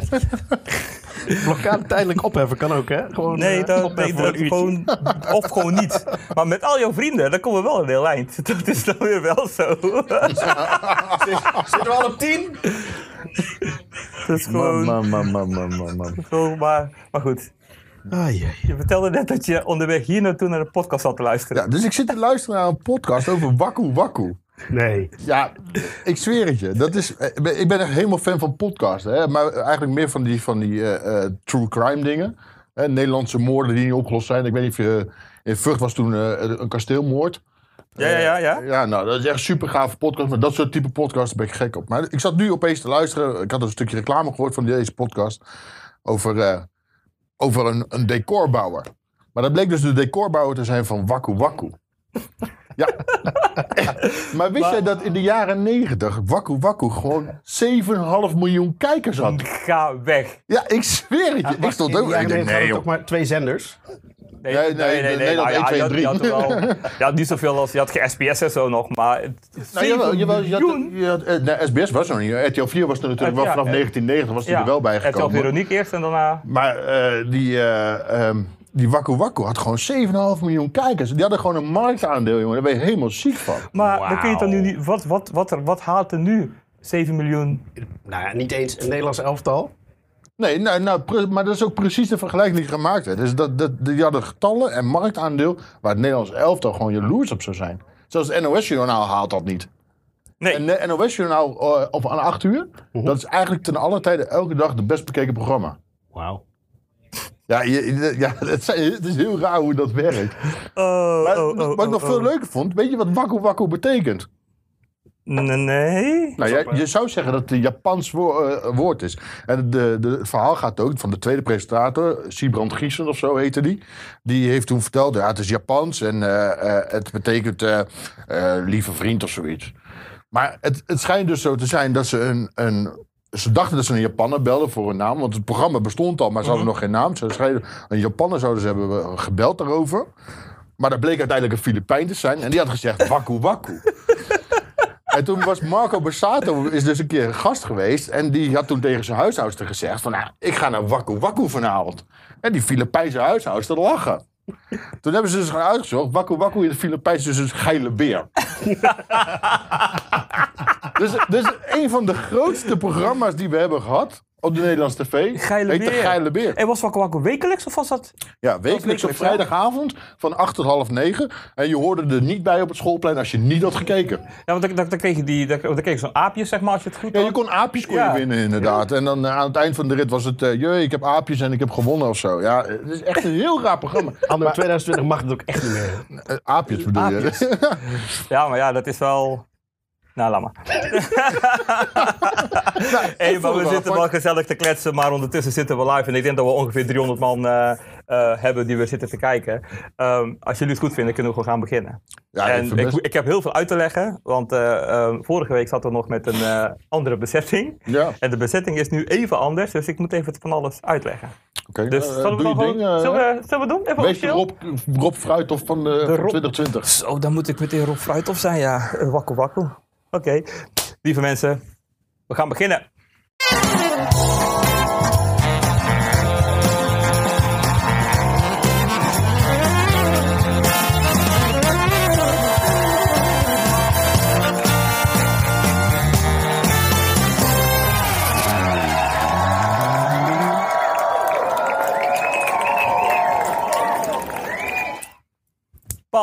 Blokkade tijdelijk opheffen kan ook, hè? Gewoon, Nee, eh, dat, nee voor dat een uurtje. gewoon, of gewoon niet. Maar met al jouw vrienden, dan komen we wel een heel eind. Dat is dan weer wel zo. Zitten we al op tien? Dat is gewoon, man, man, man, man, man, man. zo, maar, maar goed. Ah, jee. Je vertelde net dat je onderweg hier naartoe naar de podcast zat te luisteren. Ja, dus ik zit te luisteren naar een podcast over Wakku Wakku. Nee. Ja, ik zweer het je. Dat is, ik ben- ik ben echt helemaal fan van podcasten. Hè? Maar eigenlijk meer van die, van die eh, eh, true crime dingen. Hè? Nederlandse moorden die niet opgelost zijn. Ik weet niet of je... In Vught was toen eh, een kasteelmoord. Ja, ja, ja. ja. Ja, nou, dat is echt super gave podcast. Maar dat soort type podcasts ben ik gek op. Maar ik zat nu opeens te luisteren. Ik had een stukje reclame gehoord van deze podcast. Over, eh, over een, een decorbouwer. Maar dat bleek dus de decorbouwer te zijn van Wakku Wakku. Ja. maar wist jij dat in de jaren negentig Wakku Wakku gewoon 7,5 miljoen kijkers had? Ga weg. Ja, ik zweer het je. ik stond ook... Ik denk, nee, toch joh. maar twee zenders. Nee, Nee, nee, nee, Nederland Nou ja, 1, 2 en je had- je had er wel- Je had niet zoveel als... Je had geen SBS en zo nog, maar... het- Nou, jawel, 7 jawel, je had, miljoen? je had, eh, nee, SBS was er nog niet. RTL 4 was er natuurlijk wel Ja, vanaf eh, 1990 was die er wel bij RTL gekomen. Veronique eerst en daarna... Maar eh, die, eh ehm die Wakku Wakku had gewoon 7,5 miljoen kijkers. Die hadden gewoon een marktaandeel, jongen. Daar ben je helemaal ziek van. Maar dan kun je dan nu niet... Wat, wat, wat, er, wat haalt er nu 7 miljoen? Nou ja, niet eens een Nederlands elftal. Nee, nou, nou, maar dat is ook precies de vergelijking die gemaakt werd. Dus dat, dat, die hadden getallen en marktaandeel waar het Nederlands elftal gewoon jaloers op zou zijn. Zelfs het NOS-journaal haalt dat niet. Nee. En het NOS-journaal eh, op aan 8 uur, dat is eigenlijk ten alle tijde elke dag de best bekeken programma. Wauw. Ja, je, ja het, zijn- het is heel raar hoe dat werkt. Oh, Maar oh, oh, wat ik nog oh, veel oh. leuker vond, weet je wat Wakku Wakku betekent? Nee. Nou, je zou zeggen dat het een Japans wo- eh, woord is. En de, de, het verhaal gaat ook van de tweede presentator, Siebrand Giesen of zo heette die. Die heeft toen verteld, ja, het is Japans en eh, eh, het betekent eh, eh, lieve vriend of zoiets. Maar het, het schijnt dus zo te zijn dat ze een, een... Ze dachten dat ze een Japaner belden voor een naam, want het programma bestond al, maar ze hadden nog geen naam. Ze schreven, een Japaner zouden ze hebben eh, gebeld daarover. Maar dat bleek uiteindelijk een Filipijn te zijn en die had gezegd Wakku Wakku. En toen was Marco Bassato is dus een keer een gast geweest. En die had toen tegen zijn huishoudster gezegd van... Nou, ik ga naar Wakku Wakku vanavond. En die Filipijnse huishoudster lachen. Toen hebben ze dus gaan uitgezocht. Wakku Wakku in het Filipijns is dus een geile beer. dus, dus een van de grootste programma's die we hebben gehad... op de Nederlandse tv... Geile heet de beer. Geile Beer. En was Wakku Wakku wekelijks of was dat... Ja, wekelijks op wekelijks, vrijdagavond van 8 tot half 9. En je hoorde er niet bij op het schoolplein als je niet had gekeken. Ja, want dan, dan, dan kreeg je, die, dan, dan kreeg je zo'n aapje, zeg maar, als je het goed Ja, je had. kon aapjes kon Ja. je winnen inderdaad. En dan eh, aan het eind van de rit was het... eh jee, ik heb aapjes en ik heb gewonnen of zo. Ja, het is echt een heel raar programma. Anno 2020 mag het ook echt niet meer. Eh, aapjes bedoel Aapjes. je? Ja, maar ja, dat is wel... Nou, laat maar. hey, maar we wel zitten wel gezellig te kletsen, maar ondertussen zitten we live. En ik denk dat we ongeveer 300 man eh, eh, hebben die we zitten te kijken. Ehm, als jullie het goed vinden, kunnen we gewoon gaan beginnen. Ja, en ik, ik heb heel veel uit te leggen, want eh, ehm, vorige week zat er nog met een eh, andere bezetting. ja, En de bezetting is nu even anders, dus ik moet even van alles uitleggen. oké. Dus Eh, zullen, we gewoon, ding. eh, zullen, we, zullen we doen? Even Wees? Rob, Rob Fruithof van, de, van Rob- 2020. Zo, dan moet ik meteen Rob Fruithof zijn, ja. Eh, Wakku Oké, lieve mensen, we gaan beginnen.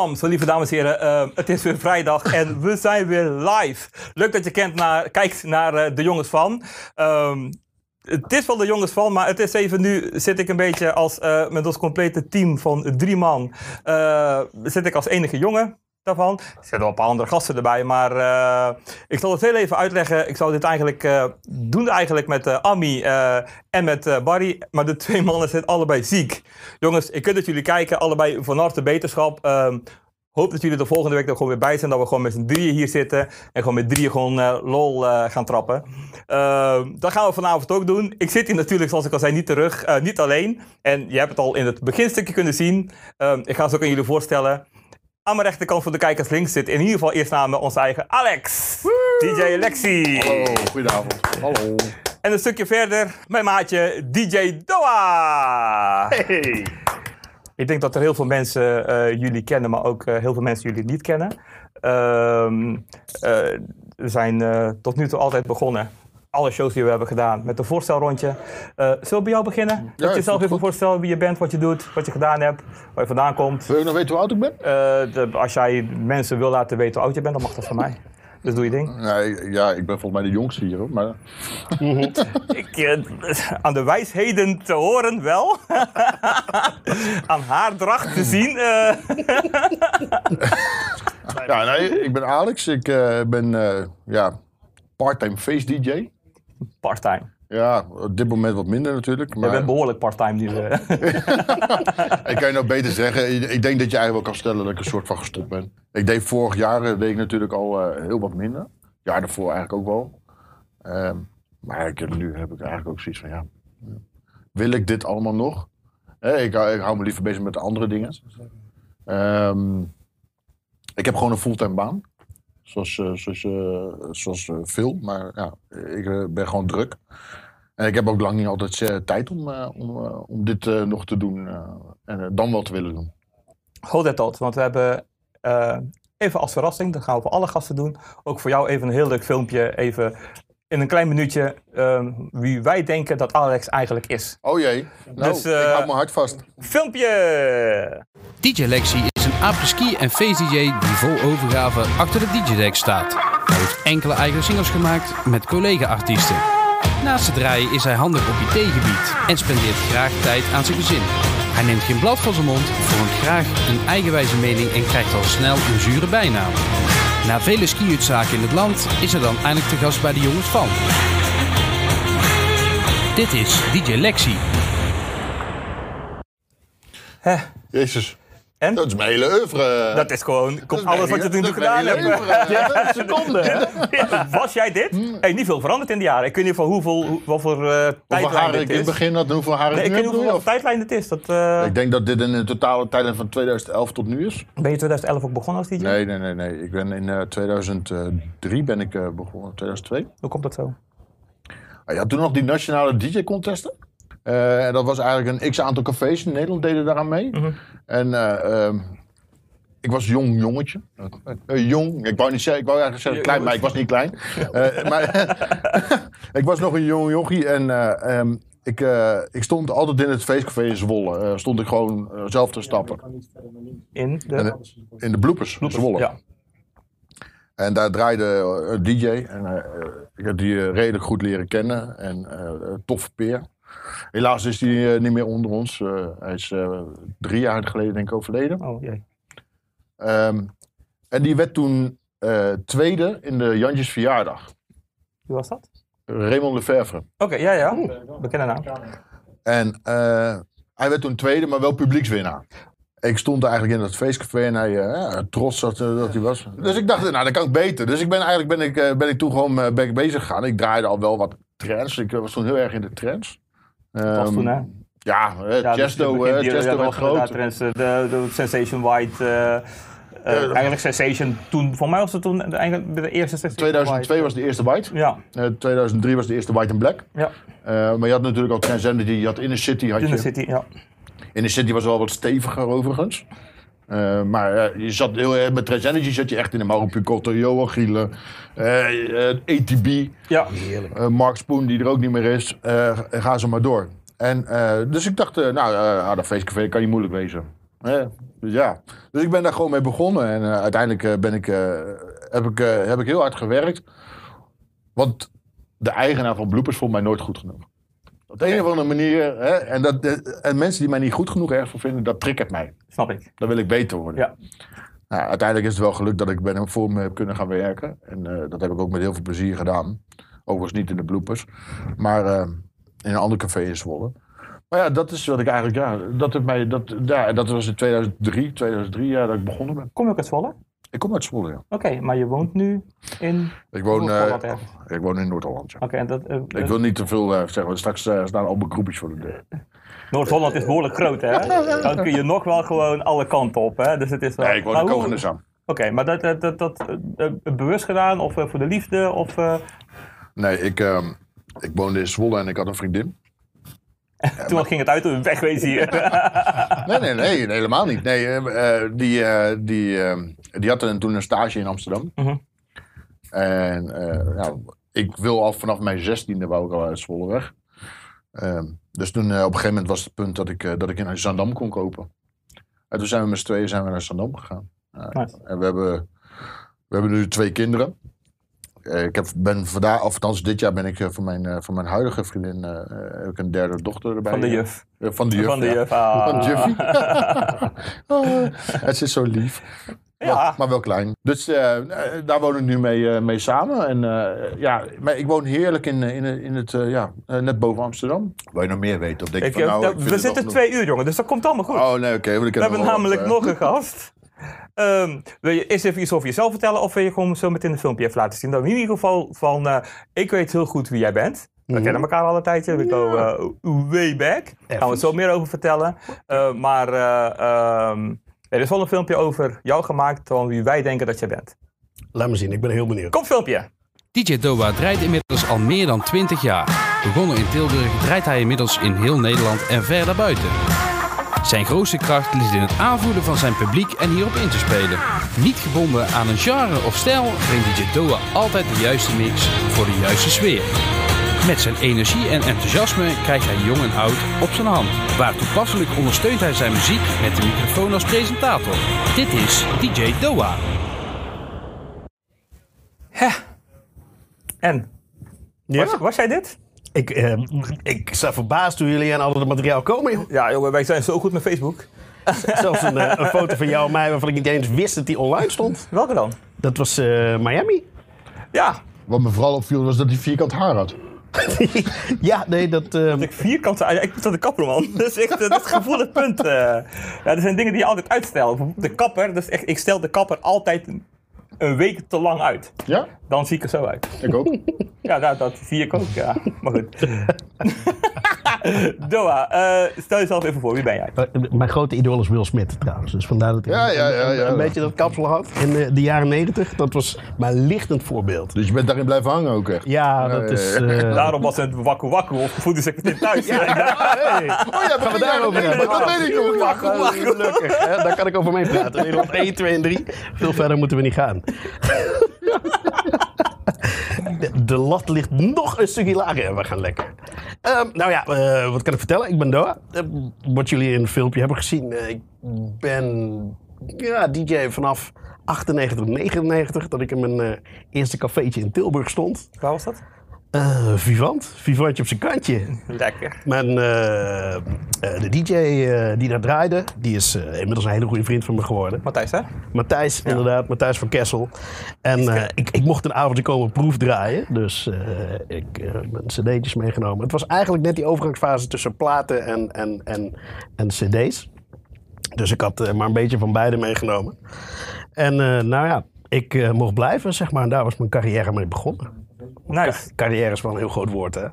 Zo lieve dames en heren, eh, het is weer vrijdag en we zijn weer live. Leuk dat je kent naar, kijkt naar eh, de jongens van. Ehm, het is wel de jongens van, maar het is even nu zit ik een beetje als, eh, met ons complete team van drie man. zit ik als enige jongen Er zitten wel een paar andere gasten erbij, maar eh, ik zal het heel even uitleggen. Ik zou dit eigenlijk eh, doen eigenlijk met eh Ami en met Barry, maar de twee mannen zijn allebei ziek. Jongens, ik weet dat jullie kijken, allebei van harte beterschap. Ehm, hoop dat jullie er volgende week er gewoon weer bij zijn. Dat we gewoon met z'n drieën hier zitten. En gewoon met drieën gewoon lol gaan trappen. Ehm, dat gaan we vanavond ook doen. Ik zit hier natuurlijk, zoals ik al zei, niet terug. niet alleen. En je hebt het al in het beginstukje kunnen zien. Ehm, ik ga ze ook aan jullie voorstellen. Aan mijn rechterkant van de kijkers links zit in ieder geval eerst namen onze eigen Alex. DJ Alexi. Hallo, goedenavond. Hallo. En een stukje verder, mijn maatje DJ Doa. Hey. Ik denk dat er heel veel mensen eh, jullie kennen, maar ook eh, heel veel mensen jullie niet kennen. Ehm, eh, we zijn tot nu toe altijd begonnen. Alle shows die we hebben gedaan met een voorstelrondje. Eh zullen we bij jou beginnen? dat je jezelf even het voorstelt wie je bent, wat je doet, wat je gedaan hebt, waar je vandaan komt. Wil je nog weten hoe oud ik ben? Eh, de- als jij mensen wil laten weten hoe oud je bent, dan mag dat van mij. Dus doe je ding. Nee, ja, ik ben volgens mij de jongste hier. Hoor, maar Ik, eh, aan de wijsheden te horen wel. aan haardracht te zien. ja, nee, ik ben Alex. Ik ben ja, part-time face DJ. Part-time. Ja, op dit moment wat minder natuurlijk. Je Maar bent behoorlijk part-time nu. eh. ik kan je nou beter zeggen. Ik, denk dat je eigenlijk wel kan stellen dat ik een soort van gestopt ben. Ik deed vorig jaar eh, deed ik natuurlijk al eh, heel wat minder. jaar daarvoor eigenlijk ook wel. Ehm, maar ik, nu heb ik eigenlijk ook zoiets van ja. Wil ik dit allemaal nog? Eh, ik, hou- ik hou me liever bezig met andere dingen. Ehm, ik heb gewoon een fulltime baan. Zoals, eh, zoals, eh, zoals eh, veel. Maar ja, ik ben gewoon druk. En ik heb ook lang niet altijd tijd om, om, om dit nog te doen. en dan wel te willen doen. Hold that thought, want we hebben even als verrassing, dat gaan we voor alle gasten doen, ook voor jou even een heel leuk filmpje, even in een klein minuutje, ehm, wie wij denken dat Alex eigenlijk is. Oh jee. Nou, Dus, eh, ik hou mijn hart vast. Filmpje! DJ Lexi is een apres-ski en face-dj die vol overgave achter de DJ-deck staat. Hij heeft enkele eigen singles gemaakt met collega-artiesten. Naast het draaien is hij handig op IT-gebied en spendeert graag tijd aan zijn gezin. Hij neemt geen blad van zijn mond, vormt graag een eigenwijze mening en krijgt al snel een zure bijnaam. Na vele ski-uitzaken in het land is hij dan eindelijk te gast bij de jongens van. Dit is DJ Lexi. Hè, Jezus. En? Dat is mijn hele oeuvre. dat is gewoon, komt Dat is alles wat je toen dat is gedaan hebt. oeuvre. Seconde? Ja, Was jij dit? Hey, niet veel veranderd in de jaren. Ik weet niet van hoeveel, hoe, wat voor eh Hoeveel tijdlijn dit ik in het is. begin had en hoeveel haren Nee, ik weet heb. niet hoeveel tijdlijn dit is. Dat, eh, Ik denk dat dit in een totale tijdlijn van 2011 tot nu is. Ben je 2011 ook begonnen als DJ? Nee, nee, nee. nee. Ik ben in eh, 2003 ben ik eh, begonnen. 2002. Hoe komt dat zo? Ah, Je had toen nog die nationale DJ-contesten. Eh, en dat was eigenlijk een x-aantal cafés in Nederland deden daaraan mee. Mhm. En eh, ehm, ik was een jong jongetje. Eh, jong, ik wou, niet zeggen, ik wou eigenlijk zeggen klein, maar ik was niet klein. Eh, maar ik was nog een jong jochie en eh, ehm, ik, eh, ik stond altijd in het feestcafé in Zwolle. Eh, stond ik gewoon zelf te stappen. In de... En, in de bloepers, Zwolle. Ja. En daar draaide een DJ. En ik heb die redelijk goed leren kennen. En eh, een toffe peer. Helaas is hij eh, niet meer onder ons. Eh, hij is eh, drie jaar geleden denk ik overleden. Oh jee. Ehm, en die werd toen tweede in de Jantjes verjaardag. Wie was dat? Raymond Lefevre. Oké, ja, ja. Bekende naam. En hij werd toen tweede, maar wel publiekswinnaar. Ik stond eigenlijk in dat feestcafé en hij ja, trots dat, dat hij was. Dus ik dacht, nou, dat kan ik beter. Dus ik ben eigenlijk ben ik, ben ik toen gewoon ben ik bezig gegaan. Ik draaide al wel wat trends. Ik was toen heel erg in de trends. Was Ehm, toen, hè? Ja, eh, Ja, Chesto, dus eh, Chesto werd dat was groot. eh, De, Sensation White. eh, eh, eigenlijk Sensation toen, voor mij was het toen de, eigenlijk de eerste Sensation 2002 was de eerste White. Ja, Eh, 2003 was de eerste White and Black. ja. Eh, maar je had natuurlijk al Transcendity, je had Inner City. Had In de je. City, ja. Inner City was wel wat steviger overigens. Eh, maar eh, je zat heel erg met Transcendity zat je echt in de Mauro Picotto, Johan Gielen, eh, eh, ATB. Ja, Eh, Mark Spoon, die er ook niet meer is. Eh, ga ze maar door. En, eh, dus ik dacht, eh, nou, eh, ah, dat feestcafé kan niet moeilijk wezen. Eh, dus ja. Dus ik ben daar gewoon mee begonnen. En eh, uiteindelijk eh, ben ik, eh, heb, ik, eh, heb ik heel hard gewerkt. Want de eigenaar van Bloopers vond mij nooit goed genoeg. Op de een of andere manier. Hè, en, dat, eh, en mensen die mij niet goed genoeg ergens voor vinden, dat triggert mij. snap ik. Dan wil ik beter worden. Ja. Nou, uiteindelijk is het wel gelukt dat ik bij hem voor me heb kunnen gaan werken. En eh, dat heb ik ook met heel veel plezier gedaan. Overigens niet in de bloopers. Maar eh, in een ander café in Zwolle. Maar ja, dat is wat ik eigenlijk... Ja, dat, mij, dat, ja, dat was in 2003, 2003 jaar dat ik begonnen ben. Kom je ook uit Zwolle? Ik kom uit Zwolle, ja. Oké, maar je woont nu in Ik woon, eh, Noord-Holland ergens. ik woon in Noord-Holland, ja. Oké, en dat, eh, Ik wil niet te veel eh, zeggen, want straks eh, staan al mijn groepjes voor de deur. Noord-Holland is behoorlijk groot, hè? Dan kun je nog wel gewoon alle kanten op, hè? Dus het is wel... Nee, ik woon in. Oké, maar dat, dat, dat, dat eh, eh, bewust gedaan of eh, voor de liefde of... eh, Nee, ik, ehm, ik woonde in Zwolle en ik had een vriendin. Toen ging het uit we wegwezen hier. Nee, nee, nee, helemaal niet. Nee, eh, eh, die, eh, die, eh, die had toen een stage in Amsterdam. Mhm. En ik wil al vanaf mijn zestiende wou ik al uit Zwolle weg. Ehm, dus toen op een gegeven moment was het punt dat ik, dat ik in Zandam kon kopen. En toen zijn we met z'n tweeën zijn we naar Zandam gegaan. Nice. En we hebben, we hebben nu twee kinderen. Eh, ik heb, ben vandaag, of althans dit jaar ben ik eh, van mijn, eh, van mijn huidige vriendin heb ik een derde dochter erbij. Van de juf. Van de juf. Van de ja. juf. ah. Van Juffy. oh, het is zo lief. Ja. Maar, maar wel klein. Dus eh, eh, daar woon ik nu mee, eh, mee samen. En eh, ja, maar ik woon heerlijk in, in, in het, eh, ja, net boven Amsterdam. Wil je nog meer weten? Of denk Ik, van, nou, ik we zitten nog- twee uur, jongen, dus dat komt allemaal goed. Oh nee, oké. want ik we heb hebben namelijk wat, nog een gast. Ehm, wil je eerst even iets over jezelf vertellen of wil je gewoon zo meteen een filmpje even laten zien? Dan in ieder geval van, eh, ik weet heel goed wie jij bent. We Mhm. kennen elkaar al een tijdje, we go eh, way back. Daar gaan we het zo meer over vertellen. Eh, maar eh, ehm, er is wel een filmpje over jou gemaakt van wie wij denken dat jij bent. Laat me zien, ik ben heel benieuwd. Kom filmpje. DJ Doa draait inmiddels al meer dan 20 jaar. Begonnen in Tilburg draait hij inmiddels in heel Nederland en ver daarbuiten. Zijn grootste kracht ligt in het aanvoelen van zijn publiek en hierop in te spelen. Niet gebonden aan een genre of stijl brengt DJ Doa altijd de juiste mix voor de juiste sfeer. Met zijn energie en enthousiasme krijgt hij jong en oud op zijn hand. Waar toepasselijk ondersteunt hij zijn muziek met de microfoon als presentator. Dit is DJ Doa. En, Ja? was, was jij dit? Ik, eh, ik sta verbaasd toen jullie aan al het materiaal komen. joh. Ja, jongen, wij zijn zo goed met Facebook. Zelfs een, eh, een foto van jou en mij waarvan ik niet eens wist dat die online stond. Welke dan? Dat was eh, Miami. Ja, Wat me vooral opviel was dat hij vierkant haar had. ja, nee, dat... eh, Dat ik vierkante... ja, Ik moet de kapper, man. Dat is echt dat is een gevoelig punt. eh. Ja, er zijn dingen die je altijd uitstelt. Bijvoorbeeld De kapper, dat is echt, ik stel de kapper altijd een, een week te lang uit. Ja, Dan zie ik er zo uit. ik ook. Ja, dat, dat zie ik ook, ja. Maar goed. Doa, eh, stel jezelf even voor. Wie ben jij? eh, mijn grote idool is Will Smith trouwens. Dus vandaar dat ik Ja, ja, ja, ja. een beetje dat kapsel had in de, de jaren negentig. Dat was mijn lichtend voorbeeld. Dus je bent daarin blijven hangen ook echt. Ja, dat ja, is... ja. eh, Daarom was het wakku wakku of gevoedingssecretaris thuis. hey. Oh ja, Gaan we daarover hebben? Dat weet ik ook. Wacht, wacht, gelukkig. Hè? Daar kan ik over mee praten. Nederland 1, 2 en 3. Veel verder moeten we niet gaan. De, lat ligt nog een stukje lager we gaan lekker. Ehm, nou ja, eh, wat kan ik vertellen? Ik ben Doa. Eh, wat jullie in het filmpje hebben gezien. eh, ik ben ja, DJ vanaf 98, 99. Dat ik in mijn eh, eerste cafeetje in Tilburg stond. Waar was dat? Eh, Vivant. Vivantje op zijn kantje. Lekker. Mijn, eh, eh, de DJ die daar draaide, die is inmiddels een hele goede vriend van me geworden. Matthijs, hè? Matthijs, inderdaad, Matthijs van Kessel. En ik, ik mocht een avondje komen proefdraaien, dus ik heb mijn cd'tjes meegenomen. Het was eigenlijk net die overgangsfase tussen platen en, en, en, en cd's. Dus ik had maar een beetje van beide meegenomen. En nou ja, ik mocht blijven, zeg maar. En daar was mijn carrière mee begonnen. Nice. Carrière is wel een heel groot woord, hè?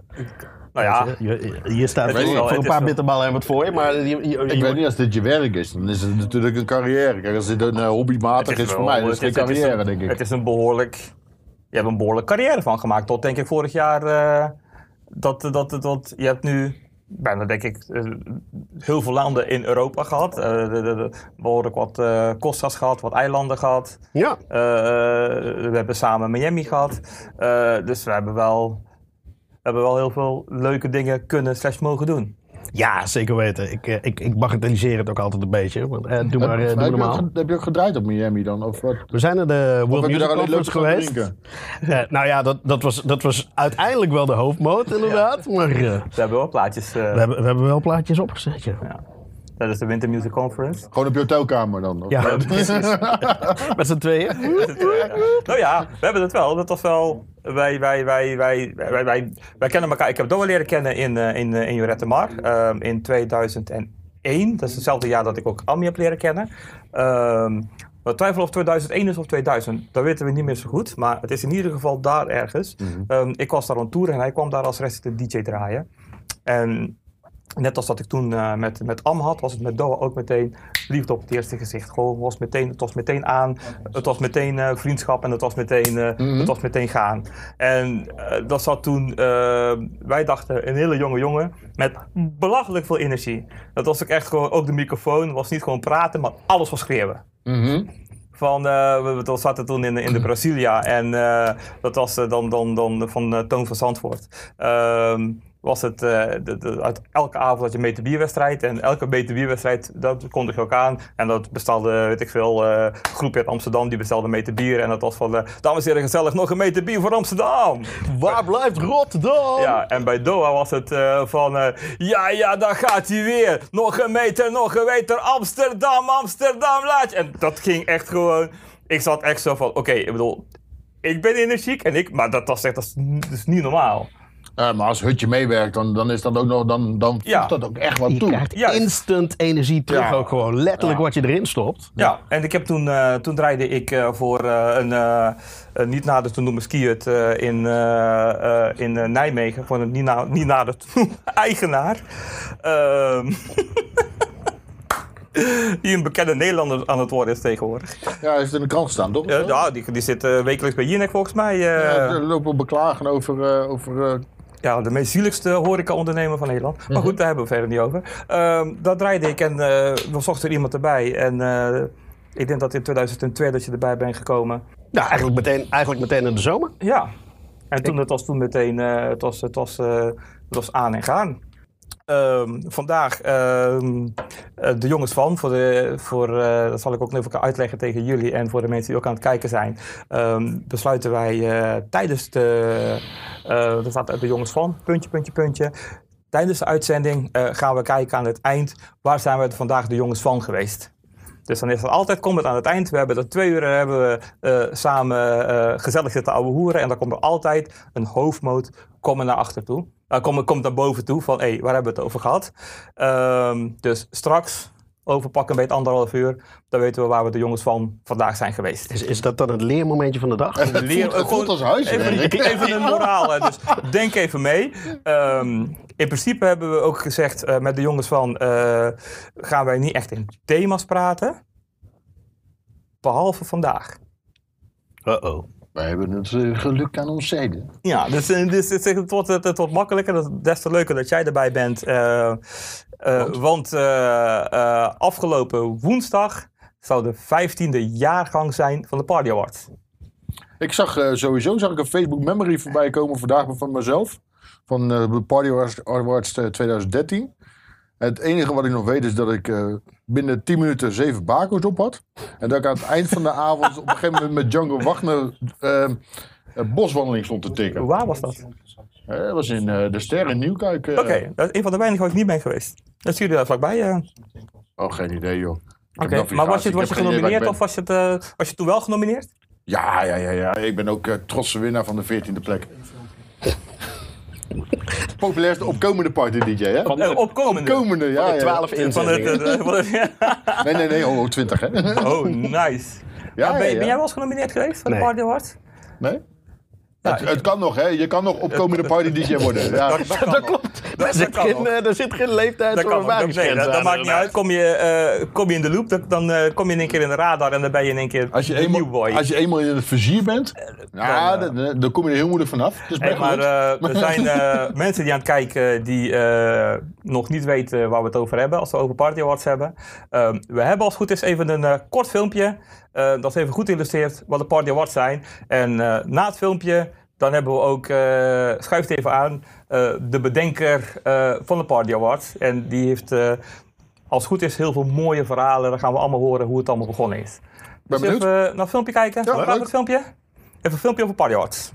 Nou ja, Je- je- Hier staat Het voor, is wel- voor het een paar bitterballen en wat voor je, maar je, je, je- Ik weet niet, als dit je werk is, dan is het natuurlijk een carrière. Kijk, als dit een uh, hobbymatig is, voor mij, dan is het geen het is carrière, een- denk ik. Het is een behoorlijk... Je hebt een behoorlijke carrière van gemaakt. Tot denk ik vorig jaar... eh, dat, dat, dat, dat, je hebt nu bijna denk ik eh, heel veel landen in Europa gehad. Eh, de, de, de- behoorlijk wat eh Costas gehad, wat eilanden gehad. ja, Eh, we hebben samen Miami gehad. Eh, dus we hebben wel... We hebben wel heel veel leuke dingen kunnen slash mogen doen. Ja, zeker weten. Ik, eh, ik, ik bagatelliseer het ook altijd een beetje. Want, eh, doe maar, eh, heb, doe je ook, normaal. heb je ook gedraaid op Miami dan? Of wat? We zijn naar de World Music Conference geweest. Eh, nou ja, dat, dat, was, dat was uiteindelijk wel de hoofdmoot inderdaad. Maar eh, We hebben wel plaatjes. eh, we, hebben, we hebben wel plaatjes opgezet, ja. ja. Dat is de Winter Music Conference. Gewoon op je hotelkamer dan? Of Ja, wat? precies. Met z'n tweeën. Nou ja, we hebben het wel. Dat was wel. Wij, wij, wij, wij, wij, wij, wij kennen elkaar. Ik heb Doa leren kennen in, eh, in, eh, in Jorette Mar ehm, in 2001. Dat is hetzelfde jaar dat ik ook Ami heb leren kennen. Ehm, we twijfelen of 2001 is of 2000. Dat weten we niet meer zo goed. Maar het is in ieder geval daar ergens. Ehm, ik was daar aan tour en hij kwam daar als resident DJ draaien. En Net als dat ik toen eh, met, met Am had, was het met Doha ook meteen liefde op het eerste gezicht. Gewoon was meteen, het was meteen aan, het was meteen eh, vriendschap en het was meteen, eh, Mhm. het was meteen gaan. En dat zat toen, wij dachten, een hele jonge jongen met belachelijk veel energie. Dat was ook echt gewoon, ook de microfoon was niet gewoon praten, maar alles was schreeuwen. Mhm. Van, eh, we, zaten toen in, in de Brasilia en dat was dan, dan, dan van Toon van Zandvoort. Ehm, was het eh, de, de- uit elke avond had je een meter bierwedstrijd en elke meter bierwedstrijd dat kondig je ook aan. En dat bestelde, weet ik veel, eh groep uit Amsterdam die bestelde een meter bier en dat was van, eh, dames en heren gezellig, nog een meter bier voor Amsterdam. Waar blijft Rotterdam? Ja, en bij Doha was het van, ja, ja, daar gaat hij weer. Nog een meter, nog een meter, Amsterdam, Amsterdam, laat je. En dat ging echt gewoon, ik zat echt zo van, oké, ik bedoel, ik ben energiek en ik, maar dat was echt, dat is, dat is niet normaal. Ja, maar als Hutje meewerkt, dan, dan is dat ook nog, dan, dan Ja. dat ook echt wat Je toe. krijgt Juist. instant energie terug Ja. ook gewoon. Letterlijk Ja. wat je erin stopt. Ja, en ik heb toen, eh, toen draaide ik eh, voor eh, een eh, een niet nader te noemen skihut eh in, eh, eh, in eh, Nijmegen. Voor een niet, na, niet nader te noemen eigenaar. Ehm, die een bekende Nederlander aan het worden is tegenwoordig. Ja, hij is in de krant staan, toch? Ja, die, die zit eh, wekelijks bij Jinek volgens mij. eh, Ja, lopen beklagen over, eh, over eh, Ja, de meest zieligste horeca-ondernemer van Nederland. Maar goed, daar hebben we verder niet over. Ehm dat draaide ik en eh we zochten er iemand erbij. En eh, ik denk dat in 2002 dat je erbij bent gekomen. Nou, eigenlijk meteen, eigenlijk meteen in de zomer. Ja. En toen, het was toen meteen, eh, het, was, het, was, eh, het was aan en gaan. Ehm, vandaag ehm, eh, de jongens van, voor de, voor, eh, dat zal ik ook nog even uitleggen tegen jullie en voor de mensen die ook aan het kijken zijn, ehm, besluiten wij eh, tijdens de, uh, er staat de jongens van, puntje, puntje, puntje. Tijdens de uitzending gaan we kijken aan het eind, waar zijn we vandaag de jongens van geweest. Dus dan is er altijd, komt het aan het eind, we hebben dat twee uur hebben we samen gezellig zitten ouwe hoeren. En dan komt er altijd een hoofdmoot komen naar achter toe. Uh, komt, komt naar boven toe van, hé, hey, waar hebben we het over gehad? Ehm, dus straks, overpakken bij het anderhalf uur, dan weten we waar we de jongens van vandaag zijn geweest. Is, is dat dan het leermomentje van de dag? Het voelt, het voelt als huis. Even, even een moraal, hè. dus denk even mee. Ehm, in principe hebben we ook gezegd uh, met de jongens van, uh, gaan wij niet echt in thema's praten, behalve vandaag. Uh-oh. Wij hebben het uh, geluk aan ons zijde. Ja, dus, dus het, het, wordt, het, het wordt makkelijker. Dat is des te leuker dat jij erbij bent. Uh, want want uh, afgelopen woensdag zou de 15e jaargang zijn van de Party Awards. Ik zag sowieso zag ik een Facebook memory voorbij komen vandaag van mezelf. Van de Party Awards 2013. Het enige wat ik nog weet is dat ik uh, binnen 10 minuten zeven bakers op had. En dat ik aan het eind van de avond op een gegeven moment met Django Wagner uh, boswandeling stond te tikken. Waar was dat? Uh, dat was in de Ster in Nieuwkuik. Oké, okay, dat is een van de weinigen waar ik niet ben geweest. Dat jullie daar vlakbij. Oh, geen idee joh. Oké, okay, maar was je, was je genomineerd of was je, het, was je toen wel genomineerd? Ja, ja, ja, ja. Ik ben ook trotse winnaar van de 14e plek. populairste opkomende party DJ, hè? Van de, opkomende. opkomende, ja. Van de 12 ja. inzendingen. Van het, van het, ja. Nee, nee, nee, oh, 20, hè? Oh, nice. Ja, ben, ja, ja. ben, jij wel eens genomineerd geweest voor nee. de Party Awards? Nee? Ja, het, het, kan nog, hè? Je kan nog opkomende party DJ worden. Ja. Dat, dat, dat klopt. Daar zit, geen, zit geen leeftijd voor een nee, dat, dat maakt niet uit. Kom je, uh, kom je in de loop, dan uh, kom je in één keer in de radar en dan ben je in één keer als je eenmaal, new boy. Als je eenmaal in het vizier bent, ja, dan, dan, dan, kom je er heel moeilijk vanaf. Dus hey, maar uh, er zijn mensen die aan het kijken die nog niet weten waar we het over hebben als we over Party Awards hebben. Ehm, we hebben als het goed is even een kort filmpje. Dat is even goed illustreert wat de Party Awards zijn. En na het filmpje dan hebben we ook, uh, schuift even aan, de bedenker van de Party Awards. En die heeft, als het goed is, heel veel mooie verhalen. Dan gaan we allemaal horen hoe het allemaal begonnen is. Ben dus even naar het filmpje kijken. Ja, Gaan we het filmpje? Even een filmpje over Party Awards.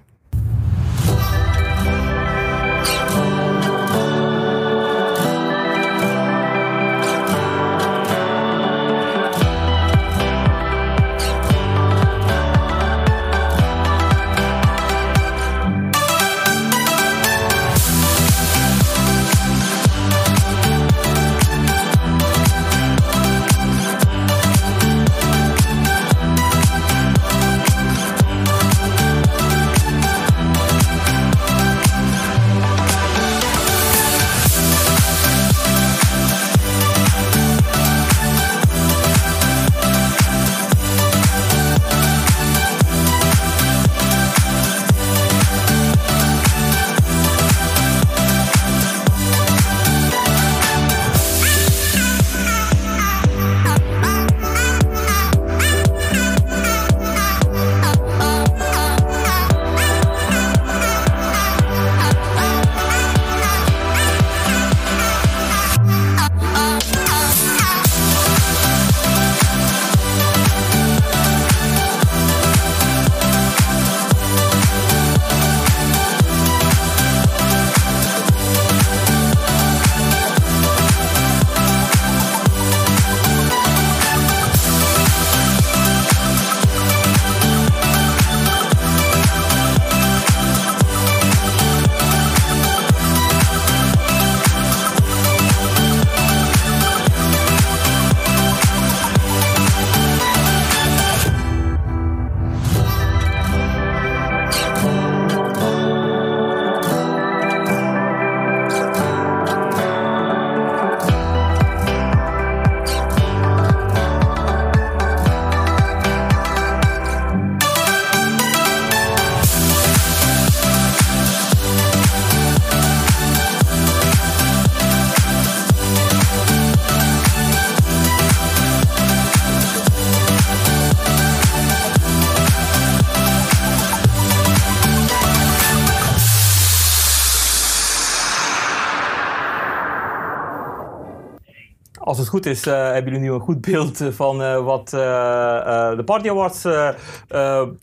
Goed is, eh, hebben jullie nu een goed beeld eh, van eh, wat de Party Awards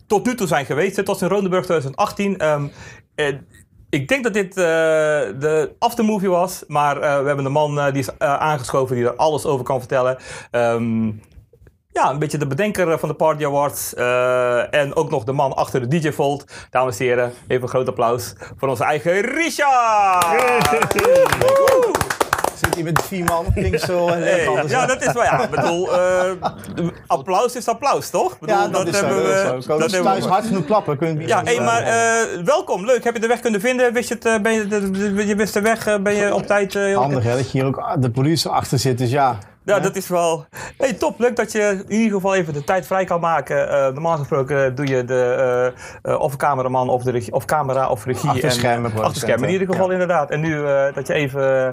tot nu toe zijn geweest. Dit was in Rodenburg 2018. Ehm, en ik denk dat dit eh, de aftermovie was, maar we hebben een man die is aangeschoven die er alles over kan vertellen. Ehm, ja, een beetje de bedenker van de Party Awards. en ook nog de man achter de DJ Vault. Dames en heren, even een groot applaus voor onze eigen Richard! Zit hier met vier man, klinkt zo en Hey, anders. ja, dat is wel. Ja, ik bedoel, eh, applaus is applaus, toch? Bedoel, Ja, dat, is zo. hebben dat is we. zo. dat ze hebben thuis we- hard genoeg klappen? Kunnen Ja, hey, maar eh, welkom, leuk. Heb je de weg kunnen vinden? Wist je het? eh, ben je, de- je wist de weg? eh, ben je op tijd? eh, Handig hè, dat je hier ook de politie achter zit, dus ja. Ja, dat is wel. Hey, top. Leuk dat je in ieder geval even de tijd vrij kan maken. Eh, normaal gesproken doe je de eh, eh, of cameraman of, de regie, of camera of regie. Achter en, schermen Achter schermen in ieder geval, inderdaad. En nu dat je even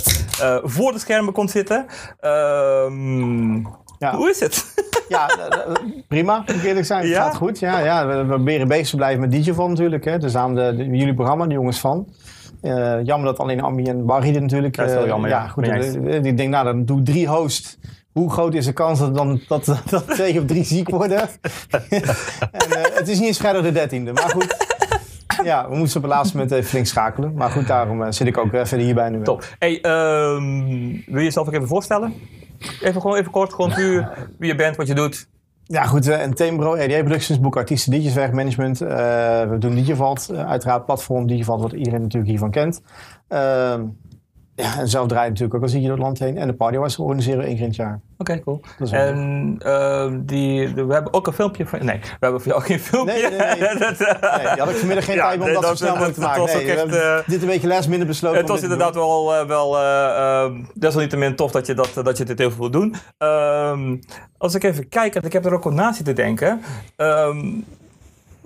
voor de schermen komt zitten. Ehm, Ja. Hoe is het? Ja, prima, moet ik eerlijk zijn. Het Ja? gaat goed. Ja, ja, we, proberen bezig te blijven met DJVon natuurlijk. Hè. Dus daarom de, de- jullie programma, de jongens van. Eh, jammer dat alleen Ami en Barry er natuurlijk. Dat is wel eh, jammer, ja. goed, eh, ik denk, nou, dan doe ik drie hosts. Hoe groot is de kans dat, dan, dat, dat twee of drie ziek worden? en, eh, het is niet eens vrijdag de dertiende, maar goed. Ja, we moesten op het laatste moment even flink schakelen. Maar goed, daarom zit ik ook even hierbij nu. Top. Hey, ehm, wil je jezelf ook even voorstellen? Even, gewoon even kort, gewoon puur wie je bent, wat je doet. Ja, goed. eh, een Teambro, RDA Productions, boek artiesten, DJ's, werkmanagement. Eh, we doen DJValt, eh, uiteraard platform DJValt, wat iedereen natuurlijk hiervan kent. Ja, en zelf draai je natuurlijk ook als DJ door het land heen. En de Party Awards organiseren één keer in het jaar. Oké, cool. En ehm, die, de- we hebben ook een filmpje van... Nee, we hebben voor jou geen filmpje. Nee, nee, nee. Dat, eh, Nee, had ik vanmiddag geen Ja, tijd om dat, zo snel mogelijk te maken. was Nee, echt, eh, dit een beetje last minder besloten. het was inderdaad wel, eh, wel eh, ehm, desalniettemin tof dat je, dat, dat je dit heel veel wil doen. Ehm, als ik even kijk, en ik heb er ook op na zitten denken.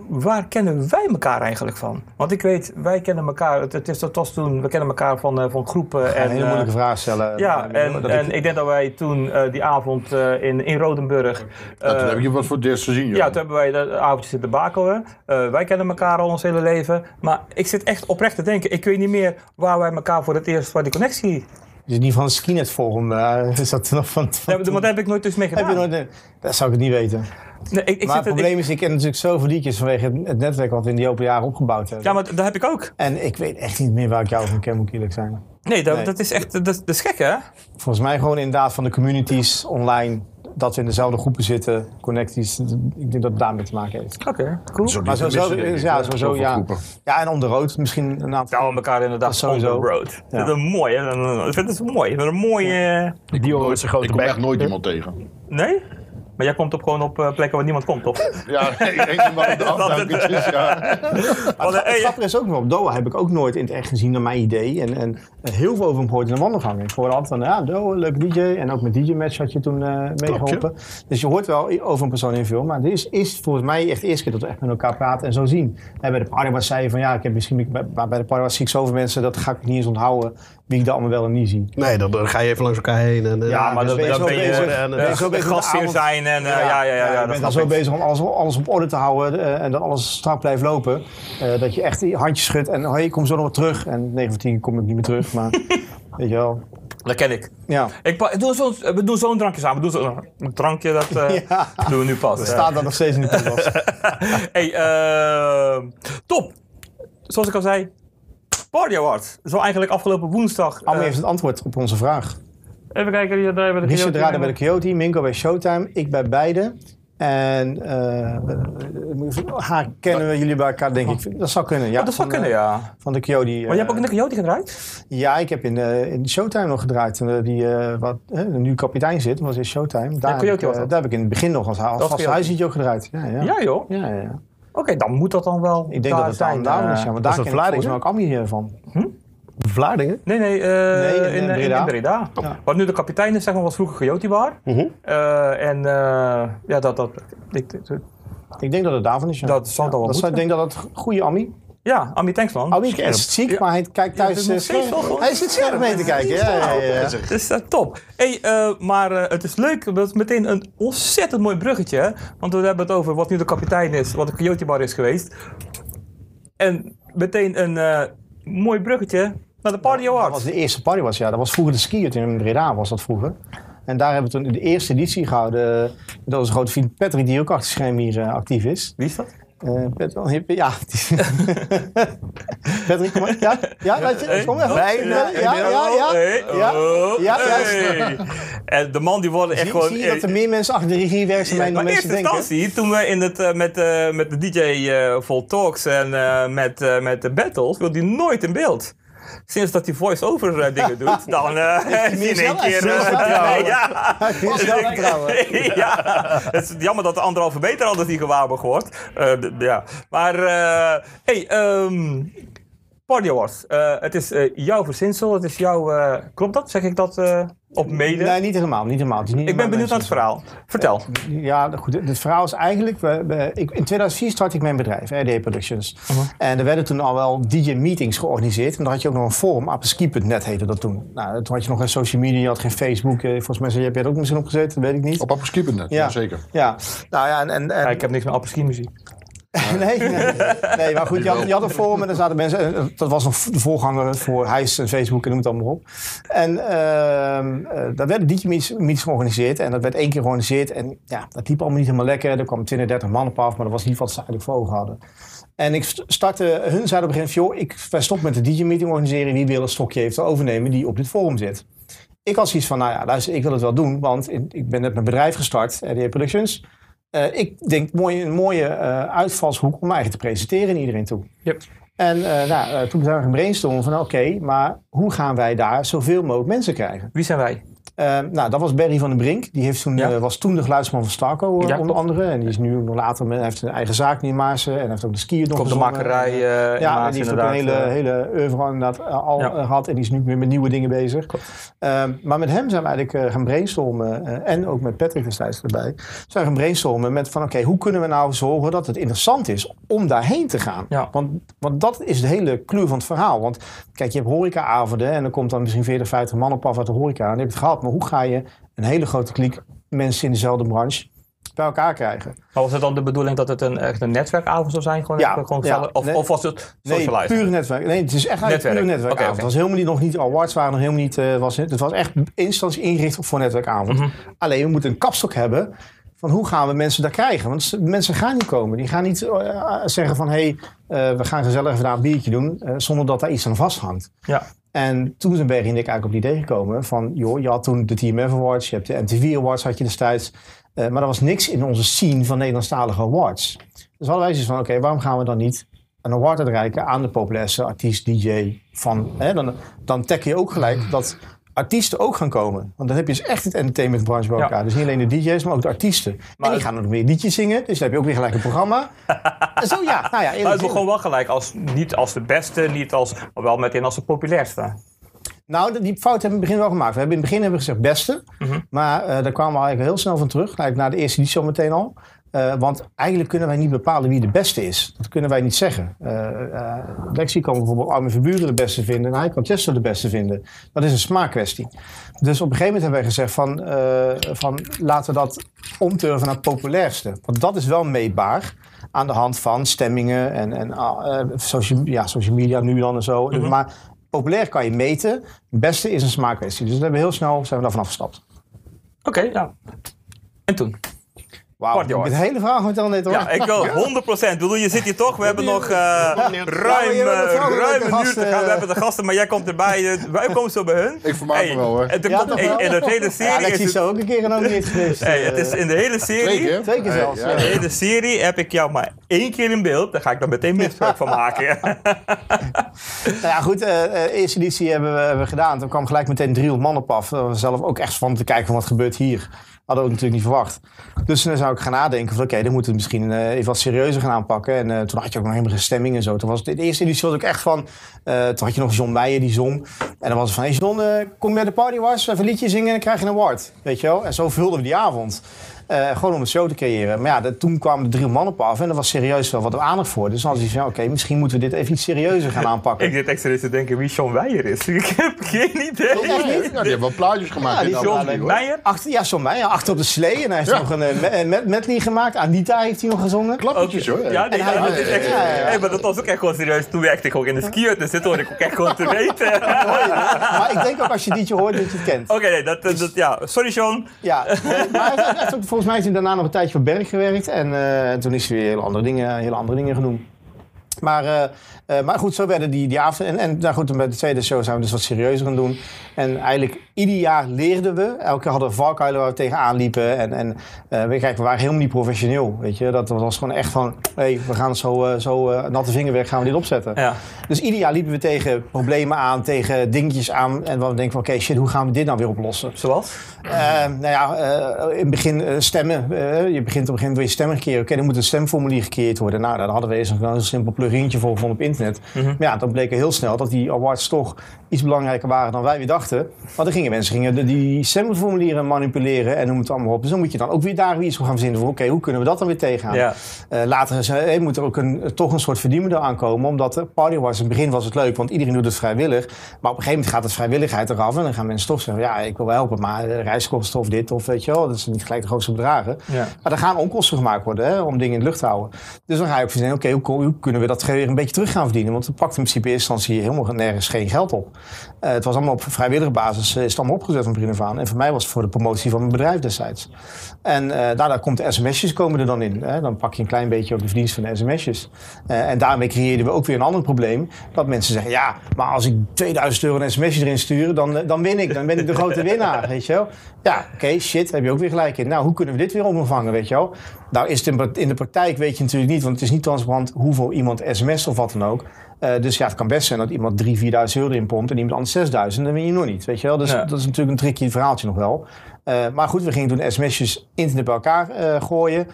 Waar kennen wij elkaar eigenlijk van? Want ik weet, wij kennen elkaar, het, is, dat was toen, we kennen elkaar van, eh, van groepen. doen. en, een hele eh, moeilijke vraag stellen. ja, en, ik- ik denk dat wij toen eh, die avond in, in Rodenburg. Ja, toen heb je wat voor het eerst gezien, joh. ja, toen hebben wij dat avondje zitten bakelen. Wij kennen elkaar al ons hele leven. Maar ik zit echt oprecht te denken. Ik weet niet meer waar wij elkaar voor het eerst, waar die connectie... Het niet van Skinet Forum? is dat nog van... van Ja, maar daar heb ik nooit dus mee heb je nooit, dat zou ik niet weten. Nee, ik, ik maar het probleem ik- is, ik ken natuurlijk zoveel liedjes vanwege het, het netwerk wat we in die open jaren opgebouwd hebben. Ja, maar dat heb ik ook. En ik weet echt niet meer waar ik jou van ken, moet ik eerlijk zijn. Nee, dat, Nee. dat is echt... Dat, dat is gek, hè? Volgens mij gewoon inderdaad van de communities online, dat we in dezelfde groepen zitten, connecties. Ik denk dat het daarmee te maken heeft. Oké, cool. Zo Maar sowieso, ik, ja, sowieso, ja. groepen. Ja, en on the road misschien een aantal. Nou, elkaar inderdaad Dat sowieso. on the road. Ik Ja. vind het mooi, hè? Ik vind het mooi. Ik vind het een mooie... Die jongen met zijn grote Ik kom echt nooit iemand tegen. Nee? Maar jij komt op gewoon op eh, plekken waar niemand komt, toch? Ja, ik denk maar op de ja. Want, Het grappige is ook nog, op Doha heb ik ook nooit in het echt gezien naar mijn idee. En, en heel veel over hem gehoord in de wandelgang. Ik hoorde altijd van, ja, Doha, leuk DJ. En ook met DJ Match had je toen eh meegeholpen. Dus je hoort wel over een persoon in veel. Maar dit is, is volgens mij echt de eerste keer dat we echt met elkaar praten en zo zien. En bij de party was zei je van, ja, ik heb misschien, bij, bij de party was zie ik zoveel mensen, dat ga ik niet eens onthouden wie ik daar allemaal wel en niet zie. Nee, dan, dan ga je even langs elkaar heen. En, eh, Ja, maar dus dan, ben je dan zo ben je bezig. eh, Ben je zo bezig gastheer zijn en eh, ja, ja, ja, ja, je snap al zo ik. bezig om alles, alles op orde te houden eh, en dat alles strak blijft lopen. eh, dat je echt die handjes schudt en hoi, ik kom zo nog wat terug. En 9 van 10 kom ik niet meer terug, maar weet je wel. Dat ken ik. Ja, Ik doe zo'n- we doen zo'n drankje samen. We doen zo, een drankje, dat eh, Ja. doen we nu pas. dat Eh, staat daar nog steeds in de podcast. hey, eh, top. Zoals ik al zei, Party Awards. Zo eigenlijk afgelopen woensdag. Ammi eh, heeft het antwoord op onze vraag. even kijken, daar hebben we de Richard bij de Coyote, Minko bij Showtime, ik bij beide. En eh, haar kennen we jullie bij elkaar, denk ik. Dat zou kunnen, ja. Oh, dat zou Van, kunnen, ja. Van de Coyote. Maar je hebt ook in de Coyote gedraaid? Ja, ik heb in, eh, in Showtime nog gedraaid. En, die eh, wat, nu kapitein zit, was in Showtime. Daar, heb Coyote ik, daar heb ik in het begin nog als, als Coyote. huisliedje ook gedraaid. Ja, ja. Ja, joh. ja, ja, Oké, dan moet dat dan wel Ik denk daar dat het daar daarom is. Ja, maar daar ken ik Vlaardingen? ook Ammi eh, van. Vlaardingen? Nee, nee, eh, Nee, in, in, eh, in, in Breda. Ja. Wat nu de kapitein is, zeg maar, was vroeger Coyote Bar. Mhm. Eh, en eh, ja, dat, dat, ik, ik- Ik denk dat het daarvan is. Ja. Dat zal dan wel dat zou- Ik denk dat het goede Ammi. Ja, Ami, thanks man. Ammi is ziek, Ja. maar hij kijkt thuis. is nog eh, hij zit scherp mee te kijken. Ja, ja, ja, ja. Dus eh, top. Hey, eh, maar eh, het is leuk, dat is meteen een ontzettend mooi bruggetje. hè? Want we hebben het over wat nu de kapitein is, wat de Coyote Bar is geweest. En meteen een eh, mooi bruggetje naar de Party Dat was Awards. de eerste party was, ja. Dat was vroeger de skiert in Breda, was dat vroeger. En daar hebben we toen de eerste editie gehouden. Dat was een grote vriend Patrick, die ook achter het scherm hier actief is. Wie is dat? Eh, Patrick, ja. Patrick, kom maar. Ja, ja, weet je, kom even. Ja, ja, ja, ja. Ja, oh, ja. En de man die worden echt Zie, gewoon... zie je dat er meer mensen achter de regie werken dan mij maar dan in mensen eerste denken? instantie, toen we in het, eh, met, eh, met de DJ eh Vol Talks en eh, met, eh, met de battles, wil hij nooit in beeld. Sinds dat hij voice-over eh, dingen doet, dan eh is in één keer... eh, ja. Zelfvertrouwen. ja, het is jammer dat de anderhalve meter altijd niet gewaarborgd wordt. Ja. Maar, hey, ehm Party Awards. Het is jouw verzinsel, het is jouw... klopt dat? Zeg ik dat op mede? Nee, niet helemaal. Niet helemaal. Niet ik ben benieuwd naar het verhaal. Vertel. Ja, goed. Het verhaal is eigenlijk... We, we- ik, in 2004 startte ik mijn bedrijf, RD Productions. En er werden toen al wel DJ-meetings georganiseerd. En dan had je ook nog een forum, apeski.net heette dat toen. Nou, toen had je nog geen social media, je had geen Facebook. Eh, Volgens mij heb je er ook misschien op gezeten, weet ik niet. Op Appeskippen net, ja. zeker. Ja, nou ja, en... en, en Ja, ik heb niks met apres muziek. nee, nee, nee, maar goed, je had, een forum en daar zaten mensen. eh, Dat was nog de voorganger voor Hijs en Facebook en noem het allemaal op. En eh, daar werden DJ-meetings georganiseerd. En dat werd één keer georganiseerd. En ja, dat liep allemaal niet helemaal lekker. Er kwamen 20, 30 man op af, maar dat was niet wat ze eigenlijk voor ogen hadden. En ik st- startte, hun zeiden op een gegeven moment, joh, ik wij stoppen met de DJ-meeting organiseren. Wie wil een stokje heeft overnemen die op dit forum zit. Ik had zoiets van, nou ja, luister, ik wil het wel doen, want ik ben net mijn bedrijf gestart, RDA Productions. Eh, ik denk mooi, een mooie eh, uitvalshoek om me eigen te presenteren in iedereen toe. Yep. En eh, nou, toen zijn we gaan brainstormen van oké, maar hoe gaan wij daar zoveel mogelijk mensen krijgen? Wie zijn wij? Eh, nou, dat was Barry van den Brink. Die heeft toen, Ja. eh, was toen de geluidsman van Starco, eh, Ja, onder andere. En die is nu nog later, met, hij heeft een eigen zaak nu in Maarsen. En heeft ook de skier nog Komt de gezongen. makerij eh in Ja, en die heeft ook een hele, eh, hele oeuvre inderdaad eh, al Ja. eh, gehad. En die is nu weer met nieuwe dingen bezig. Ehm, maar met hem zijn we eigenlijk eh, gaan brainstormen. eh, en ook met Patrick destijds erbij. Zijn we gaan brainstormen met van oké, hoe kunnen we nou zorgen dat het interessant is om daarheen te gaan? Want, want dat is de hele clue van het verhaal. Want kijk, je hebt horecaavonden en dan komt dan misschien 40, 50 man op af uit de horeca. En dan heb je het gehad. Hoe ga je een hele grote kliek mensen in dezelfde branche bij elkaar krijgen? Maar was het dan de bedoeling dat het een, echt een netwerkavond zou zijn? Gewoon Ja, even- gewoon ja. of, Nee. of was het Nee, puur netwerk. Nee, het is echt Netwerk. puur netwerkavond. Het was helemaal niet, nog niet, awards waren nog helemaal niet, eh, was het, het was echt in instantie ingericht voor netwerkavond. Mhm. Alleen we moeten een kapstok hebben van hoe gaan we mensen daar krijgen. Want mensen gaan niet komen. Die gaan niet eh, zeggen van, hé, hey, eh, we gaan gezellig even daar een biertje doen, zonder dat daar iets aan vasthangt. Ja. En toen zijn Berry en ik eigenlijk op het idee gekomen van, joh, je had toen de TMF Awards, je hebt de MTV Awards had je destijds. Eh, maar er was niks in onze scene van Nederlandstalige awards. Dus hadden wij zoiets van, oké, waarom gaan we dan niet een award uitreiken aan de populairste artiest, DJ van... Hè, dan, dan tag je ook gelijk dat artiesten ook gaan komen. Want dan heb je dus echt het entertainmentbranche bij Ja. elkaar. Dus niet alleen de DJ's, maar ook de artiesten. Maar en die gaan ook weer liedjes zingen, dus dan heb je ook weer gelijk een programma. zo ja, nou ja, Maar het begon wel gelijk als, niet als de beste, niet als, maar wel meteen als de populairste. Nou, die fout hebben we in het begin wel gemaakt. We hebben in het begin hebben we gezegd beste. Mhm. Maar eh, daar kwamen we eigenlijk heel snel van terug. Eigenlijk na de eerste editie al meteen al. Eh, want eigenlijk kunnen wij niet bepalen wie de beste is. Dat kunnen wij niet zeggen. Eh, Lexi kan bijvoorbeeld Armin Verburen de beste vinden. En hij kan Chester de beste vinden. Dat is een smaakkwestie. Dus op een gegeven moment hebben wij gezegd van, van laten we dat omturven naar het populairste. Want dat is wel meetbaar aan de hand van stemmingen en, en ah, social, ja, social media nu dan en zo. Mhm. Maar populair kan je meten. Het beste is een smaakkwestie. Dus we hebben heel snel zijn we daarvan afgestapt. Oké, ja. En toen? Wauw, ik heb het hele verhaal vertellen net hoor. Ja, ik wil 100%. Ik bedoel, je zit hier toch. We hebben nog eh, ruim, eh, ruim een uur te gaan. We eh. hebben de gasten, maar jij komt erbij. eh, Wij komen zo bij hun. Ik vermaak me wel, hoor. En, er de hele serie is het, zo ook een keer geweest. hey, het is in de hele Twee serie. keer? Twee keer zelfs. In de hele serie heb ik jou maar één keer in beeld. Daar ga ik dan meteen misbruik van maken. Nou ja, goed. eh eh, eerste editie hebben we, gedaan. Toen kwam gelijk meteen 300 man op af. We zelf ook echt van te kijken van wat gebeurt hier. Hadden we ook natuurlijk niet verwacht. Dus dan zou ik gaan nadenken van oké, dan moeten we misschien eh, even wat serieuzer gaan aanpakken. En eh, toen had je ook nog helemaal geen stemming en zo. Toen was het, de eerste editie was ook echt van, eh, toen had je nog John Meijer die zong. En dan was het van, hey John, eh, kom bij de party was, even een liedje zingen en dan krijg je een award. Weet je wel? En zo vulden we die avond. Eh, gewoon om een show te creëren. Maar ja, dat- toen kwamen er drie man op af en er was serieus wel wat aandacht voor. Dus dan was hij van, oké, misschien moeten we dit even iets serieuzer gaan aanpakken. Ik zit serieus te denken wie Sean Weijer is. Ik heb geen idee. Ja, die hebben wel plaatjes gemaakt. Ja, die hoor. Weijer? Achter, ja, John Meijer, achter op de slee. En hij heeft Ja. nog een eh, me- met medley gemaakt. Anita heeft hij nog gezongen. Klappertjes hoor. Ja, nee, En hij- ja, dat is echt, ja, ja, ja. Hey, maar dat was ook echt gewoon serieus. Toen werkte ik ook in de skier, dus dit hoorde ik ook echt gewoon te weten. Maar ik denk ook als je dit je hoort, dat je het kent. Oké, nee, dat, dat, ja. Sorry Sean. Ja, maar hij heeft, volgens mij heeft hij daarna nog een tijdje voor Berg gewerkt. En eh, toen is hij weer hele andere dingen, hele andere dingen genoemd. Maar, eh, eh, maar goed, zo werden die, die avond. En, en nou goed, bij de tweede show zijn we dus wat serieuzer gaan doen. En eigenlijk ieder jaar leerden we. Elke keer hadden we valkuilen waar we tegenaan liepen. En, en eh, we, kijk, we waren helemaal niet professioneel. Weet je? Dat was gewoon echt van, hey, we gaan zo, zo natte vingerwerk gaan we dit opzetten. Ja. Dus ieder jaar liepen we tegen problemen aan, tegen dingetjes aan. En we denken van, oké, shit, hoe gaan we dit nou weer oplossen? Zoals? Nou ja, in het begin stemmen. Je begint op een gegeven moment je stemmen keren. Oké, dan moet een stemformulier gecreëerd worden. Nou, daar hadden we eens een heel simpel plugintje voor gevonden op internet. Maar ja, dan bleek er heel snel dat die awards toch iets belangrijker waren dan wij weer dachten. Want er gingen mensen gingen de- die stemformulieren manipuleren en noem het allemaal op. Dus dan moet je dan ook weer daar weer iets voor gaan verzinnen. Voor, Oké, hoe kunnen we dat dan weer tegengaan? Ja. Eh, later hey, moet er ook een, toch een soort verdienmodel aankomen. Omdat de party was, in het begin was het leuk, want iedereen doet het vrijwillig. Maar op een gegeven moment gaat het vrijwilligheid eraf. En dan gaan mensen toch zeggen, ja, ik wil wel helpen. Maar eh, reiskosten of dit of weet je wel. Dat is niet gelijk de grootste bedragen. Ja. Maar er gaan onkosten gemaakt worden hè, om dingen in de lucht te houden. Dus dan ga je ook verzinnen, oké, hoe, hoe kunnen we dat weer een beetje terug gaan verdienen? Want het pakt in principe in eerste instantie helemaal nergens geen geld op. Eh, het was allemaal op vrijwillige basis, eh, is het allemaal opgezet van begin. En voor mij was het voor de promotie van mijn bedrijf destijds. En daarna komt de sms'jes komen er dan in. Hè? Dan pak je een klein beetje ook de verdienst van de sms'jes. En daarmee creëerden we ook weer een ander probleem. Dat mensen zeggen, ja, maar als ik 2000 euro een sms'je erin stuur, dan, dan win ik. Dan ben ik de grote winnaar, weet je wel. Ja, oké, shit, heb je ook weer gelijk in. Nou, hoe kunnen we dit weer omvangen, weet je wel? Nou is het in de praktijk, weet je natuurlijk niet, want het is niet transparant hoeveel iemand sms of wat dan ook. Eh, dus ja, het kan best zijn dat iemand 3.000, 4.000 euro erin pompt en iemand anders 6.000. Dan win je nog niet, weet je wel. Dus Ja. dat is natuurlijk een tricky verhaaltje nog wel. Eh, maar goed, we gingen toen sms'jes internet bij elkaar eh, gooien.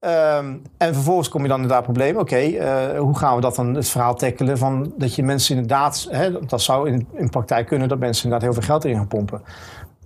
Ehm, en vervolgens kom je dan inderdaad probleem. Oké, hoe gaan we dat dan het verhaal tackelen van dat je mensen inderdaad, hè, dat zou in, in praktijk kunnen, dat mensen inderdaad heel veel geld erin gaan pompen.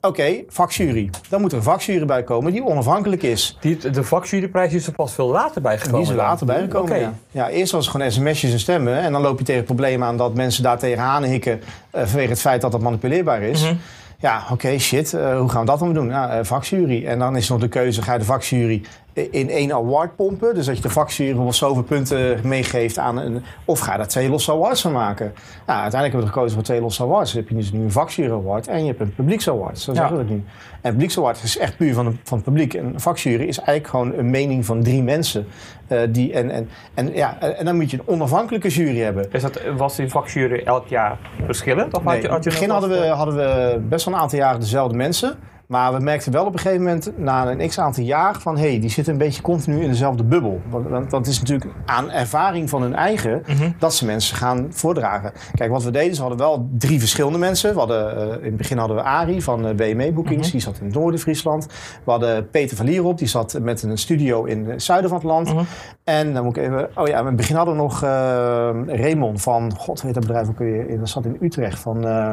Oké, vakjury. Dan moet er een vakjury bij komen die onafhankelijk is. Die, de vakjuryprijs is er pas veel later bijgekomen. Die is er later bijgekomen. Oké. Ja. ja, eerst was het gewoon sms'jes en stemmen. En dan loop je tegen het probleem aan dat mensen daar tegenaan hikken eh, vanwege het feit dat dat manipuleerbaar is. Mhm. Ja, oké, shit. eh, hoe gaan we dat dan doen? Nou, eh, vakjury. En dan is nog de keuze, ga je de vakjury in één award pompen? Dus dat je de vakjury wel zoveel punten meegeeft aan een... Of ga je daar twee losse awards van maken? Nou, uiteindelijk hebben we gekozen voor twee losse awards. Dan heb je dus nu een vakjury award en je hebt een publieksaward. Zo zeggen we het nu. En publieksaward is echt puur van, de, van het publiek. En een vakjury is eigenlijk gewoon een mening van drie mensen. eh, die, en, en, en, ja, en dan moet je een onafhankelijke jury hebben. Is dat, was die vakjury elk jaar verschillend? Of Nee, had je, in het begin hadden we, wat, hadden we best wel een aantal jaren dezelfde mensen. Maar we merkten wel op een gegeven moment, na een x aantal jaar, van hé, hey, die zitten een beetje continu in dezelfde bubbel. Want, dat is natuurlijk aan ervaring van hun eigen Mhm. dat ze mensen gaan voordragen. Kijk, wat we deden, ze hadden wel drie verschillende mensen. We hadden, eh, in het begin hadden we Arie van eh, BME Bookings, Mhm. die zat in het noorden Friesland. We hadden Peter van Lierop, die zat met een studio in het zuiden van het land. Mhm. En dan moet ik even, oh ja, in het begin hadden we nog eh, Raymond van, god weet dat bedrijf ook weer, in- dat zat in Utrecht. Van, eh,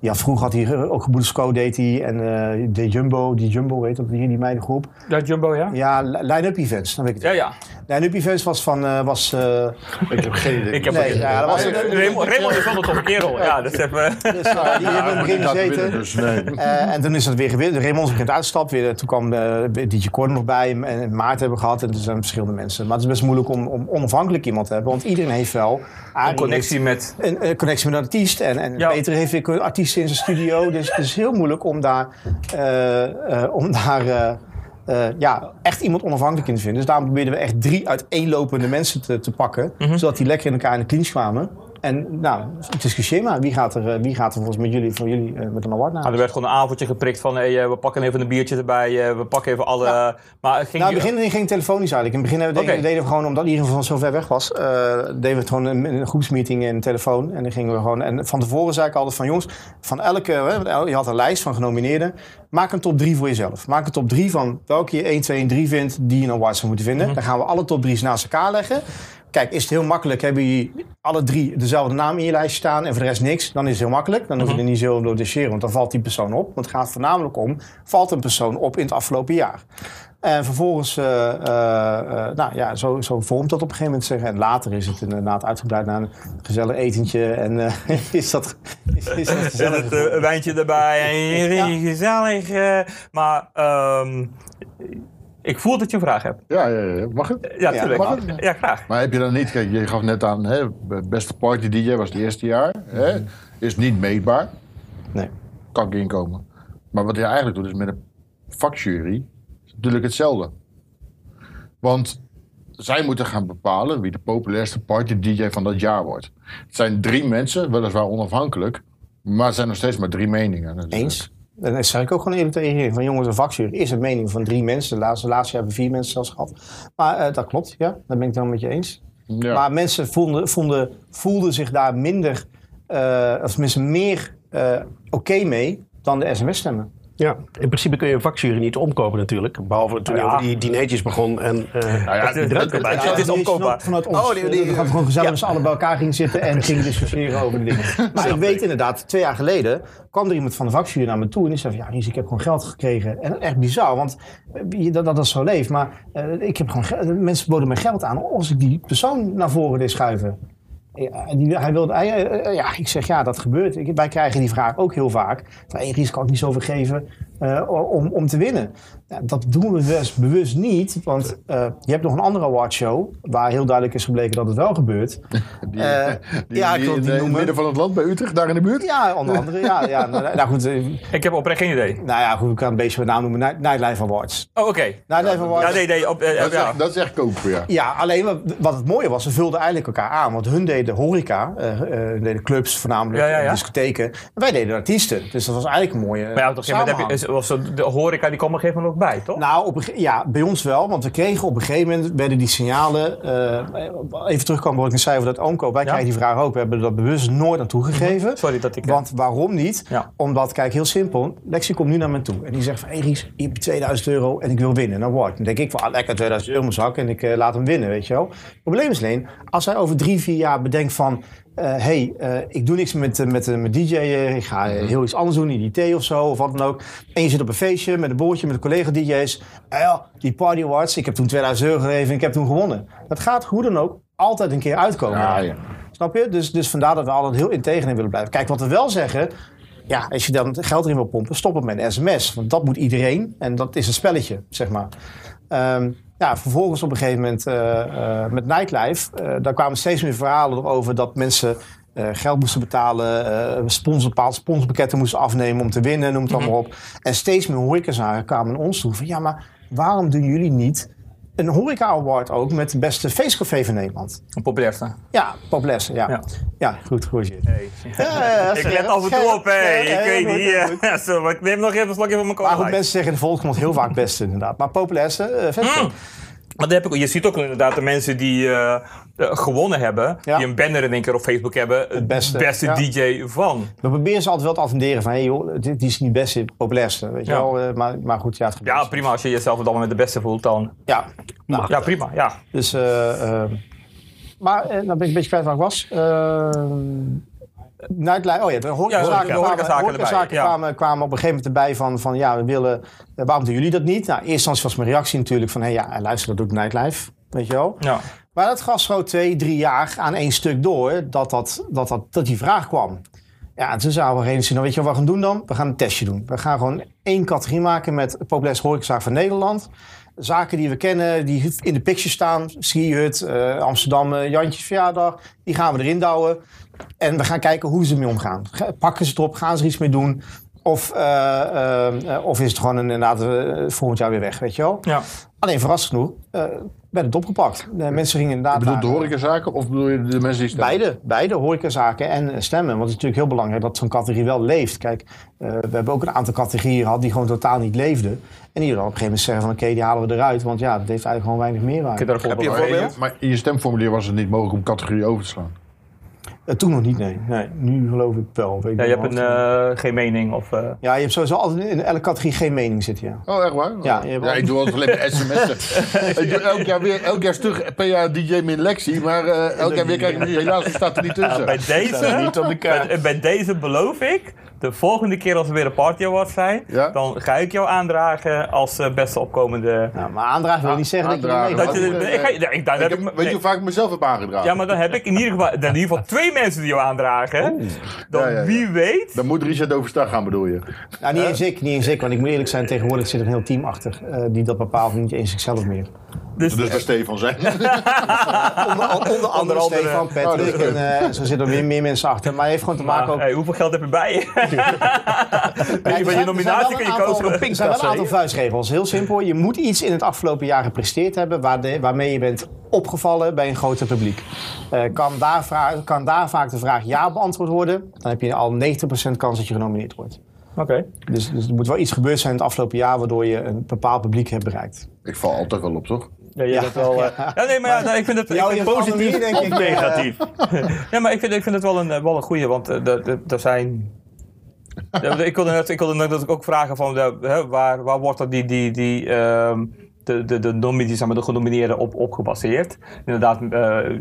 ja, vroeger had hij ook Geboedesco deed hij en eh, de Jumbo, die Jumbo weet dat hier, die meidengroep. Ja, Jumbo, ja? Ja, Line-Up Events, dan weet ik het. Ja, ja. Line-Up Events was van, eh, was, eh, Ik heb geen idee. Ik heb Nee, ja, dat was- Eh, Raymond, Raymond is wel een toffe kerel. Ja, dat is even... dus, die hebben laten gezeten. dus nee. En toen is dat weer gewin. Raymond is bekend uitgestapt. Weer, toen kwam uh, DJ Corden nog bij. En, en Maarten hebben we gehad. En er zijn verschillende mensen. Maar het is best moeilijk om, om onafhankelijk iemand te hebben. Want iedereen heeft wel... Een connectie met... Een, een connectie met een artiest. En, en Ja. Peter heeft weer artiesten in zijn studio. Dus het is heel moeilijk om daar... eh, eh, om daar eh, ja, echt iemand onafhankelijk in te vinden. Dus daarom probeerden we echt drie uiteenlopende mensen te, te pakken. Mhm. Zodat die lekker in elkaar in de clinch kwamen. En nou, discussieer maar. Wie gaat er, eh, wie gaat er volgens met jullie, voor jullie eh, met een award naar? Nou, er werd gewoon een avondje geprikt van hey, eh, we pakken even een biertje erbij, we pakken even alle... Ja. Maar het ging Nou, in het begin ging het telefonisch eigenlijk. In het begin deden, we gewoon, omdat iedereen van zo ver weg was, deden we het gewoon een, een groepsmeeting in telefoon. En dan gingen we gewoon. En van tevoren zei ik altijd van jongens, van elke, je had een lijst van genomineerden. Maak een top 3 voor jezelf. Maak een top 3 van welke je 1, 2 en 3 vindt die je een award zou moeten vinden. Mhm. Dan gaan we alle top 3's naast elkaar leggen. Kijk, is het heel makkelijk, hebben jullie alle drie dezelfde naam in je lijst staan en voor de rest niks, dan is het heel makkelijk. Dan hoef je Mhm. er niet zo over te want dan valt die persoon op. Want het gaat voornamelijk om, valt een persoon op in het afgelopen jaar? En vervolgens, eh, eh, eh, nou ja, zo, zo vormt dat op een gegeven moment zeggen. En later is het inderdaad uitgebreid naar een gezellig etentje. En is dat, is, is dat gezellig. het wijntje erbij en Ja. gezellig. maar ehm, ik voel dat je een vraag hebt. Ja, ja, ja. Mag het? Ja, Ja, tuurlijk. mag het? Ja, graag. Maar heb je dan niet, kijk, je gaf net aan, hè, beste party DJ was het eerste jaar. Hè, is niet meetbaar, Nee. kan ik inkomen. Maar wat je eigenlijk doet is met een vakjury, is natuurlijk hetzelfde. Want zij moeten gaan bepalen wie de populairste party DJ van dat jaar wordt. Het zijn drie mensen, weliswaar onafhankelijk, maar het zijn nog steeds maar drie meningen. natuurlijk. Eens. En dat zeg ik ook gewoon eerlijk tegen je. Van jongens, een vakjury is een mening van drie mensen. De laatste, laatste jaar hebben we vier mensen zelfs gehad. Maar eh, dat klopt, ja. Dat ben ik dan met je eens. Ja. Maar mensen voelden, voelden, voelden zich daar minder, eh, of tenminste meer eh, oké mee dan de sms-stemmen. Ja, in principe kun je een vakjury niet omkopen natuurlijk. Behalve toen Ja. over die dineetjes begon en eh Nou ja, dat- het- is die omkoopbaar. Vanuit ons. Oh, die- die- we gaan gewoon gezellig ja. met z'n allen bij elkaar gingen zitten en gingen discussiëren over de dingen. Maar ik weet inderdaad, twee jaar geleden kwam er iemand van de vakjury naar me toe en die zei van, ja Ries, ik heb gewoon geld gekregen. En echt bizar, want eh, dat, dat dat zo leeft. Maar eh, ik heb gewoon ge- mensen boden me geld aan als ik die persoon naar voren deed schuiven. Hij hij, eh, eh, ja, ik zeg ja, dat gebeurt. Ik, wij krijgen die vraag ook heel vaak. Hey, Ries, kan ik niet zoveel geven eh, om, om te winnen? Ja, dat doen we bewust, bewust niet, want eh, je hebt nog een andere awardshow waar heel duidelijk is gebleken dat het wel gebeurt. Die, Eh, die, ja, die ik wil in die het midden van het land bij Utrecht, daar in de buurt? Ja, onder andere. Ja, ja, nou, nou goed, eh, Ik heb oprecht geen idee. nou ja, goed, ik kan een beetje mijn naam noemen. Night- Nightlife Awards. Oh, oké. Nightlife Awards. Ja, nee, nee. Op, Dat is, ja. echt, dat is echt kopen, ja. Ja, alleen wat, wat het mooie was, ze vulden eigenlijk elkaar aan. Want hun deden horeca, eh, eh, hun deden clubs voornamelijk, Ja, ja, ja. discotheken. En wij deden artiesten. Dus dat was eigenlijk een mooie Maar ja, op een is- was de horeca die kwam op een gegeven moment ook bij, toch? Nou, op ja, bij ons wel. Want we kregen op een gegeven moment, werden die signalen... eh, even terugkomen wat ik net zei over dat Oomkoop. Wij Ja. krijgen die vraag ook. We hebben dat bewust nooit aan toegegeven. Sorry dat ik... Want waarom niet? Ja. Omdat, kijk, heel simpel. Lexi komt nu naar me toe en die zegt van... Hey Ries, je 2000 euro en ik wil winnen. Nou, wat? Dan denk ik van, ah, lekker 2000 euro in mijn zak en ik eh, laat hem winnen, weet je wel. Het probleem is alleen, als hij over drie, vier jaar bedenkt van... eh, hey, eh, ik doe niks met, eh, met, met DJ, eh, ik ga eh, heel iets anders doen, IDT of zo, of wat dan ook. En je zit op een feestje met een boordje met collega-DJ's. Ja, die Party Awards, ik heb toen 2000 euro gegeven en ik heb toen gewonnen. Dat gaat hoe dan ook altijd een keer uitkomen. Ja, ja. Snap je? Dus, dus vandaar dat we altijd heel integer in willen blijven. Kijk, wat we wel zeggen... Ja, als je dan geld erin wil pompen, stop het met een sms. Want dat moet iedereen. En dat is een spelletje, zeg maar. Ehm, ja, vervolgens op een gegeven moment eh, eh, met Nightlife... eh, daar kwamen steeds meer verhalen over dat mensen... geld moesten betalen, sponsor, bepaalde sponsorpakketten moesten afnemen om te winnen, noem het allemaal op. En steeds meer horecazaken kwamen naar ons toe van ja, maar waarom doen jullie niet een horeca award ook met beste feestcafé van Nederland? Een populairste. Ja, populairste, ja. Ja. ja. goed, goed. Hey. Ja, ja, ik let af en toe op, hé. Ja, ja, Ik weet goed, niet. goed. Zo, maar ik neem nog even een slokje van mijn Maar goed, cola. mensen zeggen in de volksmond heel vaak beste inderdaad. Maar populairste, festival. Mm. Maar dat heb ik, je ziet ook inderdaad de mensen die eh, eh, gewonnen hebben, Ja. die een banner in één keer op Facebook hebben, het beste, beste, ja. DJ van. We proberen ze altijd wel te attenderen van, hé joh, dit, dit is niet best het populairste, weet je Ja. wel. Eh, maar, maar goed, ja, het gebeurt. Ja, prima. Als je jezelf dan met de beste voelt, dan... Ja, Ja, prima. Ja. dus... maar dan ben ik een beetje kwijt waar ik was. Nightlife, oh ja, de horecazaken, Ja, de kwamen, horecazaken ja. kwamen, kwamen op een gegeven moment erbij van, van ja, we willen, waarom doen jullie dat niet? Nou, in eerste instantie was mijn reactie natuurlijk van, hé ja, luister, dat doet Nightlife, weet je wel. ja. Maar dat gaf zo twee, drie jaar aan één stuk door dat, dat, dat, dat, dat die vraag kwam. Ja, en toen zouden we zin, nou weet je wat we gaan doen dan? We gaan een testje doen. We gaan gewoon één categorie maken met populairste horecazaak van Nederland. Zaken die we kennen, die in de picture staan. Skihut, eh Amsterdam, eh, Jantjes verjaardag. Die gaan we erin douwen. En we gaan kijken hoe ze ermee omgaan. Ga- Pakken ze het op? Gaan ze er iets mee doen? Of, eh, eh, eh, of is het gewoon een- inderdaad volgend jaar weer weg, weet je wel? ja. Alleen verrassend genoeg eh, werd het opgepakt. De mensen gingen Je inderdaad... bedoelt de horecazaken of bedoel je de mensen die staan? Beide, beide horecazaken en stemmen. Want het is natuurlijk heel belangrijk dat zo'n categorie wel leeft. Kijk, eh, we hebben ook een aantal categorieën gehad die gewoon totaal niet leefden. En die dan op een gegeven moment zeggen van oké, die halen we eruit. Want ja, dat heeft eigenlijk gewoon weinig meerwaarde. Ik heb je een Maar in je- voorbeeld? Maar in je stemformulier was het niet mogelijk om categorie over te slaan. Eh, toen nog niet, nee. nee. Nu geloof ik wel. Weet ik ja, je hebt een, eh, geen mening of... eh, Ja, je hebt sowieso altijd in elke categorie geen mening zitten, ja. Oh, echt waar? Ja, je hebt ja ik doe altijd alleen maar sms'en. ik doe elk jaar weer, elk jaar terug per jaar DJ min Lexi, maar eh, elk jaar weer krijg ik helaas staat er niet tussen. bij, deze, niet op de kaart. bij, bij deze beloof ik de volgende keer als er weer een party awards zijn, Ja. dan ga ik jou aandragen als eh, beste opkomende. Nou, maar aandragen wil niet zeggen dat je Dat je, ik ga, ik, daar Ik heb ik, weet je hoe vaak ik mezelf heb aangedragen? Ja, maar dan heb ik in ieder geval, in ieder geval twee mensen die jou aandragen. Dan Ja, ja, ja. wie weet. Dan moet Richard overstag gaan, bedoel je? Nou, niet eens ik, niet eens ik. Want ik moet eerlijk zijn, tegenwoordig zit er een heel team achter. eh, die dat bepaalt, niet eens ikzelf meer. Dus, Dus bij Stefan zijn. Onder, onder andere. Stefan, Patrick Oh, en eh, zo zitten er weer meer mensen achter. Maar heeft gewoon te maken maar, ook... hey, hoeveel geld heb je bij je? Weet je, Ja, er van je zijn- nominatie kan je zijn wel een kopen. aantal- Er zijn wel een aantal vuistregels. Heel simpel. Je moet iets in het afgelopen jaar gepresteerd hebben waar de- waarmee je bent opgevallen bij een groter publiek. Eh, kan, daar kan daar vaak de vraag ja beantwoord worden, dan heb je al 90% kans dat je genomineerd wordt. Oké. Dus, dus er moet wel iets gebeurd zijn in het afgelopen jaar waardoor je een bepaald publiek hebt bereikt. Ik val altijd wel op, toch? Ja, je bent wel. eh, ja, nee, maar ja, nou, ik vind het ik vind positief denk ik, negatief. ja, maar ik vind, ik vind het wel een, eh, wel een goeie, want er zijn. Ja, ik wilde net, ik wilde net dat ik ook vragen van de, hè, waar, waar wordt dat die, die, die ehm, de, de, de nominees, zeg maar, de genomineerden op, op gebaseerd? Inderdaad, eh,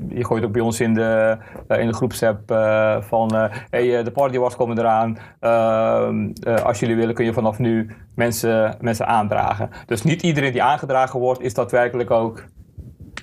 je gooit ook bij ons in de, eh, in de groepsapp eh, van hey, de party awards komen eraan. Ehm, eh, als jullie willen kun je vanaf nu mensen, mensen aandragen. Dus niet iedereen die aangedragen wordt is daadwerkelijk ook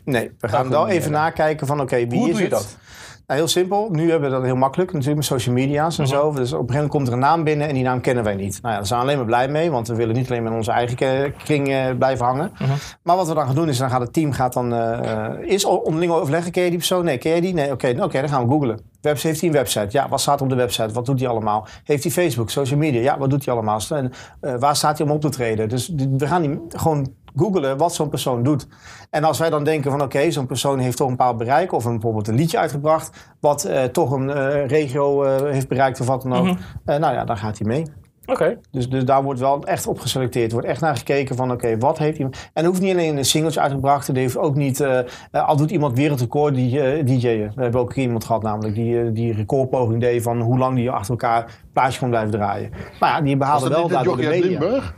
Nee, we gaan wel even nakijken van oké, wie Hoe is doe je het? dat? Nou, heel simpel. Nu hebben we dat heel makkelijk natuurlijk met social media's en Mhm. zo. Dus op een gegeven moment komt er een naam binnen en die naam kennen wij niet. Nou ja, daar zijn we alleen maar blij mee, want we willen niet alleen maar in onze eigen kring eh, blijven hangen. Mhm. Maar wat we dan gaan doen is, dan gaat het team gaat dan, eh, is onderling overleggen. Ken je die persoon? Nee, ken je die? Nee, oké, nou, oké, dan gaan we googlen. Webs heeft hij een website? Ja, wat staat op de website? Wat doet hij allemaal? Heeft hij Facebook, social media? Ja, wat doet hij allemaal? En, eh, waar staat hij om op te treden? Dus we gaan die gewoon googelen wat zo'n persoon doet. En als wij dan denken van oké, zo'n persoon heeft toch een bepaald bereik... of een, bijvoorbeeld een liedje uitgebracht... wat eh, toch een eh, regio eh, heeft bereikt of wat dan ook... Mhm. eh, nou ja, dan gaat hij mee. Oké. Dus, dus daar wordt wel echt op geselecteerd. Er wordt echt naar gekeken van oké, wat heeft iemand... En er hoeft niet alleen een singeltje uitgebracht. Er heeft ook niet... eh, eh, al doet iemand wereldrecord die, eh, DJ'en. We hebben ook iemand gehad namelijk die, die recordpoging deed... van hoe lang die achter elkaar plaatje kon blijven draaien. Maar ja, die Was behaalde dat wel niet dat de media. Limburg?